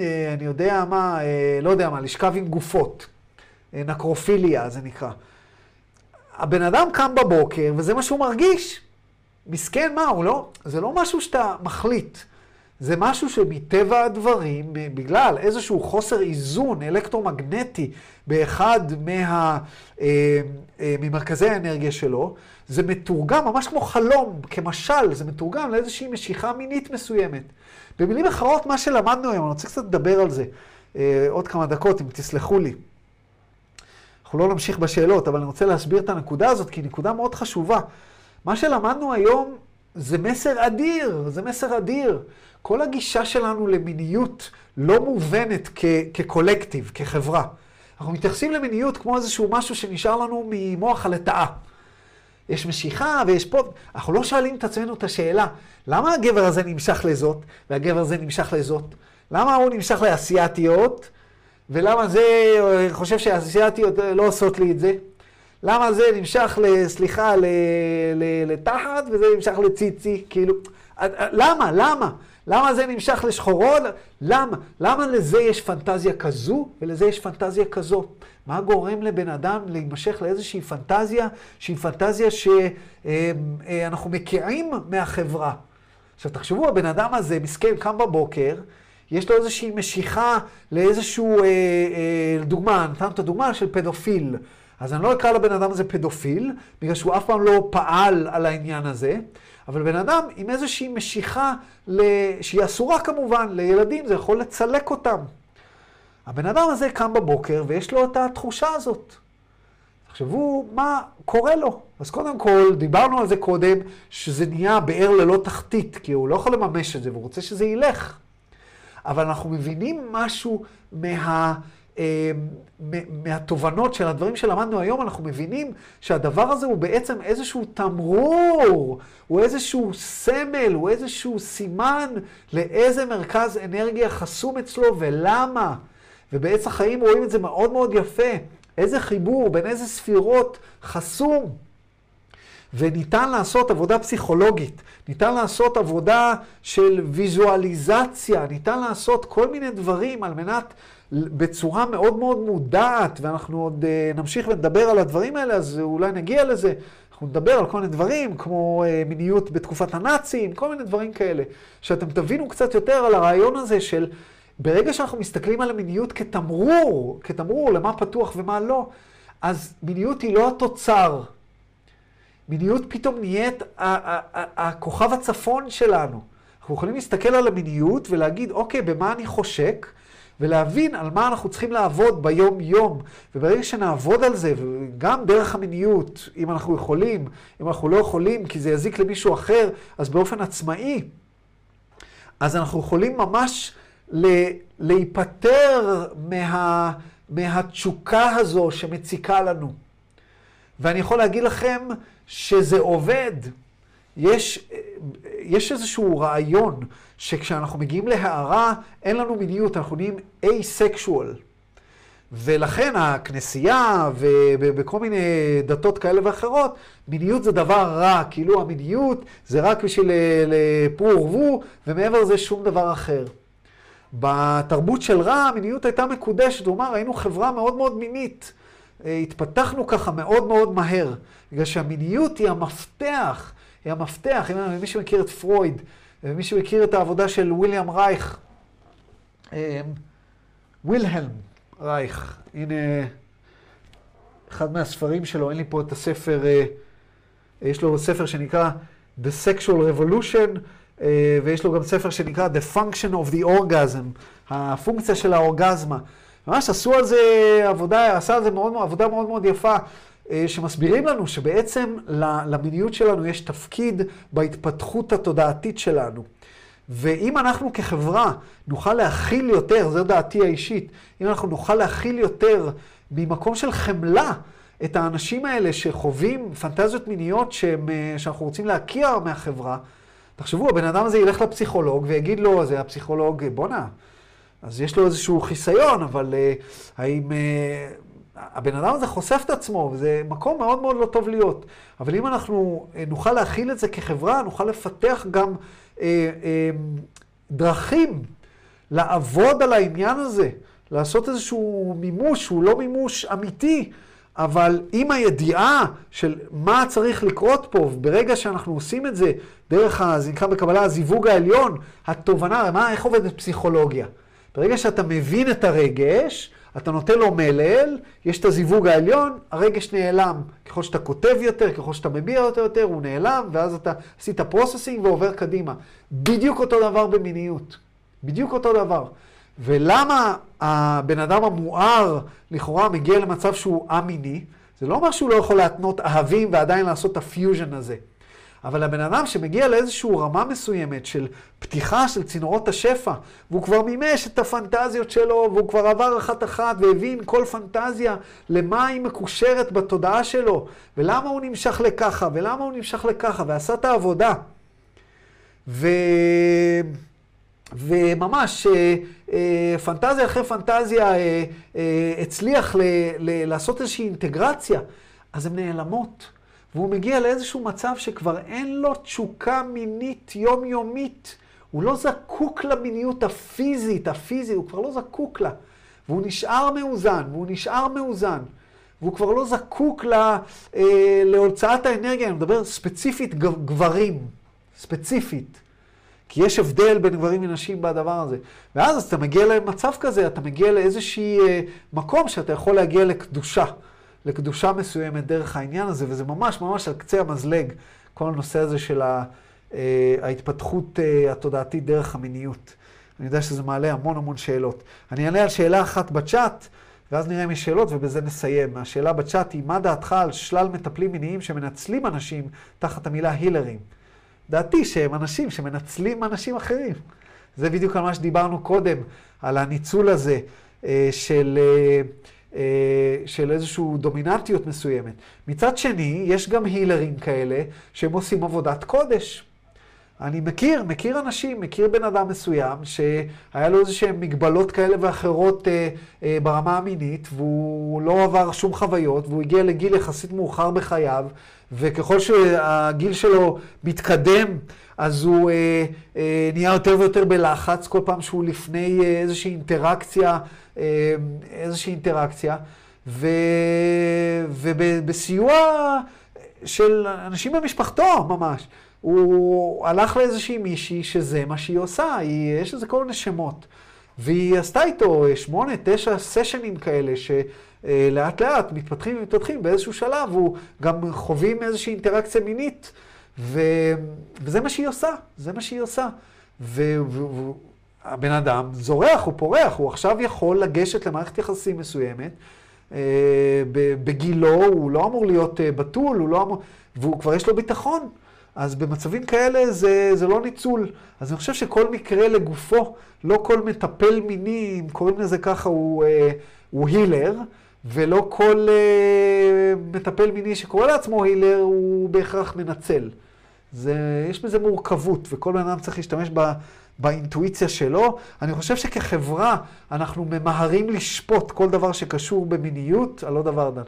אה, אני יודע מה, אה, לא יודע מה, לשכב עם גופות. אה, נקרופיליה זה נקרא. הבן אדם קם בבוקר, וזה מה שהוא מרגיש. מסכן, מה, הוא לא, זה לא משהו שאתה מחליט. זה משהו שמטבע הדברים, בגלל איזשהו חוסר איזון אלקטרומגנטי באחד מה, אה, אה, ממרכזי האנרגיה שלו, זה מתורגם ממש כמו חלום, כמשל, זה מתורגם לאיזושהי משיכה מינית מסוימת. במילים אחרות, מה שלמדנו היום, אני רוצה קצת לדבר על זה אה, עוד כמה דקות, אם תסלחו לי. אנחנו לא נמשיך בשאלות, אבל אני רוצה להסביר את הנקודה הזאת, כי היא נקודה מאוד חשובה. מה שלמדנו היום זה מסר אדיר, זה מסר אדיר. כל הגישה שלנו למיניות לא מובנת כ- כקולקטיב, כחברה. אנחנו מתייחסים למיניות כמו איזשהו משהו שנשאר לנו ממוח הלטאה. יש משיכה ויש פה, אנחנו לא שואלים את עצמנו את השאלה, למה הגבר הזה נמשך לזאת והגבר הזה נמשך לזאת? למה הוא נמשך לאסייתיות ולמה זה חושב שהאסייתיות לא עושות לי את זה? למה זה נמשך, סליחה, לתחת וזה נמשך לציצי, כאילו, למה, למה? למה זה נמשך לשחורות? למה? למה לזה יש פנטזיה כזו ולזה יש פנטזיה כזו? מה גורם לבן אדם להימשך לאיזושהי פנטזיה שהיא פנטזיה שאנחנו מקיעים מהחברה? עכשיו תחשבו, הבן אדם הזה, מסכן, קם בבוקר, יש לו איזושהי משיכה לאיזשהו, אה, אה, דוגמה, נתנו את הדוגמה של פדופיל. אז אני לא אקרא לבן אדם הזה פדופיל, בגלל שהוא אף פעם לא פעל על העניין הזה, אבל בן אדם עם איזושהי משיכה, שהיא אסורה כמובן, לילדים, זה יכול לצלק אותם. הבן אדם הזה קם בבוקר ויש לו את התחושה הזאת. תחשבו מה קורה לו. אז קודם כל, דיברנו על זה קודם, שזה נהיה באר ללא תחתית, כי הוא לא יכול לממש את זה, והוא רוצה שזה ילך. אבל אנחנו מבינים משהו מה... אה, מהתובנות של הדברים שלמדנו היום, אנחנו מבינים שהדבר הזה הוא בעצם איזשהו תמרור, הוא איזשהו סמל, הוא איזשהו סימן לאיזה מרכז אנרגיה חסום אצלו ולמה. ובעץ החיים רואים את זה מאוד מאוד יפה. איזה חיבור בין איזה ספירות חסום. וניתן לעשות עבודה פסיכולוגית, ניתן לעשות עבודה של ויזואליזציה, ניתן לעשות כל מיני דברים על מנת בצורה מאוד מאוד מודעת, ואנחנו עוד uh, נמשיך ונדבר על הדברים האלה, אז אולי נגיע לזה. אנחנו נדבר על כל מיני דברים, כמו uh, מיניות בתקופת הנאצים, כל מיני דברים כאלה. שאתם תבינו קצת יותר על הרעיון הזה של ברגע שאנחנו מסתכלים על המיניות כתמרור, כתמרור למה פתוח ומה לא, אז מיניות היא לא התוצר. מיניות פתאום נהיית הכוכב הצפון שלנו. אנחנו יכולים להסתכל על המיניות ולהגיד, אוקיי, במה אני חושק? ולהבין על מה אנחנו צריכים לעבוד ביום-יום. וברגע שנעבוד על זה, וגם דרך המיניות, אם אנחנו יכולים, אם אנחנו לא יכולים, כי זה יזיק למישהו אחר, אז באופן עצמאי, אז אנחנו יכולים ממש להיפטר מה... מהתשוקה הזו שמציקה לנו. ואני יכול להגיד לכם שזה עובד. יש, יש איזשהו רעיון שכשאנחנו מגיעים להערה, אין לנו מיניות, אנחנו נהיים אי-סקשואל. ולכן הכנסייה ובכל מיני דתות כאלה ואחרות, מיניות זה דבר רע, כאילו המיניות זה רק בשביל לפרו ורבו, ומעבר לזה שום דבר אחר. בתרבות של רע, המיניות הייתה מקודשת, כלומר, היינו חברה מאוד מאוד מינית. התפתחנו ככה מאוד מאוד מהר, בגלל שהמיניות היא המפתח, המפתח, אם מי שמכיר את פרויד, ומי שמכיר את העבודה של וויליאם רייך, ווילהלם רייך, הנה אחד מהספרים שלו, אין לי פה את הספר, יש לו ספר שנקרא The Sexual Revolution, ויש לו גם ספר שנקרא The Function of the Orgasm, הפונקציה של האורגזמה. ממש עשו על זה עבודה, עשה על זה מאוד, עבודה מאוד מאוד יפה, שמסבירים לנו שבעצם למיניות שלנו יש תפקיד בהתפתחות התודעתית שלנו. ואם אנחנו כחברה נוכל להכיל יותר, זו דעתי האישית, אם אנחנו נוכל להכיל יותר ממקום של חמלה את האנשים האלה שחווים פנטזיות מיניות שהם, שאנחנו רוצים להקיע מהחברה, תחשבו, הבן אדם הזה ילך לפסיכולוג ויגיד לו, זה הפסיכולוג, בואנה, אז יש לו איזשהו חיסיון, אבל האם הבן אדם הזה חושף את עצמו, וזה מקום מאוד מאוד לא טוב להיות. אבל אם אנחנו uh, נוכל להכיל את זה כחברה, נוכל לפתח גם uh, uh, דרכים לעבוד על העניין הזה, לעשות איזשהו מימוש שהוא לא מימוש אמיתי, אבל עם הידיעה של מה צריך לקרות פה, ברגע שאנחנו עושים את זה דרך, זה נקרא בקבלה הזיווג העליון, התובנה, מה, איך עובדת פסיכולוגיה? ברגע שאתה מבין את הרגש, אתה נותן לו מלל, יש את הזיווג העליון, הרגש נעלם. ככל שאתה כותב יותר, ככל שאתה מביע אותו יותר, הוא נעלם, ואז אתה עשית processing ועובר קדימה. בדיוק אותו דבר במיניות. בדיוק אותו דבר. ולמה הבן אדם המואר לכאורה מגיע למצב שהוא א-מיני? זה לא אומר שהוא לא יכול להתנות אהבים ועדיין לעשות את הפיוז'ן הזה. אבל הבן אדם שמגיע לאיזושהי רמה מסוימת של פתיחה של צינורות השפע, והוא כבר מימש את הפנטזיות שלו, והוא כבר עבר אחת-אחת והבין כל פנטזיה למה היא מקושרת בתודעה שלו, ולמה הוא נמשך לככה, ולמה הוא נמשך לככה, ועשה את העבודה. ו... וממש אה, אה, פנטזיה אחרי פנטזיה אה, הצליח ל... ל... לעשות איזושהי אינטגרציה, אז הן נעלמות. והוא מגיע לאיזשהו מצב שכבר אין לו תשוקה מינית יומיומית. הוא לא זקוק למיניות הפיזית, הפיזית, הוא כבר לא זקוק לה. והוא נשאר מאוזן, והוא נשאר מאוזן. והוא כבר לא זקוק לה, אה, להוצאת האנרגיה, אני מדבר ספציפית גברים, ספציפית. כי יש הבדל בין גברים ונשים בדבר הזה. ואז אתה מגיע למצב כזה, אתה מגיע לאיזשהי אה, מקום שאתה יכול להגיע לקדושה. לקדושה מסוימת דרך העניין הזה, וזה ממש ממש על קצה המזלג, כל הנושא הזה של ההתפתחות התודעתית דרך המיניות. אני יודע שזה מעלה המון המון שאלות. אני אענה על שאלה אחת בצ'אט, ואז נראה אם יש שאלות ובזה נסיים. השאלה בצ'אט היא, מה דעתך על שלל מטפלים מיניים שמנצלים אנשים תחת המילה הילרים? דעתי שהם אנשים שמנצלים אנשים אחרים. זה בדיוק על מה שדיברנו קודם, על הניצול הזה של... של איזושהי דומיננטיות מסוימת. מצד שני, יש גם הילרים כאלה שהם עושים עבודת קודש. אני מכיר, מכיר אנשים, מכיר בן אדם מסוים שהיה לו איזה מגבלות כאלה ואחרות אה, אה, ברמה המינית, והוא לא עבר שום חוויות, והוא הגיע לגיל יחסית מאוחר בחייו, וככל שהגיל שלו מתקדם, אז הוא אה, אה, נהיה יותר ויותר בלחץ כל פעם שהוא לפני אה, איזושהי אינטראקציה, אה, איזושהי אינטראקציה, ו, ובסיוע של אנשים במשפחתו ממש. הוא הלך לאיזושהי מישהי שזה מה שהיא עושה, היא, יש לזה כל מיני שמות. והיא עשתה איתו שמונה, תשע סשנים כאלה, שלאט לאט מתפתחים ומתפתחים באיזשהו שלב, הוא גם חווים איזושהי אינטראקציה מינית, ו... וזה מה שהיא עושה, זה מה שהיא עושה. והבן ו... אדם זורח, הוא פורח, הוא עכשיו יכול לגשת למערכת יחסים מסוימת. בגילו, הוא לא אמור להיות בתול, הוא לא אמור... והוא כבר יש לו ביטחון. אז במצבים כאלה זה, זה לא ניצול. אז אני חושב שכל מקרה לגופו, לא כל מטפל מיני, אם קוראים לזה ככה, הוא, הוא הילר, ולא כל אה, מטפל מיני שקורא לעצמו הילר הוא בהכרח מנצל. זה, יש בזה מורכבות, וכל בן אדם צריך להשתמש ב, באינטואיציה שלו. אני חושב שכחברה אנחנו ממהרים לשפוט כל דבר שקשור במיניות, על לא דבר דן.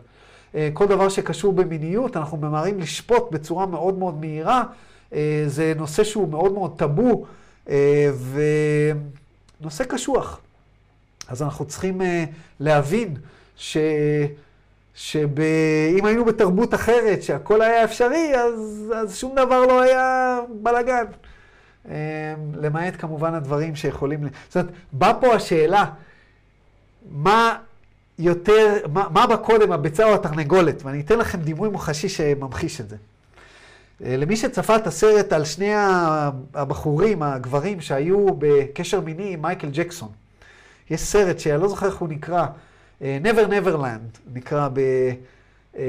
אה, כל דבר שקשור במיניות, אנחנו ממהרים לשפוט בצורה מאוד מאוד מהירה. אה, זה נושא שהוא מאוד מאוד טאבו, אה, ונושא קשוח. אז אנחנו צריכים להבין ש... שאם היינו בתרבות אחרת, שהכל היה אפשרי, אז, אז שום דבר לא היה בלאגן. למעט כמובן הדברים שיכולים... זאת אומרת, באה פה השאלה, מה יותר, מה, מה בא קודם, הביצה או התרנגולת? ואני אתן לכם דימוי מוחשי שממחיש את זה. אה, למי שצפה את הסרט על שני הבחורים, הגברים, שהיו בקשר מיני עם מייקל ג'קסון, יש סרט שאני לא זוכר איך הוא נקרא, Never Neverland נקרא ב, אה,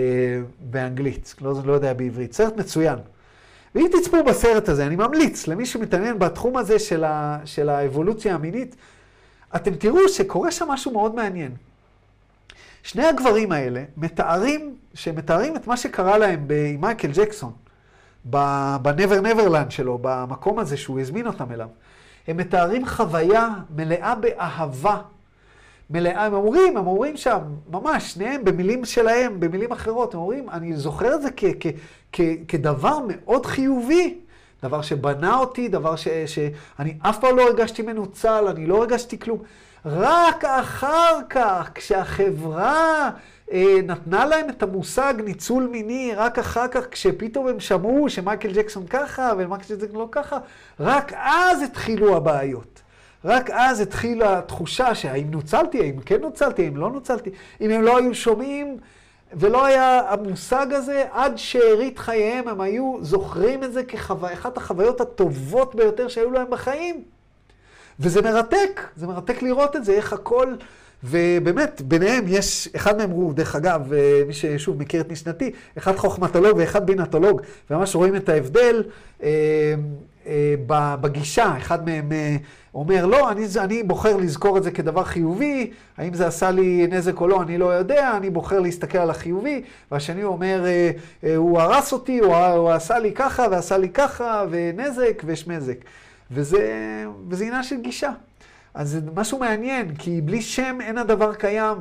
באנגלית, לא, לא יודע בעברית, סרט מצוין. ואם תצפו בסרט הזה, אני ממליץ למי שמתעניין בתחום הזה של, ה, של האבולוציה המינית, אתם תראו שקורה שם משהו מאוד מעניין. שני הגברים האלה מתארים, שמתארים את מה שקרה להם עם מייקל ג'קסון, ב-never neverland שלו, במקום הזה שהוא הזמין אותם אליו. הם מתארים חוויה מלאה באהבה. מלאה, הם אומרים, הם אומרים שם, ממש, שניהם במילים שלהם, במילים אחרות, הם אומרים, אני זוכר את זה כ- כ- כ- כדבר מאוד חיובי. דבר שבנה אותי, דבר ש- שאני אף פעם לא הרגשתי מנוצל, אני לא הרגשתי כלום. רק אחר כך, כשהחברה אה, נתנה להם את המושג ניצול מיני, רק אחר כך, כשפתאום הם שמעו שמייקל ג'קסון ככה ומייקל ג'קסון לא ככה, רק אז התחילו הבעיות. רק אז התחילה התחושה שהאם נוצלתי, האם כן נוצלתי, האם לא נוצלתי. אם הם לא היו שומעים ולא היה המושג הזה, עד שארית חייהם הם היו זוכרים את זה כאחת החוויות הטובות ביותר שהיו להם בחיים. וזה מרתק, זה מרתק לראות את זה, איך הכל... ובאמת, ביניהם יש, אחד מהם הוא, דרך אגב, אה, מי ששוב מכיר את משנתי, אחד חוכמטולוג ואחד בינתולוג, וממש רואים את ההבדל אה, אה, בגישה, אחד מהם אה, אומר, לא, אני, אני בוחר לזכור את זה כדבר חיובי, האם זה עשה לי נזק או לא, אני לא יודע, אני בוחר להסתכל על החיובי, והשני אומר, אה, אה, הוא הרס אותי, הוא, הוא עשה לי ככה ועשה לי ככה, ונזק ושמזק. וזה, וזה עניין של גישה. אז זה משהו מעניין, כי בלי שם אין הדבר קיים.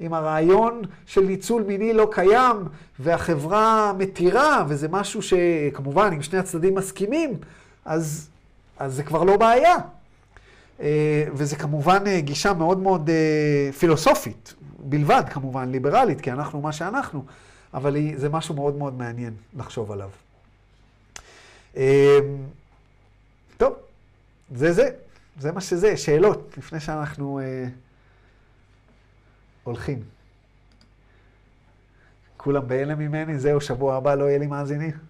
אם הרעיון של ניצול מיני לא קיים, והחברה מתירה, וזה משהו שכמובן, אם שני הצדדים מסכימים, אז, אז זה כבר לא בעיה. אה, וזה כמובן אה, גישה מאוד מאוד אה, פילוסופית, בלבד כמובן, ליברלית, כי אנחנו מה שאנחנו, אבל זה משהו מאוד מאוד מעניין לחשוב עליו. טוב, זה זה, זה מה שזה, שאלות, לפני שאנחנו אה, הולכים. כולם בהלם ממני, זהו, שבוע הבא לא יהיה לי מאזינים?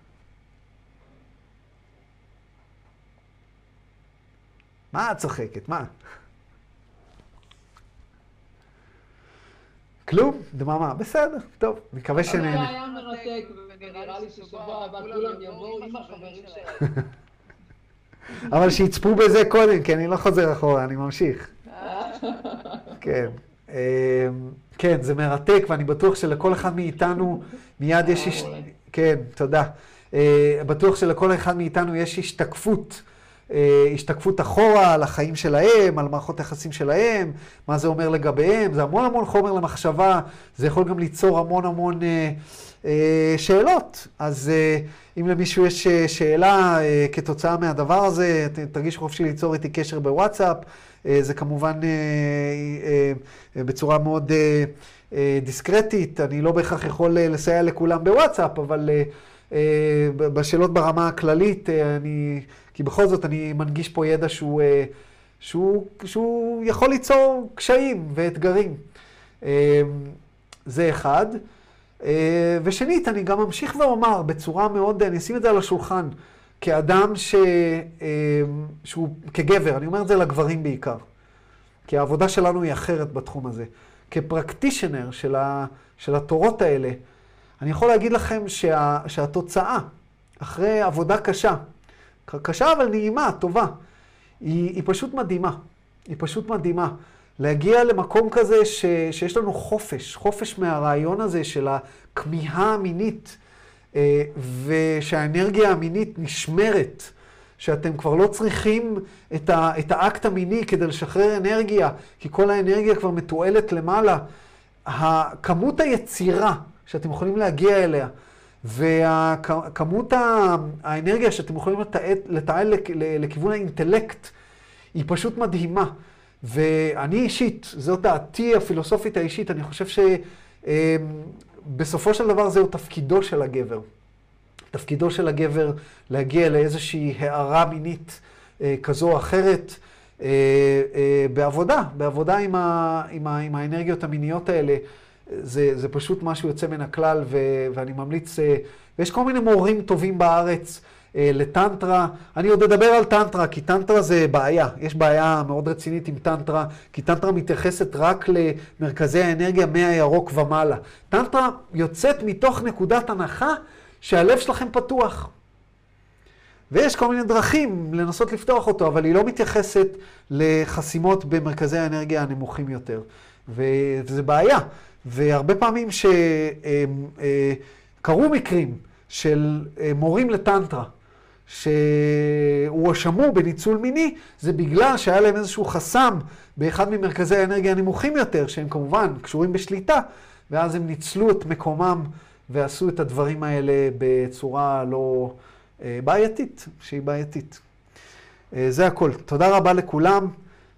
מה את צוחקת? מה? כלום? דממה. בסדר, טוב, מקווה שנהנה. זה היה מרתק, ונראה לי ששבוע הבא כולם יבואו עם החברים שלהם. אבל שיצפו בזה קודם, כי אני לא חוזר אחורה, אני ממשיך. כן. אמ, כן, זה מרתק, ואני בטוח שלכל אחד מאיתנו מיד יש... כן, תודה. אה, בטוח שלכל אחד מאיתנו יש השתקפות. אה, השתקפות אחורה על החיים שלהם, על מערכות היחסים שלהם, מה זה אומר לגביהם, זה המון המון חומר למחשבה, זה יכול גם ליצור המון המון אה, אה, שאלות. אז אם למישהו יש שאלה אה, כתוצאה מהדבר הזה, תרגישו חופשי ליצור איתי קשר בוואטסאפ. זה כמובן בצורה מאוד דיסקרטית. אני לא בהכרח יכול לסייע לכולם בוואטסאפ, אבל בשאלות ברמה הכללית, אני, כי בכל זאת אני מנגיש פה ידע שהוא, שהוא, שהוא יכול ליצור קשיים ואתגרים. זה אחד. אה, ושנית, אני גם אמשיך ואומר בצורה מאוד, אני אשים את זה על השולחן, כאדם ש... אה, שהוא כגבר, אני אומר את זה לגברים בעיקר, כי העבודה שלנו היא אחרת בתחום הזה. כפרקטישנר של, ה... של התורות האלה, אני יכול להגיד לכם שה... שהתוצאה, אחרי עבודה קשה, קשה אבל נעימה, טובה, היא, היא פשוט מדהימה. היא פשוט מדהימה. להגיע למקום כזה ש, שיש לנו חופש, חופש מהרעיון הזה של הכמיהה המינית, אה, ושהאנרגיה המינית נשמרת, שאתם כבר לא צריכים את, ה, את האקט המיני כדי לשחרר אנרגיה, כי כל האנרגיה כבר מתועלת למעלה. כמות היצירה שאתם יכולים להגיע אליה, וכמות האנרגיה שאתם יכולים לתעל לכיוון האינטלקט, היא פשוט מדהימה. ואני אישית, זאת דעתי הפילוסופית האישית, אני חושב שבסופו של דבר זהו תפקידו של הגבר. תפקידו של הגבר להגיע לאיזושהי הערה מינית אה, כזו או אחרת אה, אה, בעבודה, בעבודה עם, ה, עם, ה, עם האנרגיות המיניות האלה. זה, זה פשוט משהו יוצא מן הכלל, ו, ואני ממליץ, ויש כל מיני מורים טובים בארץ. לטנטרה. אני עוד אדבר על טנטרה, כי טנטרה זה בעיה. יש בעיה מאוד רצינית עם טנטרה, כי טנטרה מתייחסת רק למרכזי האנרגיה מהירוק ומעלה. טנטרה יוצאת מתוך נקודת הנחה שהלב שלכם פתוח. ויש כל מיני דרכים לנסות לפתוח אותו, אבל היא לא מתייחסת לחסימות במרכזי האנרגיה הנמוכים יותר. וזה בעיה. והרבה פעמים שקרו אה, מקרים של אה, מורים לטנטרה, שהואשמו בניצול מיני, זה בגלל שהיה להם איזשהו חסם באחד ממרכזי האנרגיה הנמוכים יותר, שהם כמובן קשורים בשליטה, ואז הם ניצלו את מקומם ועשו את הדברים האלה בצורה לא אה, בעייתית, שהיא בעייתית. זה הכל. תודה רבה לכולם.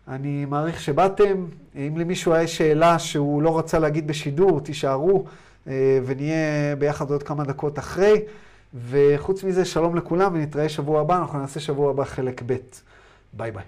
אני מעריך שבאתם. אם למישהו היה שאלה שהוא לא רצה להגיד בשידור, תישארו אה, ונהיה ביחד עוד כמה דקות אחרי. וחוץ מזה, שלום לכולם ונתראה שבוע הבא. אנחנו נעשה שבוע הבא חלק ב'. ביי ביי.